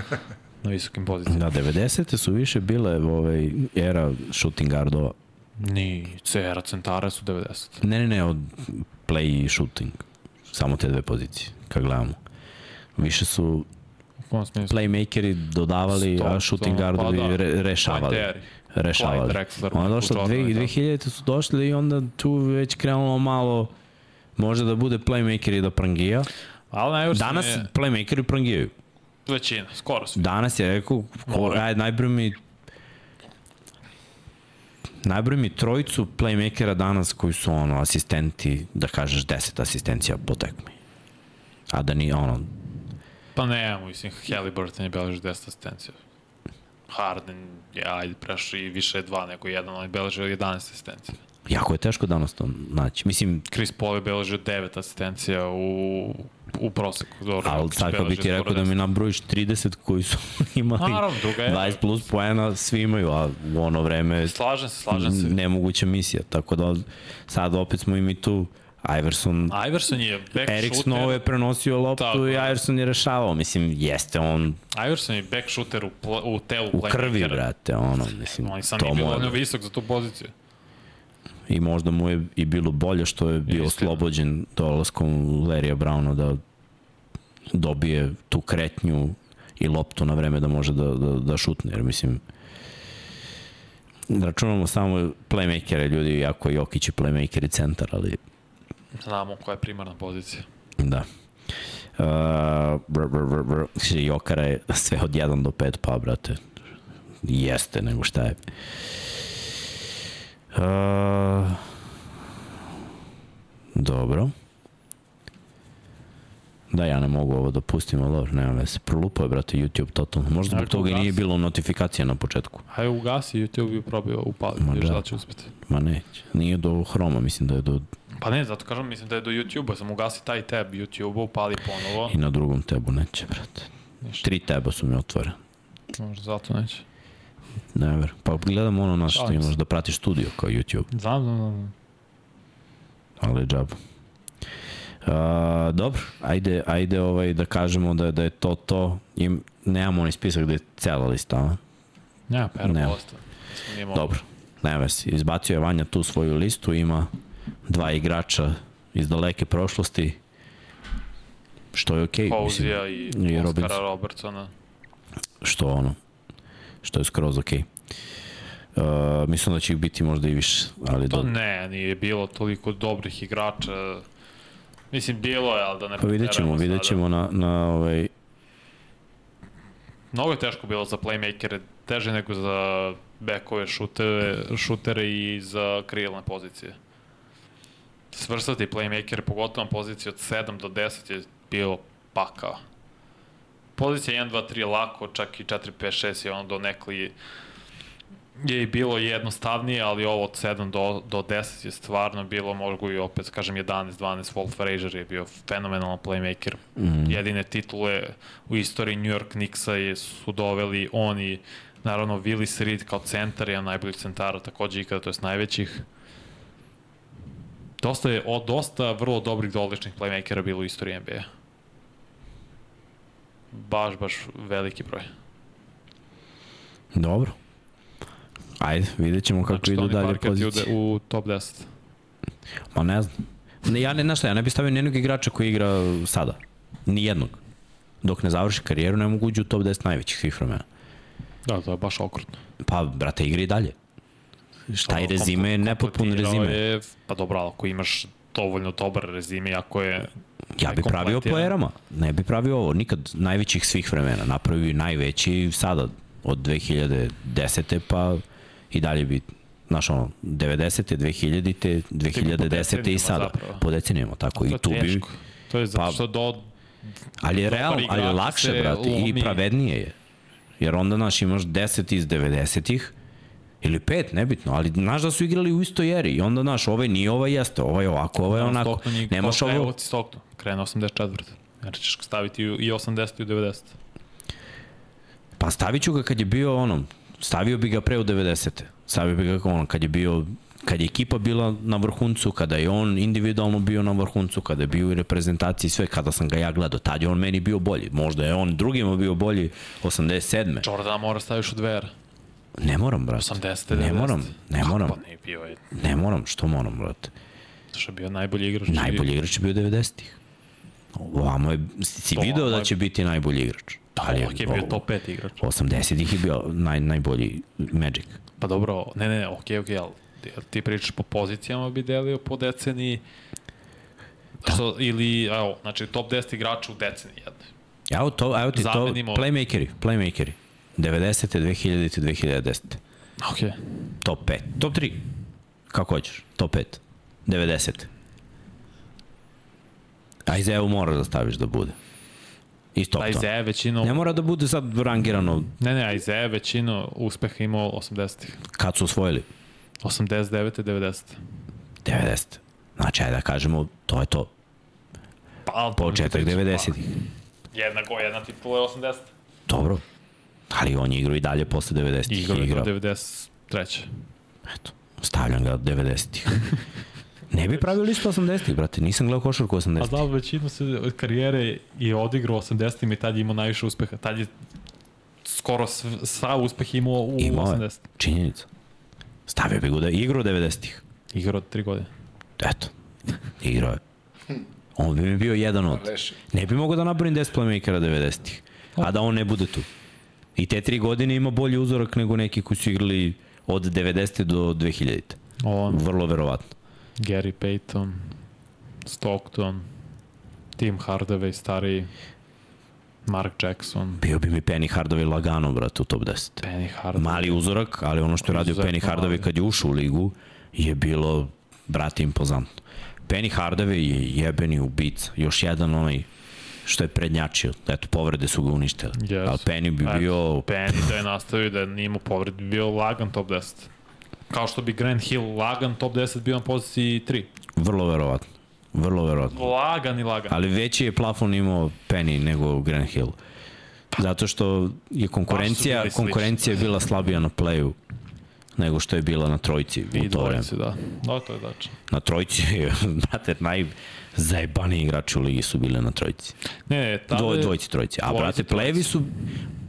na visokim pozicijama. Da, 90. su više bile ovaj, era shooting guardova. Ni, cera centara su 90. Ne, ne, ne, od play i shooting. Samo te dve pozicije, kad gledamo. Više su playmakeri dodavali, Sto- a shooting guardovi pa da. re, rešavali. Pointeri. Rešavali. Onda i tako. 2000 su došli i onda tu već krenulo malo može da bude playmaker i da prangija. Iverson Danas je playmakeri prangijaju. većina, skoro svi. Danas je rekao, ko, ajde, najbroj mi najbroj mi trojicu playmakera danas koji su ono asistenti, da kažeš 10 asistencija po tekmi. A da ni ono, Pa ne, mislim, Halliburton je beležio 10 asistencija. Harden je, ajde, prešao i više je dva nego jedan, ali je beležio 11 asistencija. Jako je teško danas to naći. Mislim, Chris Paul je beležio 9 asistencija u, u proseku. Dobro, ali sad kad bi ti rekao da mi 10. nabrojiš 30 koji su imali Naravno, druga je. 20 plus poena, svi imaju, a u ono vreme Slažem se, slažem se. nemoguća misija. Tako da sad opet smo i mi tu. Iverson, Iverson je back Erik. Snow je prenosio loptu Tako i. Iverson je rešavao. Mislim, jeste on Iverson je back shooter u, pl u telu u krvi, brate, ono, mislim, On sam to nije dovoljno visok za tu poziciju. I možda mu je i bilo bolje što je bio Istina. oslobođen dolaskom Larrya Browna da dobije tu kretnju i loptu na vreme da može da, da, da šutne, jer mislim računamo samo playmakere ljudi, iako je Jokić i playmaker i centar, ali Znamo koja je primarna pozicija. Da. Uh, br, br, br, br. Jokara je sve od 1 do 5 pa, brate. Jeste, nego šta je. Uh, dobro. Da, ja ne mogu ovo da pustim, ali dobro, nema veze. Prolupao je, brate, YouTube totalno. Možda zbog toga i nije bilo notifikacija na početku. Hajde ugasi YouTube i probio upali, Ma vidiš da. da će uspeti. Ma neće. Nije do Hroma, mislim da je do... Pa ne, zato kažem, mislim da je do YouTube-a, sam ugasi taj tab YouTube-a, upali ponovo. I na drugom tebu neće, brate. Ništa, Tri teba su mi otvorene. možda zato neće. Never. Pa gledam ono na što imaš da pratiš studio kao YouTube, Znam, znam, znam. ali džaba. Uh, dobro, ajde, ajde ovaj da kažemo da, da je to to. Im, nemamo onaj spisak da je cela lista, a? Nema, pera Nema. moglo. Dobro, nema veze. Izbacio je Vanja tu svoju listu, ima dva igrača iz daleke prošlosti, što je okej. Okay, Fauzija i, i Oskara. Robertsona. što ono, što je skroz okej. Okay. Uh, mislim da će ih biti možda i više, ali To do, ne, nije bilo toliko dobrih igrača. Mislim, bilo je, ali da ne pa vidjet ćemo, vidjet ćemo na, na ovaj, Mnogo je teško bilo za playmakere, teže nego za bekove, šutere, šutere i za krilne pozicije. Svrstati playmakere, pogotovo na poziciji od 7 do 10 je bilo pakao. Pozicija 1, 2, 3 je lako, čak i 4, 5, 6 je ono do nekli je i bilo jednostavnije, ali ovo od 7 do, do 10 je stvarno bilo, mogu i opet, kažem, 11, 12, Walt Frazier je bio fenomenalan playmaker. Mm. Jedine titule u istoriji New York Knicksa je, su doveli oni, naravno Willis Reed kao centar, jedan najboljih centara takođe ikada, to je najvećih. Dosta je, o, dosta vrlo dobrih doličnih playmakera bilo u istoriji NBA. Baš, baš veliki broj. Dobro. Ajde, vidjet ćemo kako Znači, idu Tony dalje Parker pozicije. ude u top 10. Ma ne znam. Ne, ja ne, znaš šta, ja ne bih stavio nijednog igrača koji igra sada. Nijednog. Dok ne završi karijeru, ne mogu uđi u top 10 najvećih svih vremena. Da, to je baš okrutno. Pa, brate, igri i dalje. Rezime je komplet- nepotpun rezime. Je, pa dobro, ako imaš dovoljno dobar rezime, ako je Ja bi pravio po erama. Ne bi pravio ovo. Nikad najvećih svih vremena. Napravio najveći sada od 2010. pa i dalje bi Znaš, ono, 90. 2000. 2010. i sada. zapravo. Po decenijama, tako. I tu bi... To je zato Pa- što do... Ali je realno, ali je lakše, brate, i pravednije je. Jer onda, znaš, imaš 10 iz 90-ih, ili 5, nebitno, ali znaš da su igrali u istoj eri i onda, znaš, ovaj nije, ovaj jeste, ovaj ovako, ovaj onako. Stockton Nemaš Evo ovo, ti Stockton, krenuo 84. Jer ćeš staviti i u- i 80 i u 90. pa stavit ću ga kad je bio ono, stavio bi ga pre u 90. Stavio bi ga ono, kad je bio kad je ekipa bila na vrhuncu, kada je on individualno bio na vrhuncu, kada je bio u reprezentaciji sve, kada sam ga ja gledao, tad je on meni bio bolji. Možda je on drugima bio bolji 87. Jordana mora staviš u dvera. Ne moram, brate. 80. Ne 90. moram, ne moram. Kako ne, bio je, Ne moram, što moram, brate. što je bio najbolji igrač. Najbolji igrač je bio 90-ih. Ovamo je, si To, video da će biti najbolji igrač. Ali Ali je bio top 5 igrač. 80-ih je bio naj, najbolji Magic. Pa dobro, ne, ne, ne, okej, okej, ali ti- ti pričaš po pozicijama bi delio po deceniji. Da. Što, ili, evo, znači top 10 igrača u deceniji jedne. Evo, to, evo ti Zamenimo- to, playmakeri, playmakeri. 90. 2000. 2010. Okej. Top 5. Top 3. Kako hoćeš. Top 5. 90. A Izeo mora da staviš da bude. I Da, Stockton. Isaiah većinu, Ne mora da bude sad rangirano ne, ne, Isaiah većinu uspeha imao 80-ih. kad su osvojili. 89. 90. 90. Znači, ajde da kažemo, to je to. Pa, Početak 90. Jedna go, jedna titula je 80. Dobro. Ali on je igrao i dalje posle 90. Igrao je igrao. do 93. Eto, stavljam ga 90. ne bi pravio listu 80-ih, brate. Nisam gledao košarku A 80-ih. da, većinu se od karijere je odigrao 80-im i tad je imao najviše uspeha. Tad je skoro sv, sav uspeh imao u Imao je. 80. Činjenica. Stavio bi ga da je igrao 90-ih. Igra od tri godine. Eto, igrao je. On bi mi bio jedan od. Ne bi mogao da naborim 10 playmakera 90-ih, a da on ne bude tu. I te tri godine ima bolji uzorak nego neki koji su igrali od 90. do 2000. On, Vrlo verovatno. Gary Payton, Stockton, Tim Hardaway, stariji, Mark Jackson, Bio bi mi Penny Hardaway lagano, brate, u top 10. Penny Hardaway. Mali uzorak, ali ono što je radio Penny Hardaway mali. kad je ušao u ligu je bilo, brate, impozantno. Penny Hardaway je jebeni ubica. Još jedan onaj što je prednjačio. Eto, povrede su ga uništile. Yes. Ali Penny bi Eto, bio Penny da je nastavio da nije imao povred, bi bio lagan top 10. Kao što bi Grant Hill lagan top 10 bio na poziciji 3. vrlo verovatno. Vrlo verovatno. Lagan i lagan. Ali veći je plafon imao Penny nego Grant Hill. Zato što je konkurencija, slični. konkurencija je bila slabija na playu nego što je bila na trojci I u to vreme. da. Da, to je dačno. Na trojci, brate, najzajebaniji igrači u ligi su bile na trojci. Ne, ne, tada Dvo, je- dvojici, trojici. A brate, trojici. plevi su...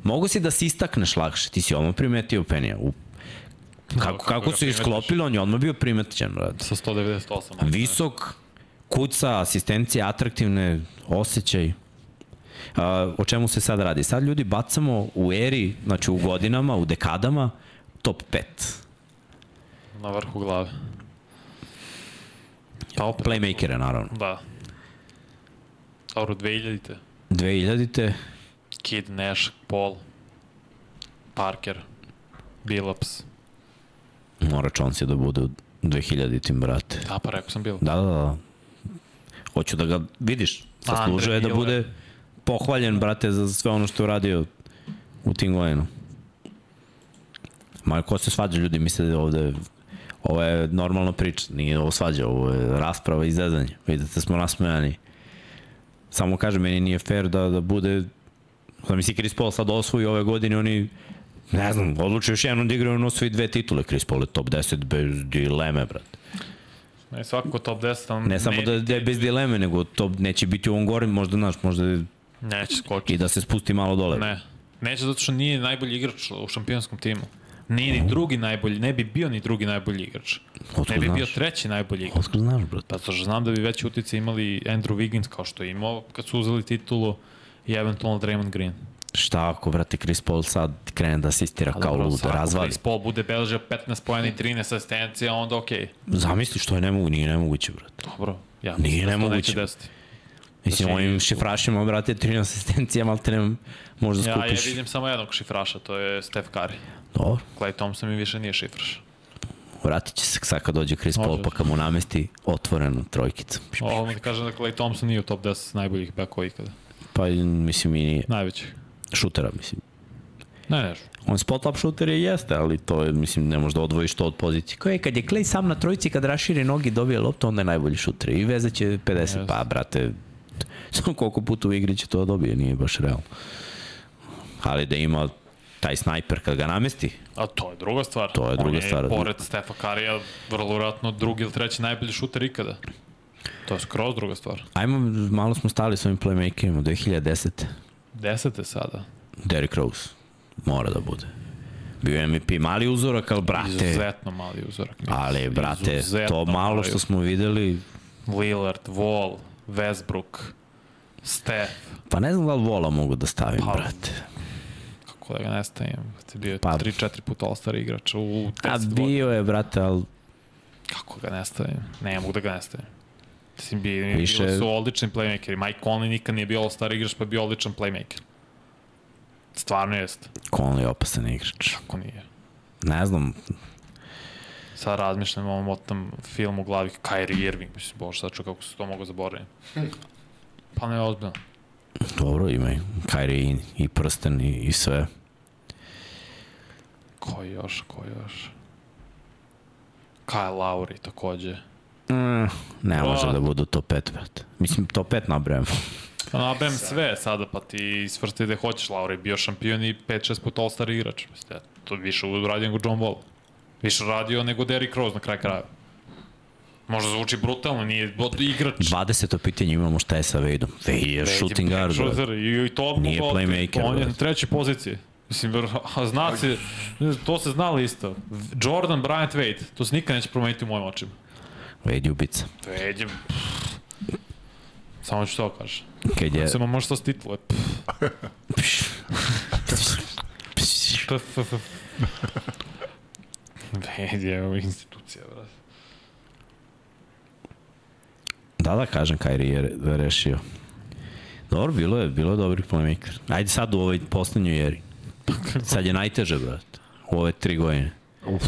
Mogu si da se istakneš lakše. Ti si odmah primetio Penija. U, kako, kako kako ga su primetiš? isklopili, on je odmah bio primećen, brate. Sa 198. Visok, kuca, asistencija, atraktivne, osjećaj. A, o čemu se sad radi? Sad ljudi bacamo u eri, znači u godinama, u dekadama, top 5. Na vrhu glave. Pa opet, Playmakere, naravno. da. Dobro, 2000-te. 2000-te, Kid, Nash, Paul, Parker, Billups. mora Chauncey da bude u 2000-tim, brate. Da, pa rekao sam Billups. Da, da, da. Hoću da ga, vidiš, zaslužuje da bude pohvaljen, brate, za sve ono što je uradio u tim godinu. Ma, ko se svađa, ljudi misle da je ovde ovo je normalna priča, nije ovo svađa, ovo je rasprava i zezanje. Vidite, smo nasmejani. Samo kažem, meni nije fair da, da bude, da misli Chris Paul sad osvoji ove godine, oni ne znam, odlučio još jednom da igraju, on osvoji dve titule, Chris Paul je top 10 bez dileme, brate. Ne, svakako top 10, ali Ne samo da, da je bez dileme, nego to neće biti u ovom gore, možda, znaš, možda Neće skočiti. i da se spusti malo dole. Ne. Neće zato što nije najbolji igrač u šampionskom timu. Nije ni drugi najbolji, ne bi bio ni drugi najbolji igrač. Otkud Ne bi bio znaš? treći najbolji igrač. Otkud znaš, brate? Pa što znam da bi veći utjecaj imali Andrew Wiggins kao što je imao kad su uzeli titulu i eventualno Draymond Green. Šta ako, brate, Chris Paul sad krene da asistira kao lud, razvali? Chris Paul bude beležio 15 pojena i 13 asistencija, onda okej. Zamisli što je nemogu, nije nemoguće, brate. Dobro, ja Nije da nemoguće. neće desiti. Mislim, Znači- ovim šifrašima, brate, 13 asistencija, malo te ne možda Ja, ja skupiš. vidim samo jednog šifraša, to je Steph Curry. Dobro, Clay Thompson mi više nije šifraš. vratit će se sad kad dođe Chris Paul, pa kad mu namesti otvorenu trojkicu. Ovo da kažem da Clay Thompson nije u top 10 najboljih bekova ikada. Pa, mislim, i nije Najvećih. šutera, mislim. Ne, ne, On spot up shooter je jeste, ali to je, mislim, ne možeš da odvojiš to od pozicije. Koje, kad je Clay sam na trojici, kad raširi nogi i dobije loptu, onda je najbolji šuter. I vezat će 50, Jeste. pa, brate, samo koliko puta u igri će to da dobije, nije baš realno. Ali da ima taj snajper kad ga namesti, A to je druga stvar. To je druga On stvar. je, pored Stefa Karija, vrlo vjerojatno drugi ili treći najbolji šuter ikada. To je skroz druga stvar. ajmo, malo smo stali s ovim playmakerima, 2010. Desete sada. Derrick Rose, mora da bude. Bio je MVP, mali uzorak, ali brate, Izuzetno mali uzorak. ali brate, Izuzetno to malo mali što smo videli, Lillard, Wall, Westbrook, Steph, pa ne znam da li vola mogu da stavim, Pa, brate. Da ga ne stavim, ti bio Pa- 3-4 puta All-Star igrač u 10 A godina. bio je, brate, ali Kako ga ne stavim? Ne mogu da ga ne stavim. Mislim, bi, Više- bili su odlični playmakeri. Mike Conley nikad nije bio All-Star igrač, pa je bio odličan playmaker. Stvarno jeste. Conley je opasan igrač. Kako nije? Ne znam, Sad razmišljam o ovom motam film u glavi Kyrie Irving, mislim, bože, sad ću kako se to mogu zaboraviti. Pa ne, ozbiljno. dobro, ima i Kyrie i, i prsten i, i sve. Ko još, ko još? Kyle Lowry takođe. Mm, ne može A. da bude top 5, brate. Mislim, top 5 nabrajamo. Pa nabrem sve sada, pa ti svrsti da hoćeš. Lowry bio šampion i 5-6 puta All-Star igrač. Mislim, ja, to više uradio nego John Wall. Više radio nego Derrick Rose na kraj kraja. Možda zvuči brutalno, nije bod- igrač. 20. pitanje imamo šta je sa Wadeom. Wade je shooting guard. Shooter, I, i to odmah Nije playmaker, On je na trećoj poziciji. Mislim, zna se, to se znali isto. Jordan, Bryant, Wade, to se nikad neće promeniti u mojim očima. Vedi ubica. Veđe. Samo ću to kažem. Kad je... Samo može to s titule. Ovo je institucija, brate. Da, da, kažem, Kairi je re- rešio. Dobro, bilo je, bilo je dobrih playmaker. Ajde sad u ovoj poslednjoj eri. Sad je najteže, brate. U ove tri godine. Uf.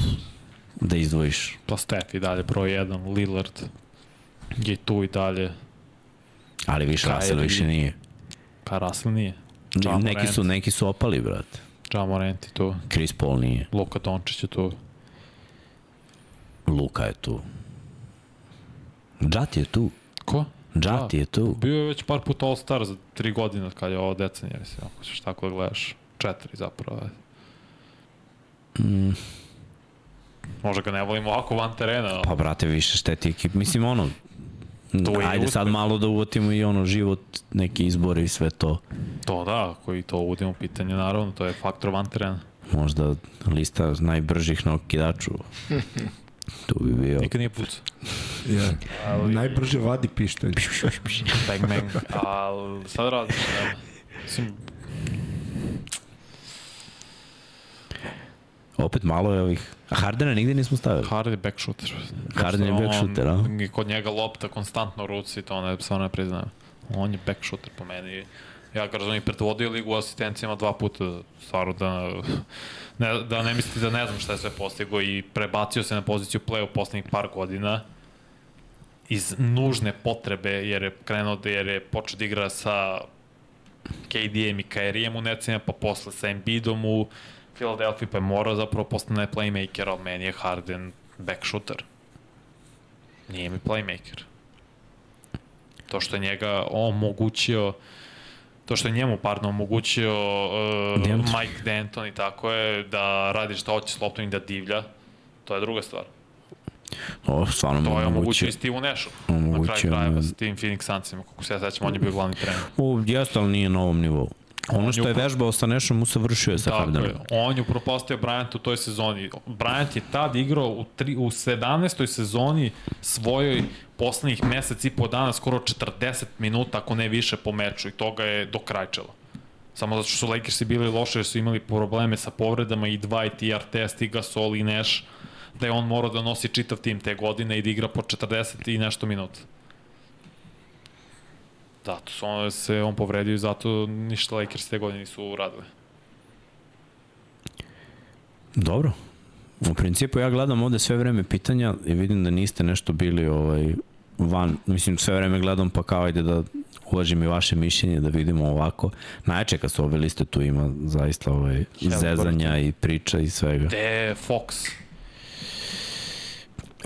Da izdvojiš. Pa Steph i dalje broj 1, Lillard je tu i dalje. Ali više. Russell više nije. Pa Russell nije. Ja Neki su, neki su opali, brate. Ja Morant je tu. Chris Paul nije. Luka Dončić je tu. Luka je tu. Džat je tu. Ko? Džat je tu. Bio je već par puta All-Star za tri godine kad je ovo decenija, mislim, ako ćeš tako da gledaš. Četiri zapravo. Mm, Možda ga ne volimo ovako van terena. ali pa, brate, više šteti ekip. Mislim, ono, To ajde sad malo da uvotimo i ono život, neki izbori i sve to. To da, koji to uvodimo pitanje, naravno, to je faktor van terena. Možda lista najbržih na okidaču. tu bi bio. Nikad nije pucao. Ja. Najbrže vadi pištolj. Bang, bang. Ali sad radiš? Mislim, Opet malo je ovih... A Hardena nigde nismo stavili. Harden je back shooter. Harden je back shooter, a? on- i Kod njega lopta konstantno ruci, to ne, stvarno ne priznajem. On je back shooter po meni. Ja ga razumijem, predvodio ligu u asistencijama dva puta, stvarno da, ne, da ne mislite da ne znam šta je sve postigo i prebacio se na poziciju play u poslednjih par godina iz nužne potrebe, jer je krenuo da jer je počeo da igra sa KD-em i Kyrie-em u necima, pa posle sa Embiidom u Philadelphia, pa je morao zapravo postane playmaker, ali meni je Harden back shooter. Nije mi playmaker. To što je njega omogućio to što je njemu, pardon, omogućio uh, D'Antoni. Mike D'Antoni, tako je, da radi šta hoće s loptom i da divlja, to je druga stvar. O, stvarno To je omogućio i Steve Nashu. Na Omogućio kraju krajeva mu- sa tim Phoenix Sunsima, kako se ja sećam, on je bio glavni trener. U, jeste, ali nije na ovom nivou. Ono što je vežbao sa Nešom, usavršio je sa Tako Hardenom. je. On je upropastio Bryant u toj sezoni. Bryant je tad igrao u, tri, u 17. sezoni svojoj poslednjih mesec i po dana skoro 40 minuta, ako ne više po meču i to ga je dokrajčalo. Samo zato što su Lakersi bili loše jer su imali probleme sa povredama i Dwight i Artest i Gasol i Nash da je on morao da nosi čitav tim te godine i da igra po 40 i nešto minuta. Zato su on, se on povredio i zato ništa Lakers te godine nisu uradili. Dobro. U principu ja gledam ovde sve vreme pitanja i vidim da niste nešto bili ovaj, van, mislim sve vreme gledam pa kao ajde da uvažim i vaše mišljenje da vidimo ovako. Najjače kad su ove liste tu ima zaista ovaj, i zezanja i priča i svega. Je Fox?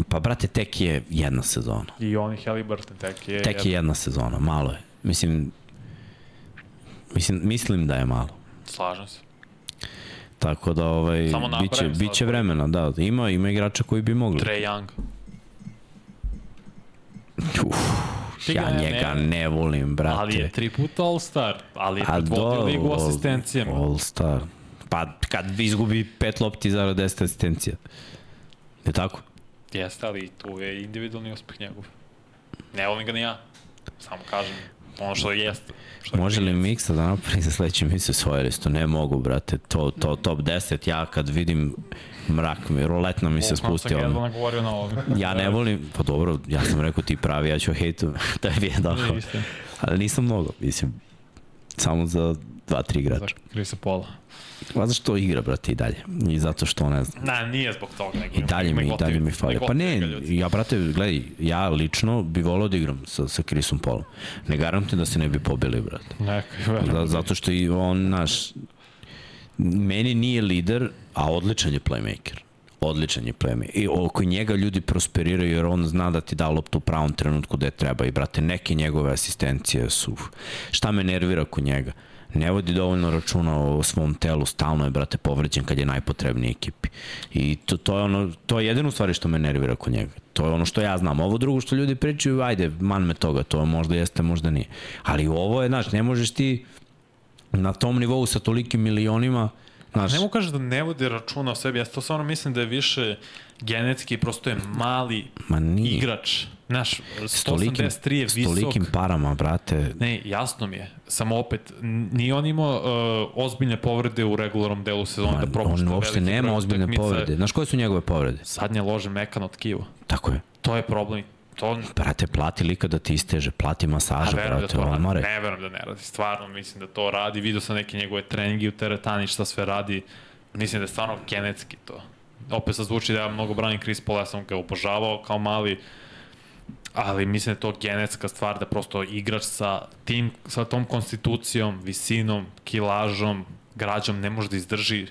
Pa brate, tek je jedna sezona. I oni Halliburton tek je... Tek je jedna sezona, malo je. Mislim, mislim, mislim da je malo. Slažem se. Tako da ovaj Samo biće biće vremena, da. Ima ima igrača koji bi mogli. Trae Young. Uf, ja ne- njega ne- ne volim, brate. Ali je tri puta All-Star. Ali je predvodio ligu asistencijama. All Star. Pa kad izgubi pet lopti za 10 asistencija. Je tako? Jeste, ali tu je individualni uspeh njegov. Ne volim ga ni ja. Samo kažem ono što jeste. Što Može li. Miksa da napravi za sledeće misle svoje listu? Ne mogu, brate. To, to top 10, ja kad vidim mrak mi, roletna mi se spusti. jedva Ono. nagovorio na ovo. Ja ne volim, pa dobro, ja sam rekao ti pravi, ja ću hejtu, da je. Nije istina. Ali nisam mnogo, mislim, samo za dva, tri Za igrača. Krisa Pola. Pa zašto igra, brate, i dalje. I zato što, ne znam, Na, nije zbog toga. Nego I dalje mi, i dalje mi fali. nego Pa ne, ja, brate, gledaj, ja lično bi volao da igram sa, sa Chrisom Paulom. Ne garantujem da se ne bi pobili, brate. Neka, zato što i on, naš, meni nije lider, a odličan je playmaker. Odličan je playmaker. I oko njega ljudi prosperiraju jer on zna da ti da loptu u pravom trenutku gde treba. I, brate, neke njegove asistencije su... Šta me nervira kod njega? Ne vodi dovoljno računa o svom telu, stalno je, brate, povređen kad je najpotrebniji ekipi. I to, to je ono, to je jedino stvari što me nervira kod njega. To je ono što ja znam. Ovo drugo što ljudi pričaju, ajde, man me toga, to možda jeste, možda nije. Ali ovo je, znaš, ne možeš ti na tom nivou sa tolikim milionima Znaš, Ne mogu kažeš da ne vodi računa o sebi, ja to stvarno mislim da je više genetski, prosto je mali ma nije. igrač. S tolikim, 183 je s visok. tolikim parama, brate. Ne, jasno mi je. Samo opet, nije on imao uh, ozbiljne povrede u regularnom delu sezone Ma, da propušta on uopšte nema ozbiljne utakmica. povrede. Znaš koje su njegove povrede? Sadnje lože mekan od kiva. Tako je. To je problem. To Brate, plati lika da ti isteže, plati masaža, da brate, to radi. odmore. Ne verujem da ne radi. Stvarno mislim da to radi. Vidio sam neke njegove treningi u teretani, šta sve radi. Mislim da je stvarno genetski to. Opet sad zvuči da ja mnogo branim Chris Paul, ja sam ga obožavao kao mali, ali mislim da je to genetska stvar da prosto igrač sa tim, sa tom konstitucijom, visinom, kilažom, građom ne može da izdrži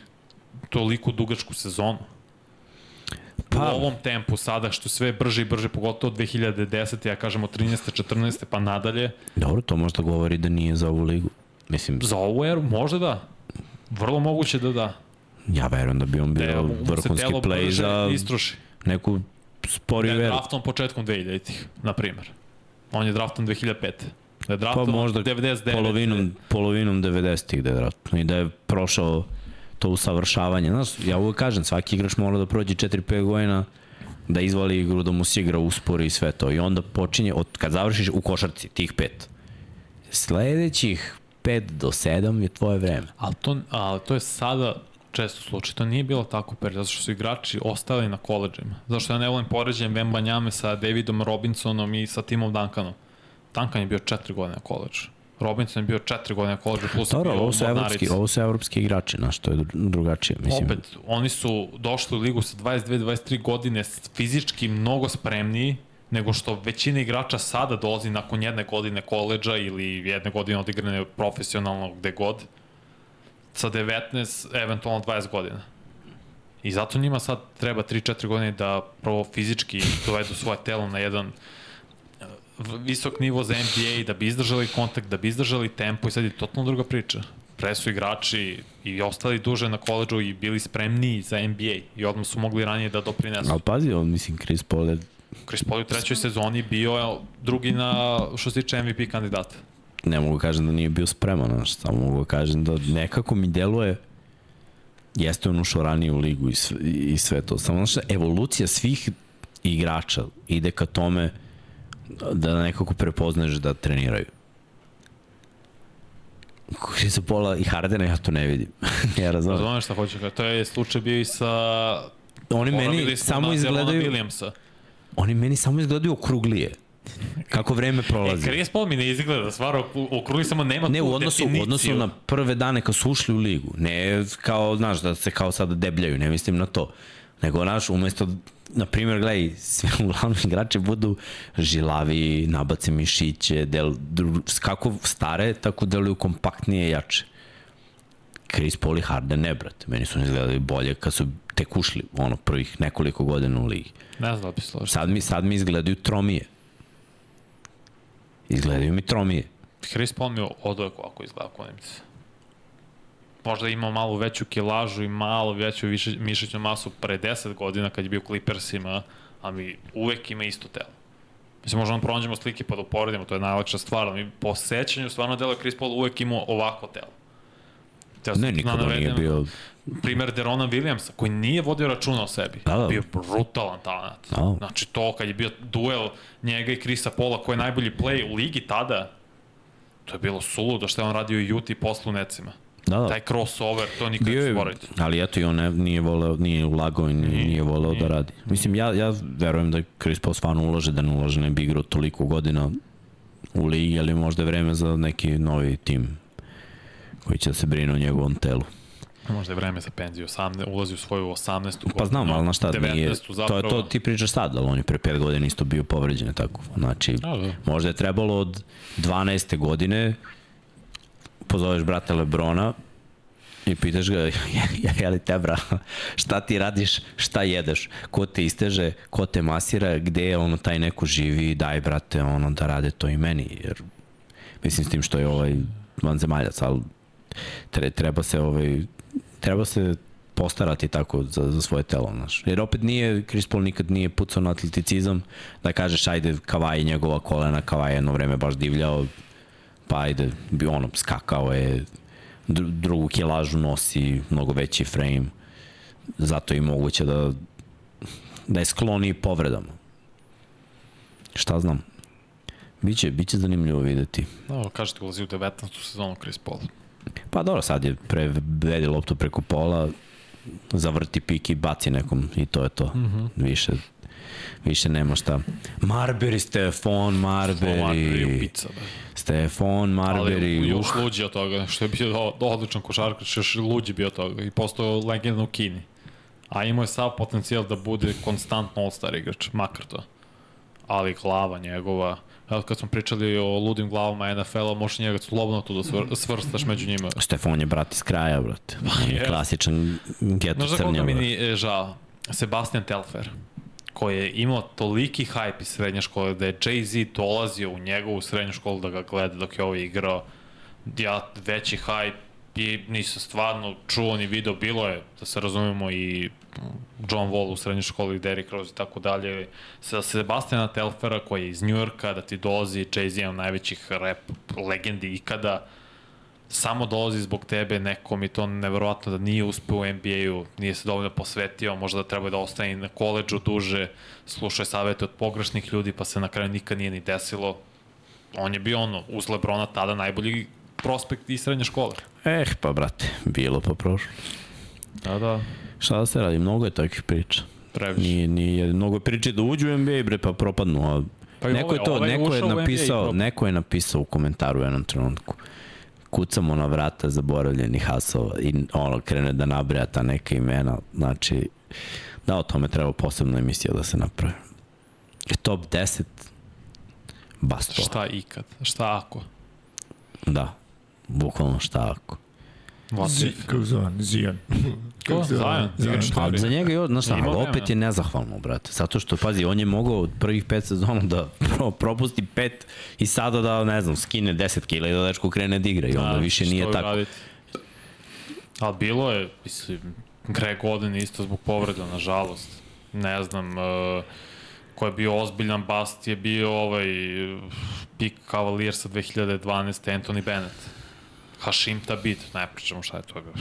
toliko dugačku sezonu. Pa, u ovom tempu sada, što sve brže i brže, pogotovo od 2010. ja kažem od 13. 14. pa nadalje, Dobro, to možda govori da nije za ovu ligu. Mislim, za ovu eru možda da. Vrlo moguće da da. ja verujem da bi on Da bio se vrhunski play za neku sporiju Da je draftom početkom 2000-ih, na primjer. On je draftom 2005. Da je Pa draftom možda 99. polovinom, polovinom 90-ih da je vratno i da je prošao to usavršavanje. Znaš, ja uvek kažem, svaki igrač mora da prođe 4-5 godina da izvali igru, da mu se igra uspori i sve to. I onda počinje, od, kad završiš u košarci, tih pet, sledećih 5 do 7 je tvoje vreme. Ali to, ali to je sada često slučaj. To nije bilo tako period, zato što su igrači ostali na koleđima. Zato što ja ne volim poređenjem Vemba Njame sa Davidom Robinsonom i sa Timom Duncanom. Duncan je bio 4 godine na koleđu. Robinson je bio 4 godine na koleđu, plus Dobro, ovo su, evropski, ovo su evropski igrači, znaš, to je dru- drugačije. Mislim, Opet, oni su došli u ligu sa 22-23 godine fizički mnogo spremniji nego što većina igrača sada dolazi nakon jedne godine koleđa ili jedne godine odigrane profesionalno gde god sa 19, eventualno 20 godina. I zato njima sad treba 3-4 godine da prvo fizički dovedu svoje telo na jedan eh, visok nivo za NBA da bi izdržali kontakt, da bi izdržali tempo i sad je totalno druga priča. Pre su igrači i ostali duže na koleđu i bili spremniji za NBA i odmah su mogli ranije da doprinesu. ali pazi, on, mislim, Chris Paul je Chris Paul je u trećoj sezoni bio drugi na što se tiče MVP kandidata. Ne mogu kažem da nije bio spreman, znaš, samo mogu da kažem da nekako mi deluje jeste on ušao ranije u ligu i sve, i sve to. Samo znaš, evolucija svih igrača ide ka tome da nekako prepoznaš da treniraju. Krisa Pola i Hardena ja to ne vidim. ja razumem. Razumeš šta hoću? To je slučaj bio i sa... Oni meni samo izgledaju, Williamsa. oni meni samo izgledaju okruglije. Kako vreme E, prolazi. Chris Paul mi ne izgleda, stvarno, u krugu samo nema Ne, tu u odnosu, u definiciju. odnosu na prve dane kad su ušli u ligu. Ne kao, znaš, da se kao sada debljaju, ne mislim na to. Nego, znaš, umesto, na primjer, gledaj, sve uglavnom igrači budu žilavi, nabace mišiće, del, dru, kako stare, tako deluju kompaktnije i jače. Chris Paul i Harden ne, brate. Meni su izgledali bolje kad su tek ušli, ono, prvih nekoliko godina u ligi. Ne znam da bi složio. Sad mi, sad mi izgledaju tromije. Izgledaju mi tromije. Chris Paul mi odove ovako izgleda ako mi se. Možda imao malo veću kilažu i malo veću više, mišićnu masu pre 10 godina kad je bio Clippersima, a mi uvek ima isto telo. Mislim, možemo pronađemo slike pa da uporedimo, to je najlakša stvar, ali mi po sećanju stvarno delo Chris Paul uvek imao ovako telo. Te Ne, nikada nije bio Primer Derona Williamsa, koji nije vodio računa o sebi. Da, da. Bio brutalan talent. Da. Znači to kad je bio duel njega i Krisa Pola, ko je najbolji play u ligi tada, to je bilo suludo što je on radio i Juti poslu necima. Da, da. Taj crossover, to nikad Bio ne je, zaboravite. ali eto i on ne, nije voleo, nije ulagao i nije, nije voleo da radi. Mislim, ja, ja verujem da Chris Paul stvarno ulaže, da ne ulaže, ne bi igrao toliko godina u ligi, ali možda je vreme za neki novi tim koji će da se brine o njegovom telu. Možda je vreme za penziju, 18, ulazi u svoju 18. godinu. Pa znam, ali na šta, 19. nije, zapravo. to je to ti pričaš sad, ali on je pre 5 godina isto bio povređen, tako. Znači, Da, da. možda je trebalo od 12. godine pozoveš brata Lebrona i pitaš ga, ja li te bra, šta ti radiš, šta jedeš, ko te isteže, ko te masira, gde je ono taj neko živi, daj brate ono da rade to i meni, jer mislim s tim što je ovaj vanzemaljac, ali tre, treba se ovaj, treba se postarati tako za, za svoje telo, znaš. Jer opet nije, Chris Paul nikad nije pucao na atleticizam, da kažeš ajde Kavaj njegova kolena, Kavaj jedno vreme baš divljao, pa ajde, bi ono, skakao je, dru- drugu kilažu nosi, mnogo veći frame, zato je moguće da, da je skloni povredama. Šta znam. Biće, biće zanimljivo videti. No, kažete, ulazi u 19. sezonu Chris Paul. Pa dobro, sad je prevedi loptu preko pola, zavrti pik i baci nekom i to je to. Mm. -hmm. Više više nema šta. Marbury, Stefan Marbury Marbury. da. Stefan Ali Marbury. još uh, luđi od toga, što je bio odličan košarkaš, još luđi bio od toga i postao legenda u Kini. A imao je sav potencijal da bude konstantno all-star igrač, makar to. Ali glava njegova, kad smo pričali o ludim glavama NFL-a, možeš njega slobodno tu da svr svrstaš među njima. Stefan je brat iz kraja, brate. On je klasičan geto Znaš crnja, mi brate. ni e, žao? Sebastian Telfer koji je imao toliki hype iz srednje škole da je Jay-Z dolazio u njegovu srednju školu da ga gleda dok je ovo igrao. Ja veći hype i nisam stvarno čuo ni video, bilo je, da se razumemo, i John Wall u srednjoj školi, Derrick Rose i tako dalje. Sa Sebastiana Telfera koji je iz Njujorka, da ti dolazi Jay-Z, jedan od najvećih rap legendi ikada, samo dolazi zbog tebe, neko mi to neverovatno da nije uspeo u NBA-u, nije se dovoljno posvetio, možda da treba da ostane na koleđu duže, slušao je savete od pogrešnih ljudi, pa se na kraju nikad nije ni desilo. On je bio ono, uz Lebrona tada najbolji prospekt iz srednje škole. Eh, pa brate, bilo pa prošlo. Da, da, Šta da se radi, mnogo je takvih priča. previše. Nije, nije, mnogo je priče da uđu u NBA, bre, pa propadnu, a Pa neko je ovaj- to, ovaj neko je napisao, neko je napisao u komentaru u jednom trenutku. Kucamo na vrata zaboravljenih hasova i ono krene da nabraja ta neka imena, znači da o tome treba posebna emisija da se napravi. Top 10 Basto. Šta ikad? Šta ako? Da, bukvalno šta ako. What Zi, Ko? Igrač Ali za njega je, znaš šta, ali opet je nezahvalno, brate. Zato što, pazi, on je mogao od prvih pet sezona da pro, propusti pet i sada da, ne znam, skine 10 kila i da dečko krene da igra i onda više što nije je tako. uraditi. Ali bilo je, mislim, Greg Oden isto zbog povreda, nažalost. Ne znam, uh, ko je bio ozbiljan bast je bio ovaj pik Cavaliersa 2012. Anthony Bennett. Hashim Tabit, ne pričamo šta je to bio.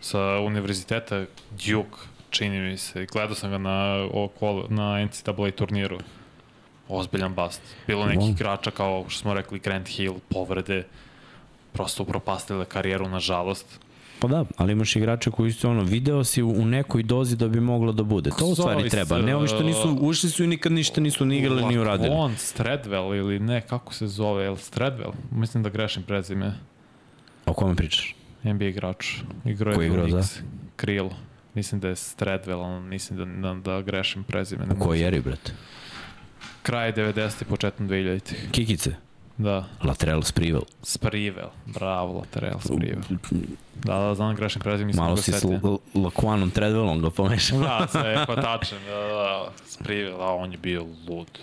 Sa univerziteta Duke, čini mi se. Gledao sam ga na, okolo, na NCAA turniru. Ozbiljan bast. Bilo nekih Wow. igrača kao što smo rekli Grant Hill, povrede, prosto upropastile karijeru, nažalost. Pa da, ali imaš igrače koji su ono, video si u nekoj dozi da bi moglo da bude. To u stvari treba. Ne ovi što nisu, ušli su i nikad ništa nisu ni igrali ni uradili. On, Stradwell ili ne, kako se zove, je li Stradwell? Mislim da grešim prezime. O kome pričaš? NBA igrač. Igrao je Ko je igrao za? Knicks. Krilo. Mislim da je Stradwell, ali mislim da, da, da grešim prezime. Ne U kojoj eri, brate? Kraj 90. početkom 2000. Kikice. Da, Lateral Sprivel. Sprivel. Bravo, Laterel Sprivel. Da, da, znam da grešim prezime, mislim Malo da si s setim. L- Laquanom Treadwellom ga pomešao. Da, sve je kotačen, da, da, Sprivel, a on je bio lud.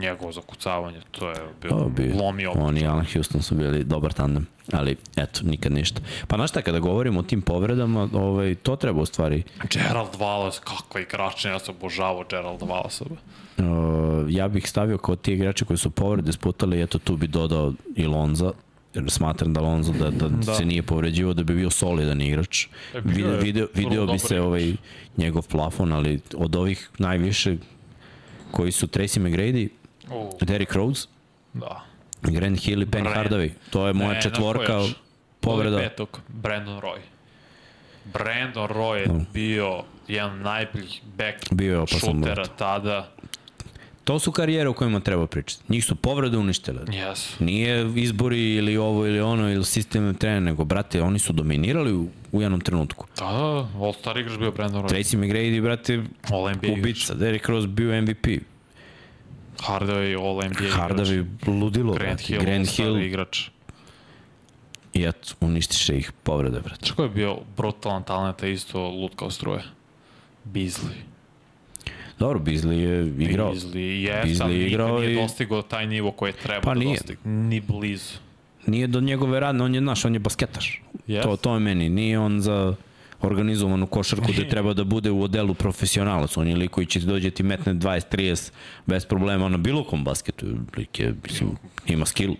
Njegovo zakucavanje, to je bio, Pa, bio. lomio. On i Alan Houston su bili dobar tandem, ali eto, nikad ništa. Pa znaš šta, kada govorimo o tim povredama, ovaj, to treba u stvari, Gerald Wallace, kakva igrač, ja sam obožavao Gerald Wallace. uh, ja bih stavio kao ti igrače koji su povrede sputali, eto tu bi dodao i Lonza, jer smatram da Lonzo da, da, da. Se nije povređivo, da bi bio solidan igrač. E, Video, video, video bi se ovaj njegov plafon, ali od ovih najviše koji su Tracy McGrady, Uh, Derrick Rose, da. Grant Hill i Penny Brand. Hardaway. To je moja Ne, četvorka povreda. Petog, Brandon Roy. Brandon Roy je bio jedan najboljih back Bio šutera tada. To su karijere o kojima treba pričati. Njih su povrede uništile. Yes. Nije izbori ili ovo ili ono ili sistem trener, nego brate, oni su dominirali u, u jednom trenutku. Da, da, All-Star igrač bio Brandon Roy. Tracy McGrady, brate, All NBA ubica. Derrick Rose bio MVP. Hardaway, All NBA igrač. Hardavi ludilo, Grant. Hill, Grant Hill igrač. i eto, uništiše ih povrede, brate. Ko je bio brutalan talent, a isto lud kao struje? Beasley. Dobro, Beasley je igrao. Beasley je, Beasley igrao nije i- dostigao taj nivo koji je trebao Pa da nije. dostigne. Ni blizu. Nije do njegove radne, on je, znaš, on je basketaš. Yes. To, to je meni. Nije on za organizovanu košarku gde treba da bude u odelu profesionalac. On je lik koji će dođe ti metne 20-30 bez problema na bilo kom basketu. Lik je, mislim, ima skill.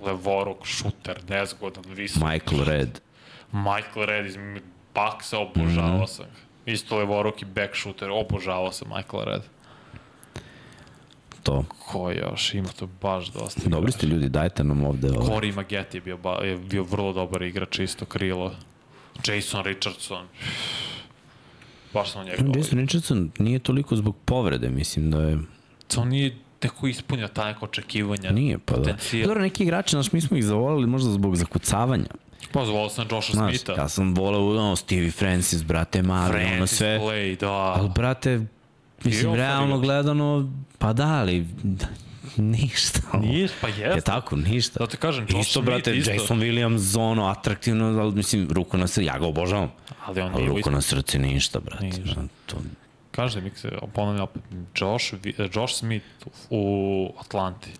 Levoruk, šuter, nezgodan, visok. Michael Red. Michael Red iz Bucksa, obožavao Mhm. sam ga. Isto levoruki back shooter, obožavao sam Michael Red. To. Ko još? Ima to baš dosta. Dobri ste ljudi, dajte nam ovde. Ovaj. Corey Maggette je bio, ba, je bio vrlo dobar igrač, isto krilo. Jason Richardson. Baš sam njega. Jason Richardson nije toliko zbog povrede, mislim da je... On nije neko ispunio ta neka očekivanja. Nije, pa da. potencijal. Dobro, neki igrači, znaš, mi smo ih zavolali možda zbog zakucavanja. Pa zvao sam Josha Znaš, Smitha. ja sam volao, ono, Stevie Francis, brate, mali, ono Francis sve. Play, da. Ali, brate, mislim, realno gledano, pa da, ali ništa. Nije, pa Je jeste. tako, ništa. Da ti kažem, Josh Isto, Smith, brate, isto. Jason Williams, ono, atraktivno, ali mislim, ruku na srce, ja ga obožavam. Ali on Ali ruku na srce ništa, brate. Ništa. To, Kažem, mi se ponavljam opet, Josh, Josh Smith u Atlanti.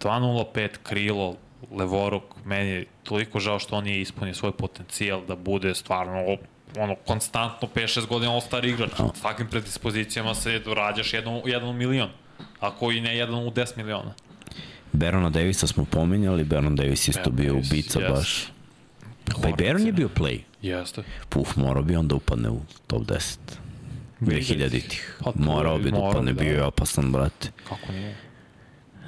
2.05 krilo, levoruk, meni je toliko žao što on nije ispunio svoj potencijal da bude stvarno ono, konstantno 5-6 godina all-star igrač. S takvim predispozicijama se rađaš jednom, jednom milion. Ako i ne jednom u 10 miliona. Berona Davisa smo pominjali, Beron Davis isto Baron bio Davis, ubica yes. baš. Pa i Beron je bio play. Jeste. Puf, morao bi onda upadne u top 10. 2000-ih. Pa to Morao je- bi da upadne, bi, bio da. je opasan, brate. Kako nije?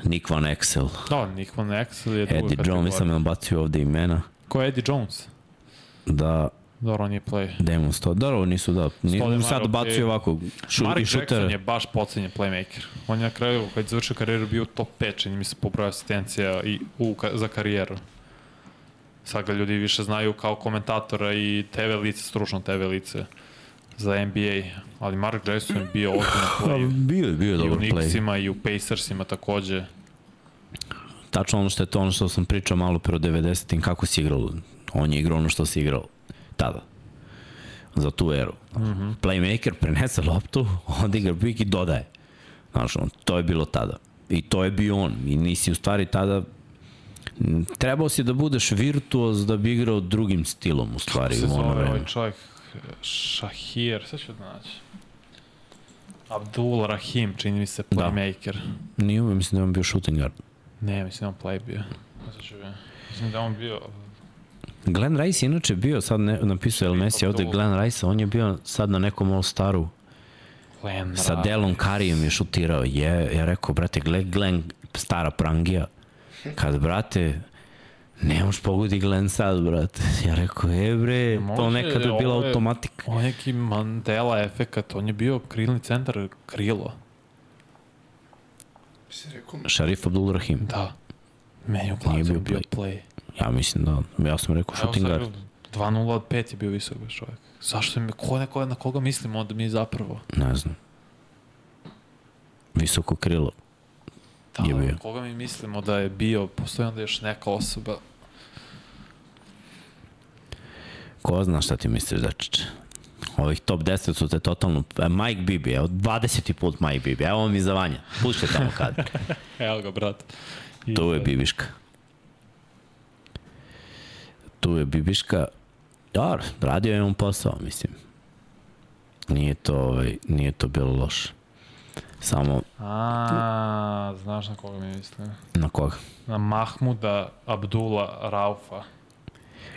Nick Van Exel, Da, Nick Van Exel je druga Eddie Jones, nisam kategorija. nam bacio ovde imena, Ko je Eddie Jones? da Dobro, on je play. Demon sto, da, ovo nisu, da, ni, Stoudemire, sad bacio ovako, šu, Mark i Jackson šutere. je baš pocenjen playmaker. On je na kraju, kad je završio karijeru, bio top 5, čini mi se po broju asistencija i u, ka, za karijeru. Sad ga ljudi više znaju kao komentatora i TV lice, stručno TV lice za NBA. Ali Mark Jackson je bio ozbiljno play. bio je, bio je I u dobar play. Knicksima i u Pacersima takođe. Tačno ono što je to, ono što sam pričao malo pre o 90-im, kako si igrao. On je igrao ono što si igrao tada. Za tu eru. Mm. -hmm. Playmaker prenese loptu, odigra pik i dodaje. Znaš, on, to je bilo tada. I to je bio on. I nisi u stvari tada trebao si da budeš virtuoz da bi igrao drugim stilom u stvari se u ono zove vreme. ovaj čovjek? Shahir, sad ću da naći. Abdul Rahim, čini mi se, Da. playmaker. Nije ovo, mislim da je on bio shooting guard. Ne, mislim da on play bio. Mislim da je on bio... Glenn Rice je inače bio, sad ne, napisao El Messi ovde. Glenn Rice, on je bio sad na nekom All-Staru. Len Sa Delon Karijem je šutirao. Je, ja rekao, brate, Glenn, Glenn stara prangija. Kad, brate, ne možeš pogodi Glenn sad, brate. Ja rekao, e bre, to Može, nekada je bila ovo je- automatika. On je neki Mandela efekat, on je bio krilni centar krilo. Si rekao, Šarif Abdul Rahim. Da. Meni u Nije glavu bio bio, play. play. Ja mislim da, ja sam rekao shooting guard. 2-0 od 5 je bio visok baš čovjek. Zašto mi, ko, na, ko, na koga mislimo onda mi zapravo? Ne znam. Visoko krilo. Da, Je bio. koga mi mislimo da je bio, postoji onda još neka osoba. Ko zna šta ti misliš, Dačiće? Ovih top 10 su te totalno... E, Mike Bibi, evo 20. put Mike Bibi, evo mi za vanja. Pušte tamo kad. Evo ga, brat. I, Tu je Bibiška. Tu je Bibiška. Dobro, radio je on posao, mislim. Nije to, ovaj, nije to bilo loše. Samo A, znaš na koga mi mislim? na koga? Na Mahmuda Abdula Raufa,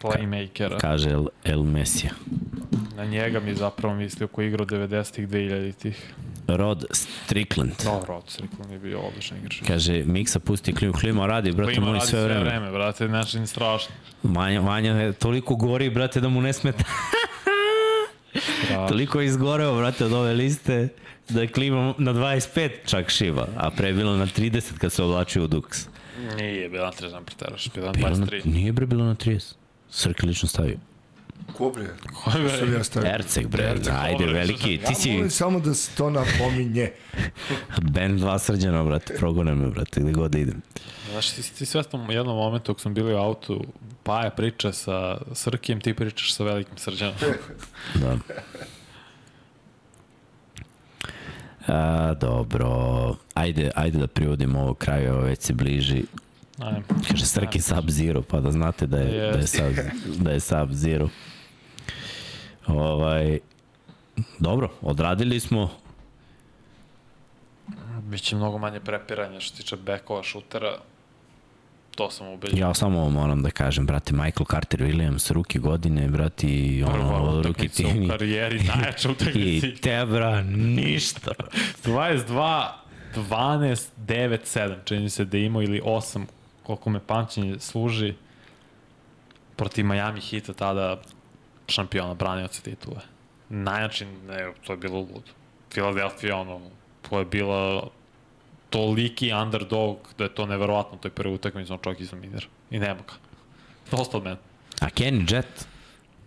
playmakera. Kaže El, El Mesija. Na njega mi zapravo mislio koji igrao 90-ih, 2000-ih. Rod Strickland. Dobro, Rod Strickland je bio odličan igrač. Kaže, Miksa pusti klimu, klima radi, brate Klima moj radi sve vreme. vreme, brate, znači ni strašno. Vanja, Vanja je toliko gori, brate, da mu ne smeta. Da. toliko je izgoreo, brate, od ove liste, da je klima na 25 čak šiva, a pre je bilo na 30 kad se oblačio u Dux. Nije bila na 30 preteraš, bila na Bilo na, 23. nije bre bilo na 30. Srke lično stavio. ko bre? Ko bre? ja stavio? Erceg, bre, Erceg, ajde, veliki, ti Ja si molim samo da se to napominje. band dva srđana, brate, progone me, brate, gde god da idem. Znaš, ti, ti svestan u jednom momentu dok sam bili u autu, Paja priča sa Srkijem, ti pričaš sa velikim srđanom. Da. A, dobro, ajde, ajde da privodimo ovo kraju, ovo već se bliži. Ajme. Kaže Srki Sub-Zero, pa da znate da je, da je, sub, da je Sub-Zero. Ovaj, dobro, odradili smo. Biće mnogo manje prepiranja što se tiče bekova, šutera. To sam ubeđen. Ja samo ovo moram da kažem, brate, Michael Carter Williams, ruki godine, brate, i Prva ono, ruki tim. u karijeri, najjača utakmica. I Tebra, ništa. 22, 12, 9, 7, čini se da imao ili 8, koliko me pamćenje služi, protiv Miami Hita tada šampiona, branioca titule. Najjači, ne, to je bilo ludo. Philadelphia, ono, to je bila toliki underdog da je to neverovatno, to je prvi utakmica, on čovjek izdominira. I nema ga. Dosta od mene. A Kenny Jet?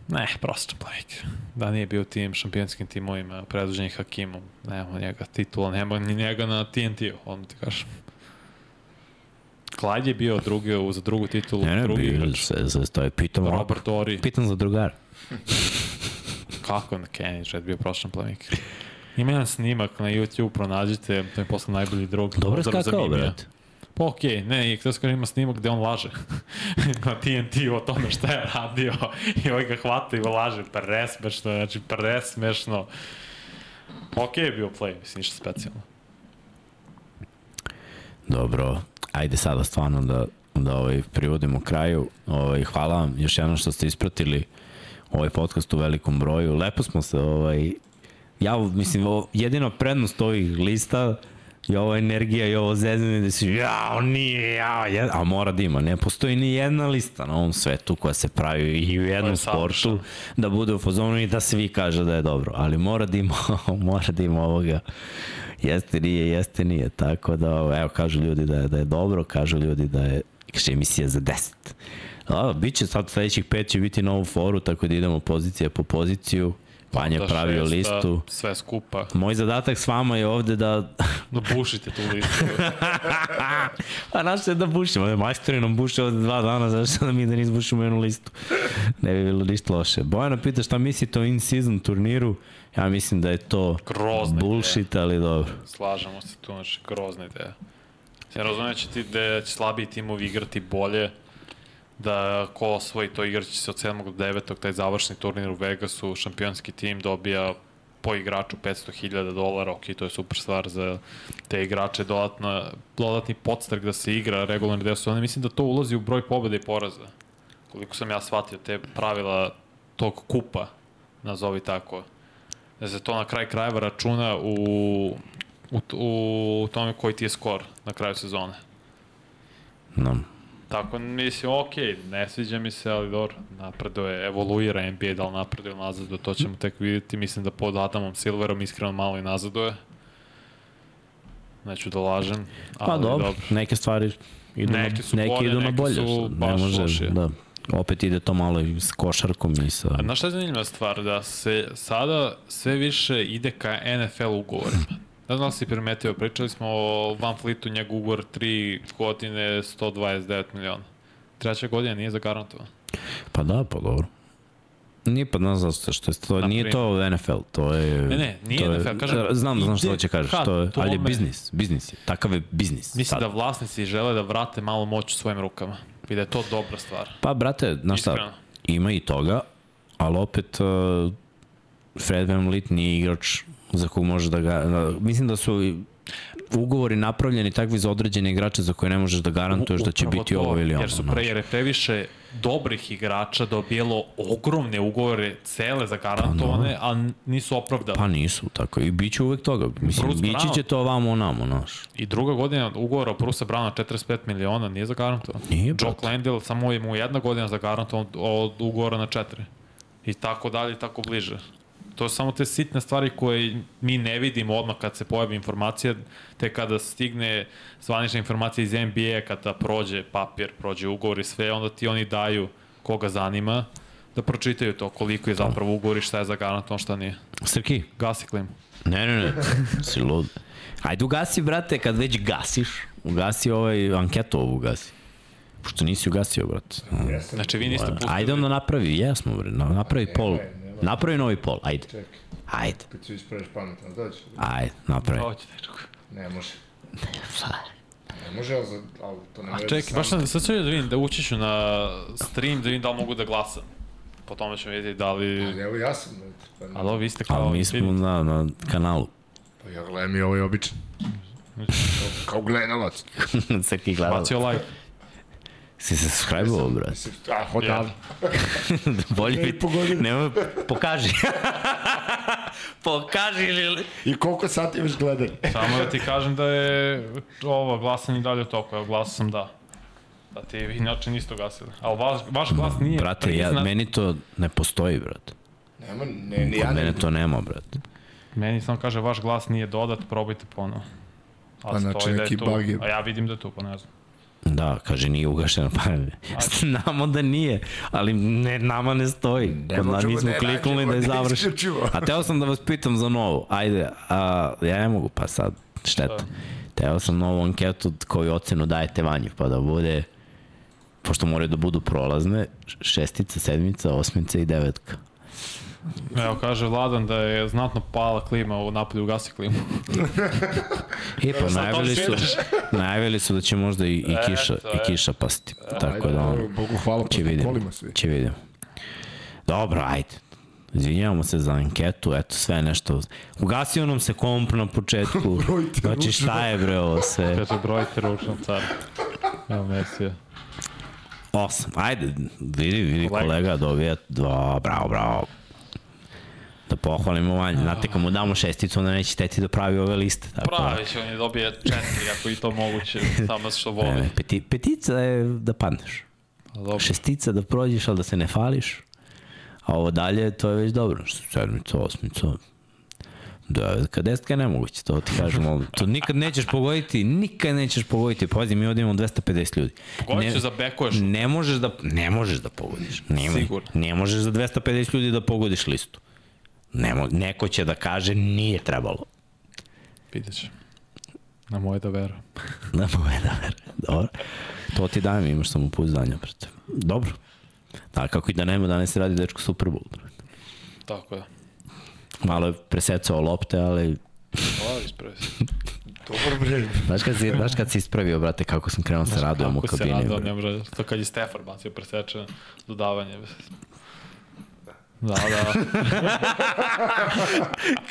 Ne, prosto playmaker. Da nije bio tim šampionskim timovima predvođenih Hakimom, nema njega titula, nema ni njega na TNT-u, odmah ti kažem. Clyde je bio drugi, za drugu titulu, Ne, ne, drugi igrač. se, se stoje, pitam, Robert Ori, pitam za drugara. kako na Kenny Jet bio prošlan playmaker. Ima jedan snimak na YouTube, pronađite, to je posle najbolji drug. Dobro skakao, brate. Pa okej, okay, ne, i sam kažem ima snimak gde on laže na TNT o tome šta je radio i ovaj ga hvata i laže, presmešno, znači presmešno. Okej je bio play, mislim, ništa specijalno. Dobro, ajde sada stvarno da, da ovaj, privodimo kraju. Ovaj, hvala vam još jednom što ste ispratili ovaj podcast u velikom broju. Lepo smo se, ovaj, ja mislim, ovo, jedina prednost ovih lista je ova energija i ovo zezanje da si, jao, nije, jao, jed... a mora da ima. Ne postoji ni jedna lista na ovom svetu koja se pravi i u jednom sportu da bude u fazonu i da svi kaže da je dobro. Ali mora da ima, mora da ima ovoga jeste, nije, jeste, nije. Tako da, evo, kažu ljudi da je, da je dobro, kažu ljudi da je kaže, emisija za 10. Da, bit će sad sledećih pet će biti na ovu foru, tako da idemo pozicija po poziciju. Panja je Da pravio šesta, listu. Sve skupa. Moj zadatak s vama je ovde da... Da bušite tu listu. A naš je da bušimo. Majstori nam buše ovde dva dana, zašto da mi da ne izbušimo jednu listu. Ne bi bilo ništa loše. Bojana pita šta mislite o in-season turniru. Ja mislim da je to Grozna ideja. bullshit, ali dobro. Slažemo se tu, znači, grozna ideja. Ja razumijem da će, ti, da će slabiji timovi igrati bolje, da ko osvoji to igraće se od 7. do 9. taj završni turnir u Vegasu, šampionski tim dobija po igraču 500.000 dolara, ok, to je super stvar za te igrače, dodatna, dodatni podstrek da se igra regularni deo sezone. Mislim da to ulazi u broj pobjeda i poraza. Koliko sam ja shvatio te pravila tog kupa, nazovi tako, da se to na kraj krajeva računa u, u, u tome koji ti je skor na kraju sezone. No. Tako, mislim, ok, ne sviđa mi se, ali dobro, napreduje, evoluira NBA, da li napreduje ili nazaduje, to ćemo tek vidjeti. Mislim da pod Adamom Silverom iskreno malo i nazaduje. Neću da lažem, ali Pa dobro, dobro. neke stvari idu Neke na, su neki bolje, idu na neke bolje. su sad, ne baš može, lošije. da. Opet ide to malo i s košarkom i sa... A znaš šta je zanimljiva stvar? Da se sada sve više ide ka NFL ugovorima. Ne znam da si primetio, pričali smo o Van Fleetu, njegov ugovor 3 godine 129 miliona. Treća godina nije zagarantovan. Pa da, pa dobro. Nije pa ne znam što je to, nije to NFL, to je... Ne, ne, nije to je, NFL, kažem, Znam, znam što hoće kažeš, ka to je, ali je biznis, biznis je, takav je biznis. Mislim sad. da vlasnici žele da vrate malo moć u svojim rukama. I da je to dobra stvar. Pa, brate, znaš šta, ima i toga, ali opet uh, Fred Van Vliet nije igrač za kog može da ga... Da, mislim da su ugovori napravljeni takvi za određene igrače za koje ne možeš da garantuješ da će biti to, ovo ili ono. Jer su znaš. pre, jer je previše dobrih igrača dobijelo ogromne ugovore, cele zagarantovane, a nisu opravdane. Pa nisu, tako i bit će uvek toga. Mislim, Bruce bići Brown. će to ovamo onamo, znaš. I druga godina ugovora Brusa Browna 45 miliona nije zagarantovan. Nije, Joe. Landale samo je mu jedna godina zagarantovan od ugovora na četiri. I tako dalje i tako bliže. To su samo te sitne stvari koje mi ne vidimo odmah kad se pojavi informacija, te kada stigne zvanična informacija iz NBA, kada prođe papir, prođe ugovor i sve, onda ti oni daju koga zanima da pročitaju to, koliko je zapravo ugovor i šta je zagarantovan, šta nije. Srki, Gasi klim. Ne, ne, ne, si lud. Ajde ugasi, brate, kad već gasiš, ugasi ovaj anketu ovu ugasi. Pošto nisi ugasio, brate. Znači vi niste pustili... Ajde onda napravi, jesmo, bre, na- napravi pol. Nemoj. Napravi novi pol, ajde. Čekaj, Ajde, kad se ispraviš pametno, dođe. ajde, napravi. Hoće, dečko. Ne može. Ne može, ali, za, ali to ne A može čekaj, baš sam, sad ću da vidim, da ću na stream da vidim da li mogu da glasam. Po tome ćemo vidjeti da li... Ali evo ja sam, pa, Ali ovo vi ste kao... Ali mi smo na, na kanalu. pa ja gledam i ovaj običan. Kao, kao gledalac. Srki gleda. Bacio like. Si se subscribe-ovo, brate? Ah, odavno. Bolje i godine. Nema, pokaži. pokaži ili... I koliko sati imaš gledanje? Samo da ti kažem da je ovo glasanje dalje u toku, evo glasao sam da. Da ti vi inače niste gasili. Ali vaš, vaš glas nije Brate, ja, meni to ne postoji, brate. Nema, ne, ni ja ne. mene to nema, brate. Meni samo kaže vaš glas nije dodat, probajte ponovo. A Pa znači da neki tu. bug je. A ja vidim da je tu, pa ne znam. Da, kaže nije ugašeno, pa znamo da nije, ali ne, nama ne stoji. Ne Kod nas možemo nismo da kliknuli da je isključivo. A teo sam da vas pitam za novo, ajde, a, ja ne mogu, pa sad, šteta. Teo sam novu anketu koju ocenu dajete vanju, pa da bude, pošto moraju da budu prolazne, šestica, sedmica, osmica i devetka. Evo, kaže Vladan da je znatno pala klima u napolju ugasi klimu. I pa najavili su, najavili su da će možda i, i, kiša, Eto, i kiša pasti. Tako da, ono, Bogu hvala, će vidimo. svi. Će vidimo. Dobro, ajde. Izvinjavamo se za anketu, eto sve nešto. Ugasio nam se komp na početku. Brojite znači ručno. šta je bre ovo sve? Kaže, brojite ručno car. Evo, Mesija. Osam. Ajde, vidi, vidi Kolega. kolega dobija dva, bravo, bravo. Da pohvalimo Vanju. Znate, kad mu damo šesticu, onda neće teti da pravi ove liste. Tako da- Pravi će, on je dobije četiri, ako i to moguće, samo što voli. Ne, peti, petica je da padneš. Dobro. Šestica da prođeš, ali da se ne fališ. A ovo dalje, to je već dobro. Sedmica, osmica, devetka, desetka je nemoguće, to ti kažem. To nikad nećeš pogoditi, nikad nećeš pogoditi. Pazi, mi ovdje imamo 250 ljudi. Pogodit ću za bekuješ. Ne možeš da, ne možeš da pogodiš. Nema, Sigurno. Ne možeš za 250 ljudi da pogodiš listu. Nemo, neko će da kaže nije trebalo. Vidjet. Na moje da vera. Da moje da ver. Dobro. To ti dajem, imaš samo pouzdanja. brate. Dobro. Da, kako i da nema, danas se radi dečko Super Bowl. brate. Tako je. Malo je presecao lopte, ali Hvala, ispravi se. Dobar bre. znaš kad, si, znaš kad si ispravio, brate, kako sam krenuo se radujem u Kako se kabini. brate. ne može. To kad je Stefan bacio presečeno dodavanje. Da, da.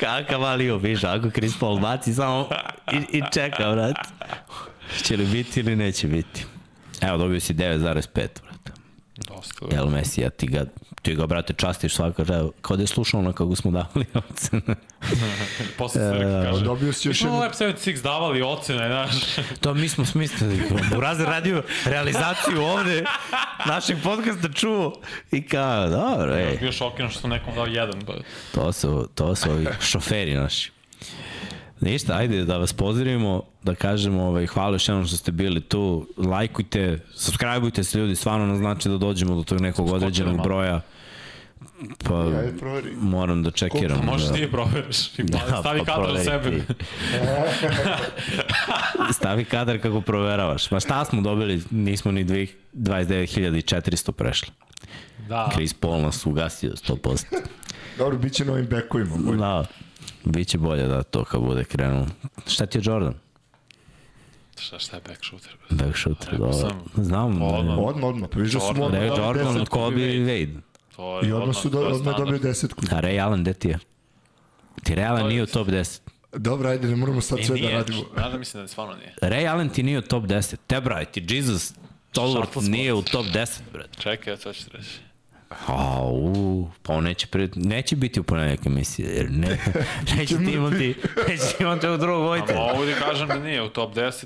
Kakav ali obiš, ako Chris Paul baci samo i, i čeka, brate. Će li biti ili neće biti. Evo, dobio si 9,5, brate. Dosta. Jel Messi, ja ti ga, ti ga, brate, častiš svaka, evo, kao da je slušao ono kako smo davali ocene. Posle se rekao, kaže. Dobio si Mi još smo jednu... Lab 76 davali ocene, znaš. To mi smo smislili. Buraz je radio realizaciju ovde našeg podcasta čuo i kao, dobro, ej, Bio šokiran što sam nekom dao jedan. Pa. to su, to su ovi šoferi naši. Ništa, ajde da vas pozdravimo, da kažemo ovaj, hvala još jednom što ste bili tu, lajkujte, subscribeujte se ljudi, stvarno nam znači da dođemo do tog nekog određenog broja. Pa proveri. moram da čekiram. Možeš da. ti je proveriš. I Da, stavi pa kadar u proveri sebe. Stavi kadar kako proveravaš. Ma šta smo dobili? Nismo ni dvih- 29.400 prešli. Da. Chris Paul nas ugasio 100%. Dobro, bit će novim bekovima. Da, biće bolje da to kad bude krenulo. Šta ti je Jordan? Šta, šta je back shooter? Back shooter, Rekao dobro. sam. Znam. Odmah. da Odmah, odmah. Pa da mu Jordan, odmah Da dali Jordan, desetku. Kobe i Wade. To je I odmah su do, odmah dobio desetku. A Ray Allen, gde ti je? Ti Ray Allen nije u top 10. Dobro, ajde, ne moramo sad E, sve da nije, radimo. znaš da mislim da stvarno nije. Ray Allen ti nije u top 10. Te braj, ti Jesus Tolworth nije u top 10, brate. Čekaj, to ću reći. Au, pa on neće, pre, neće biti u ponedjeljak emisije, jer ne, neće ti imati, neće ti imati u drugog A vojte. mogu ti kažem da nije u top 10.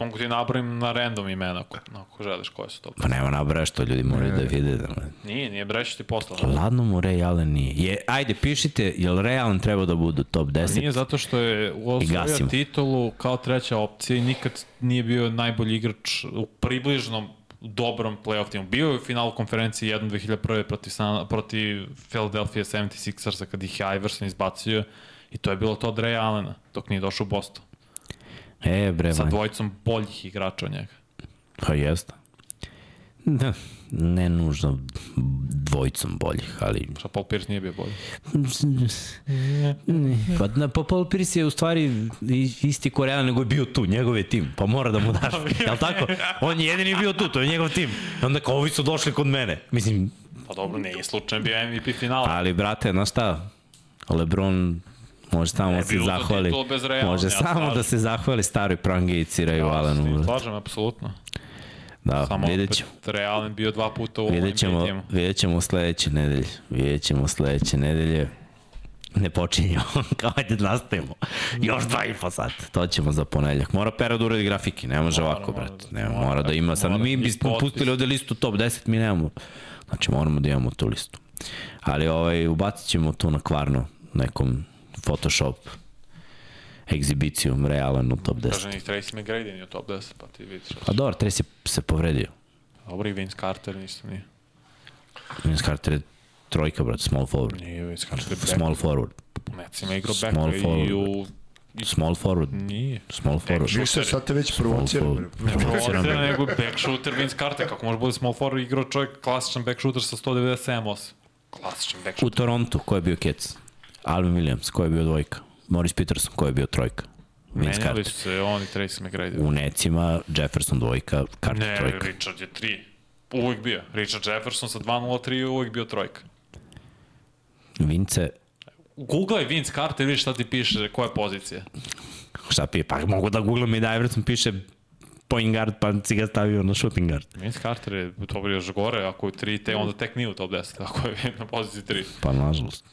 Mogu ti nabrojim na random imena, ako, ako želiš koje su to. Pa nema nabraja što ljudi moraju da vide. Da, Nije, nije breći ti poslao. Ladno mu Ray Allen nije. Je, ajde, pišite, je li Ray Allen treba da bude u top 10? Nije zato što je osvojio gasimo. titulu kao treća opcija i nikad nije bio najbolji igrač u približnom dobrom playoff timu. Bio je u finalu konferencije 1 2001. protiv, protiv Philadelphia 76ersa kad ih je Iverson izbacio i to je bilo to od Ray Allena dok nije došao u Boston. E, bre, Sa dvojicom boljih igrača od njega. Pa jeste. Da, ne nužno dvojicom boljih, ali... Šta Paul Pierce nije bio bolji. Pa, na, pa Paul Pierce je u stvari isti Korean nego je bio tu, njegov je tim, pa mora da mu daš. Jel tako? On je jedini bio tu, to je njegov tim. I onda kao ovi su došli kod mene. Mislim, Pa dobro, nije slučajno bio MVP finala. ali brate, znaš šta? Lebron može samo Ne da bi se zahvali. Može ja samo slažem. da se zahvali staroj prangici Rayu Allenu. brate. Slažem, apsolutno. Da, Samo vidjet ćemo. Real je bio dva puta u Vidjet ćemo, timu. vidjet ćemo sledeće nedelje. Vidjet ćemo sledeće nedelje. Ne počinjemo, kao ajde da nastavimo. Još dva i po sata. To ćemo za ponedeljak. Mora Pera da uradi grafike, ne može Mora, ovako, mora brate. da- Ne, mora, mora da ima, sad mora. mi bismo pustili ovde listu top 10, mi nemamo. Znači moramo da imamo tu listu. Ali ovaj, ubacit ćemo to na kvarno, nekom Photoshop egzibicijom realan u top 10. Kaže njih Tracy McGrady nije u top 10, pa ti vidiš. A dobro, Tracy se povredio. Dobro, i Vince Carter isto nije. Vince Carter je trojka, brate, small forward. Nije Vince Carter je back. Small forward. Necima igrao Small backa i forward. u... Small forward. Nije. Small forward. Više sad te već forward. Provociram Provocira me. nego back shooter Vince Carter, kako može bude small forward igrao čovjek klasičan back shooter sa 197-8. Klasičan back U shooter. Torontu, ko je bio kec? Alvin Williams, ko je bio dvojka? Morris Peterson, ko je bio trojka? Vince Menjali Carter. se on i Tracy McGrady. U necima Jefferson dvojka, Carter Ne, trojka. Richard je 3. Uvijek bio. Richard Jefferson sa 2.03 je uvijek bio trojka. Vince, Googlaj Vince Carter, vidiš šta ti piše, koja je pozicija. šta pije? Pa mogu da googlam i da Everton piše point guard, pa si ga stavio na shooting guard. Vince Carter je to još gore, ako je 3, te onda tek nije u top 10, ako je na poziciji 3. Pa nažalost.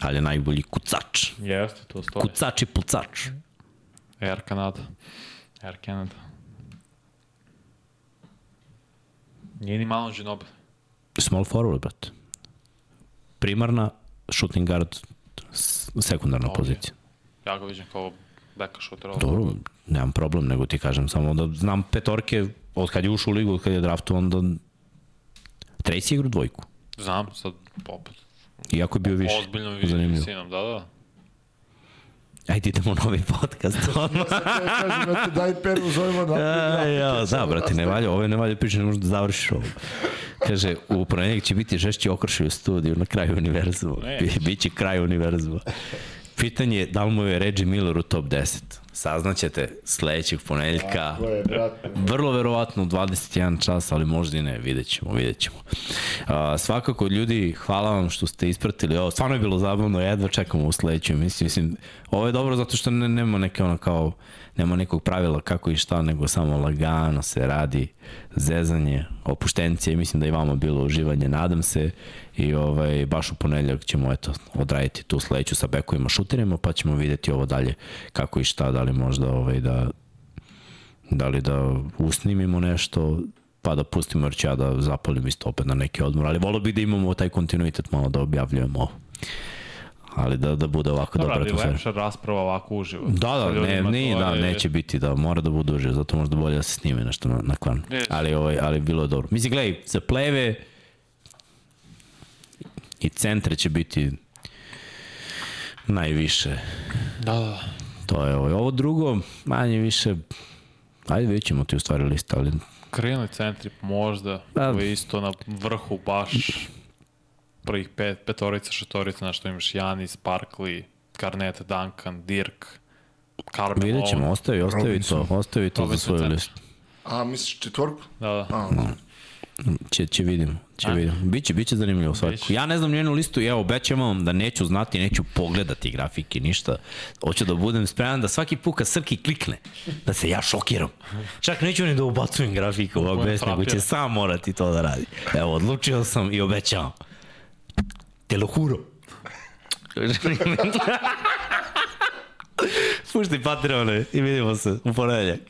Ali je najbolji kucač. Jeste, to stoji. Kucač i pucač. Air Canada. Air Canada. Nije ni malo Ginobi. Small forward, brate. Primarna, shooting guard, sekundarna Ok. pozicija. Ja ga vidim kao beka šuter. Dobro, nemam problem, nego ti kažem samo da znam petorke, od kad je ušao u ligu, od kad je draftu, onda Tracy igra dvojku. Znam, sad opet. Iako je bio više. Ozbiljno vidim Zanimljivo. visinom, da, da. Ajde idemo u novi podcast. Sad te kažem, brate, daj peru, zovemo da. Aj, ja, da, brate, ne valja, ovo ne valja priče, ne možeš da završiš ovo. Kaže, u ponedjeljak će biti žešći okršaj u studiju na kraju univerzuma. Biće kraj univerzuma. Pitanje je da li mu je Reggie Miller u top 10. Saznaćete sledećeg je, brate? Vrlo verovatno u 21 čas, ali možda i ne, vidjet ćemo, vidjet ćemo. A, svakako, ljudi, hvala vam što ste ispratili ovo. Stvarno je bilo zabavno, jedva čekamo u sledeću emisiju. Mislim, ovo je dobro zato što ne, nema neke ono kao, nema nekog pravila kako i šta, nego samo lagano se radi zezanje, opuštencije. Mislim da i vama bilo uživanje, nadam se. I ovaj, baš u ponedljak ćemo eto, odraditi tu sledeću sa bekovima šuterima, pa ćemo videti ovo dalje kako i šta, da li možda ovaj, da da li da usnimimo nešto, pa da pustimo, jer ću ja da zapalim isto opet na neki odmor, ali volio bih da imamo taj kontinuitet malo da objavljujemo ovo. Ali da, da bude ovako Dobro, dobra ali atmosfera. lepša rasprava ovako uživo. Da, da, ne, ne, da, je- neće biti, da, mora da bude uživo, zato možda bolje da se snime nešto na, na kvarnu. Vidjet ćemo. Ali, ovaj, ali bilo je dobro. Mislim, gledaj, za pleve i centre će biti najviše. Da, da. To je ovaj. Ovo drugo, manje više, ajde vidjet ćemo ti u stvari lista, ali Krilni centri možda, Da. je isto na vrhu baš prvih pet, petorica, šestorica, na što imaš Janis, Barkley, Garnett, Duncan, Dirk, Carmelo. vidjet ćemo, ostavi, ostavi Robinson. to, ostavi to za Robinson svoju centar. listu. A, misliš četvorku? Da, da. A, Će, će vidimo, će A? vidimo. Biće, biće zanimljivo svako. Biće. Ja ne znam njenu listu, evo, obećam vam da neću znati, neću pogledati grafike, ništa. Hoću da budem spreman da svaki put kad Srki klikne, da se ja šokiram. Čak neću ni da ubacujem grafiku u OBS, nego će sam morati to da radi. Evo, odlučio sam i obećavam. Te lo juro. Pušti Patreone i vidimo se u ponedeljak.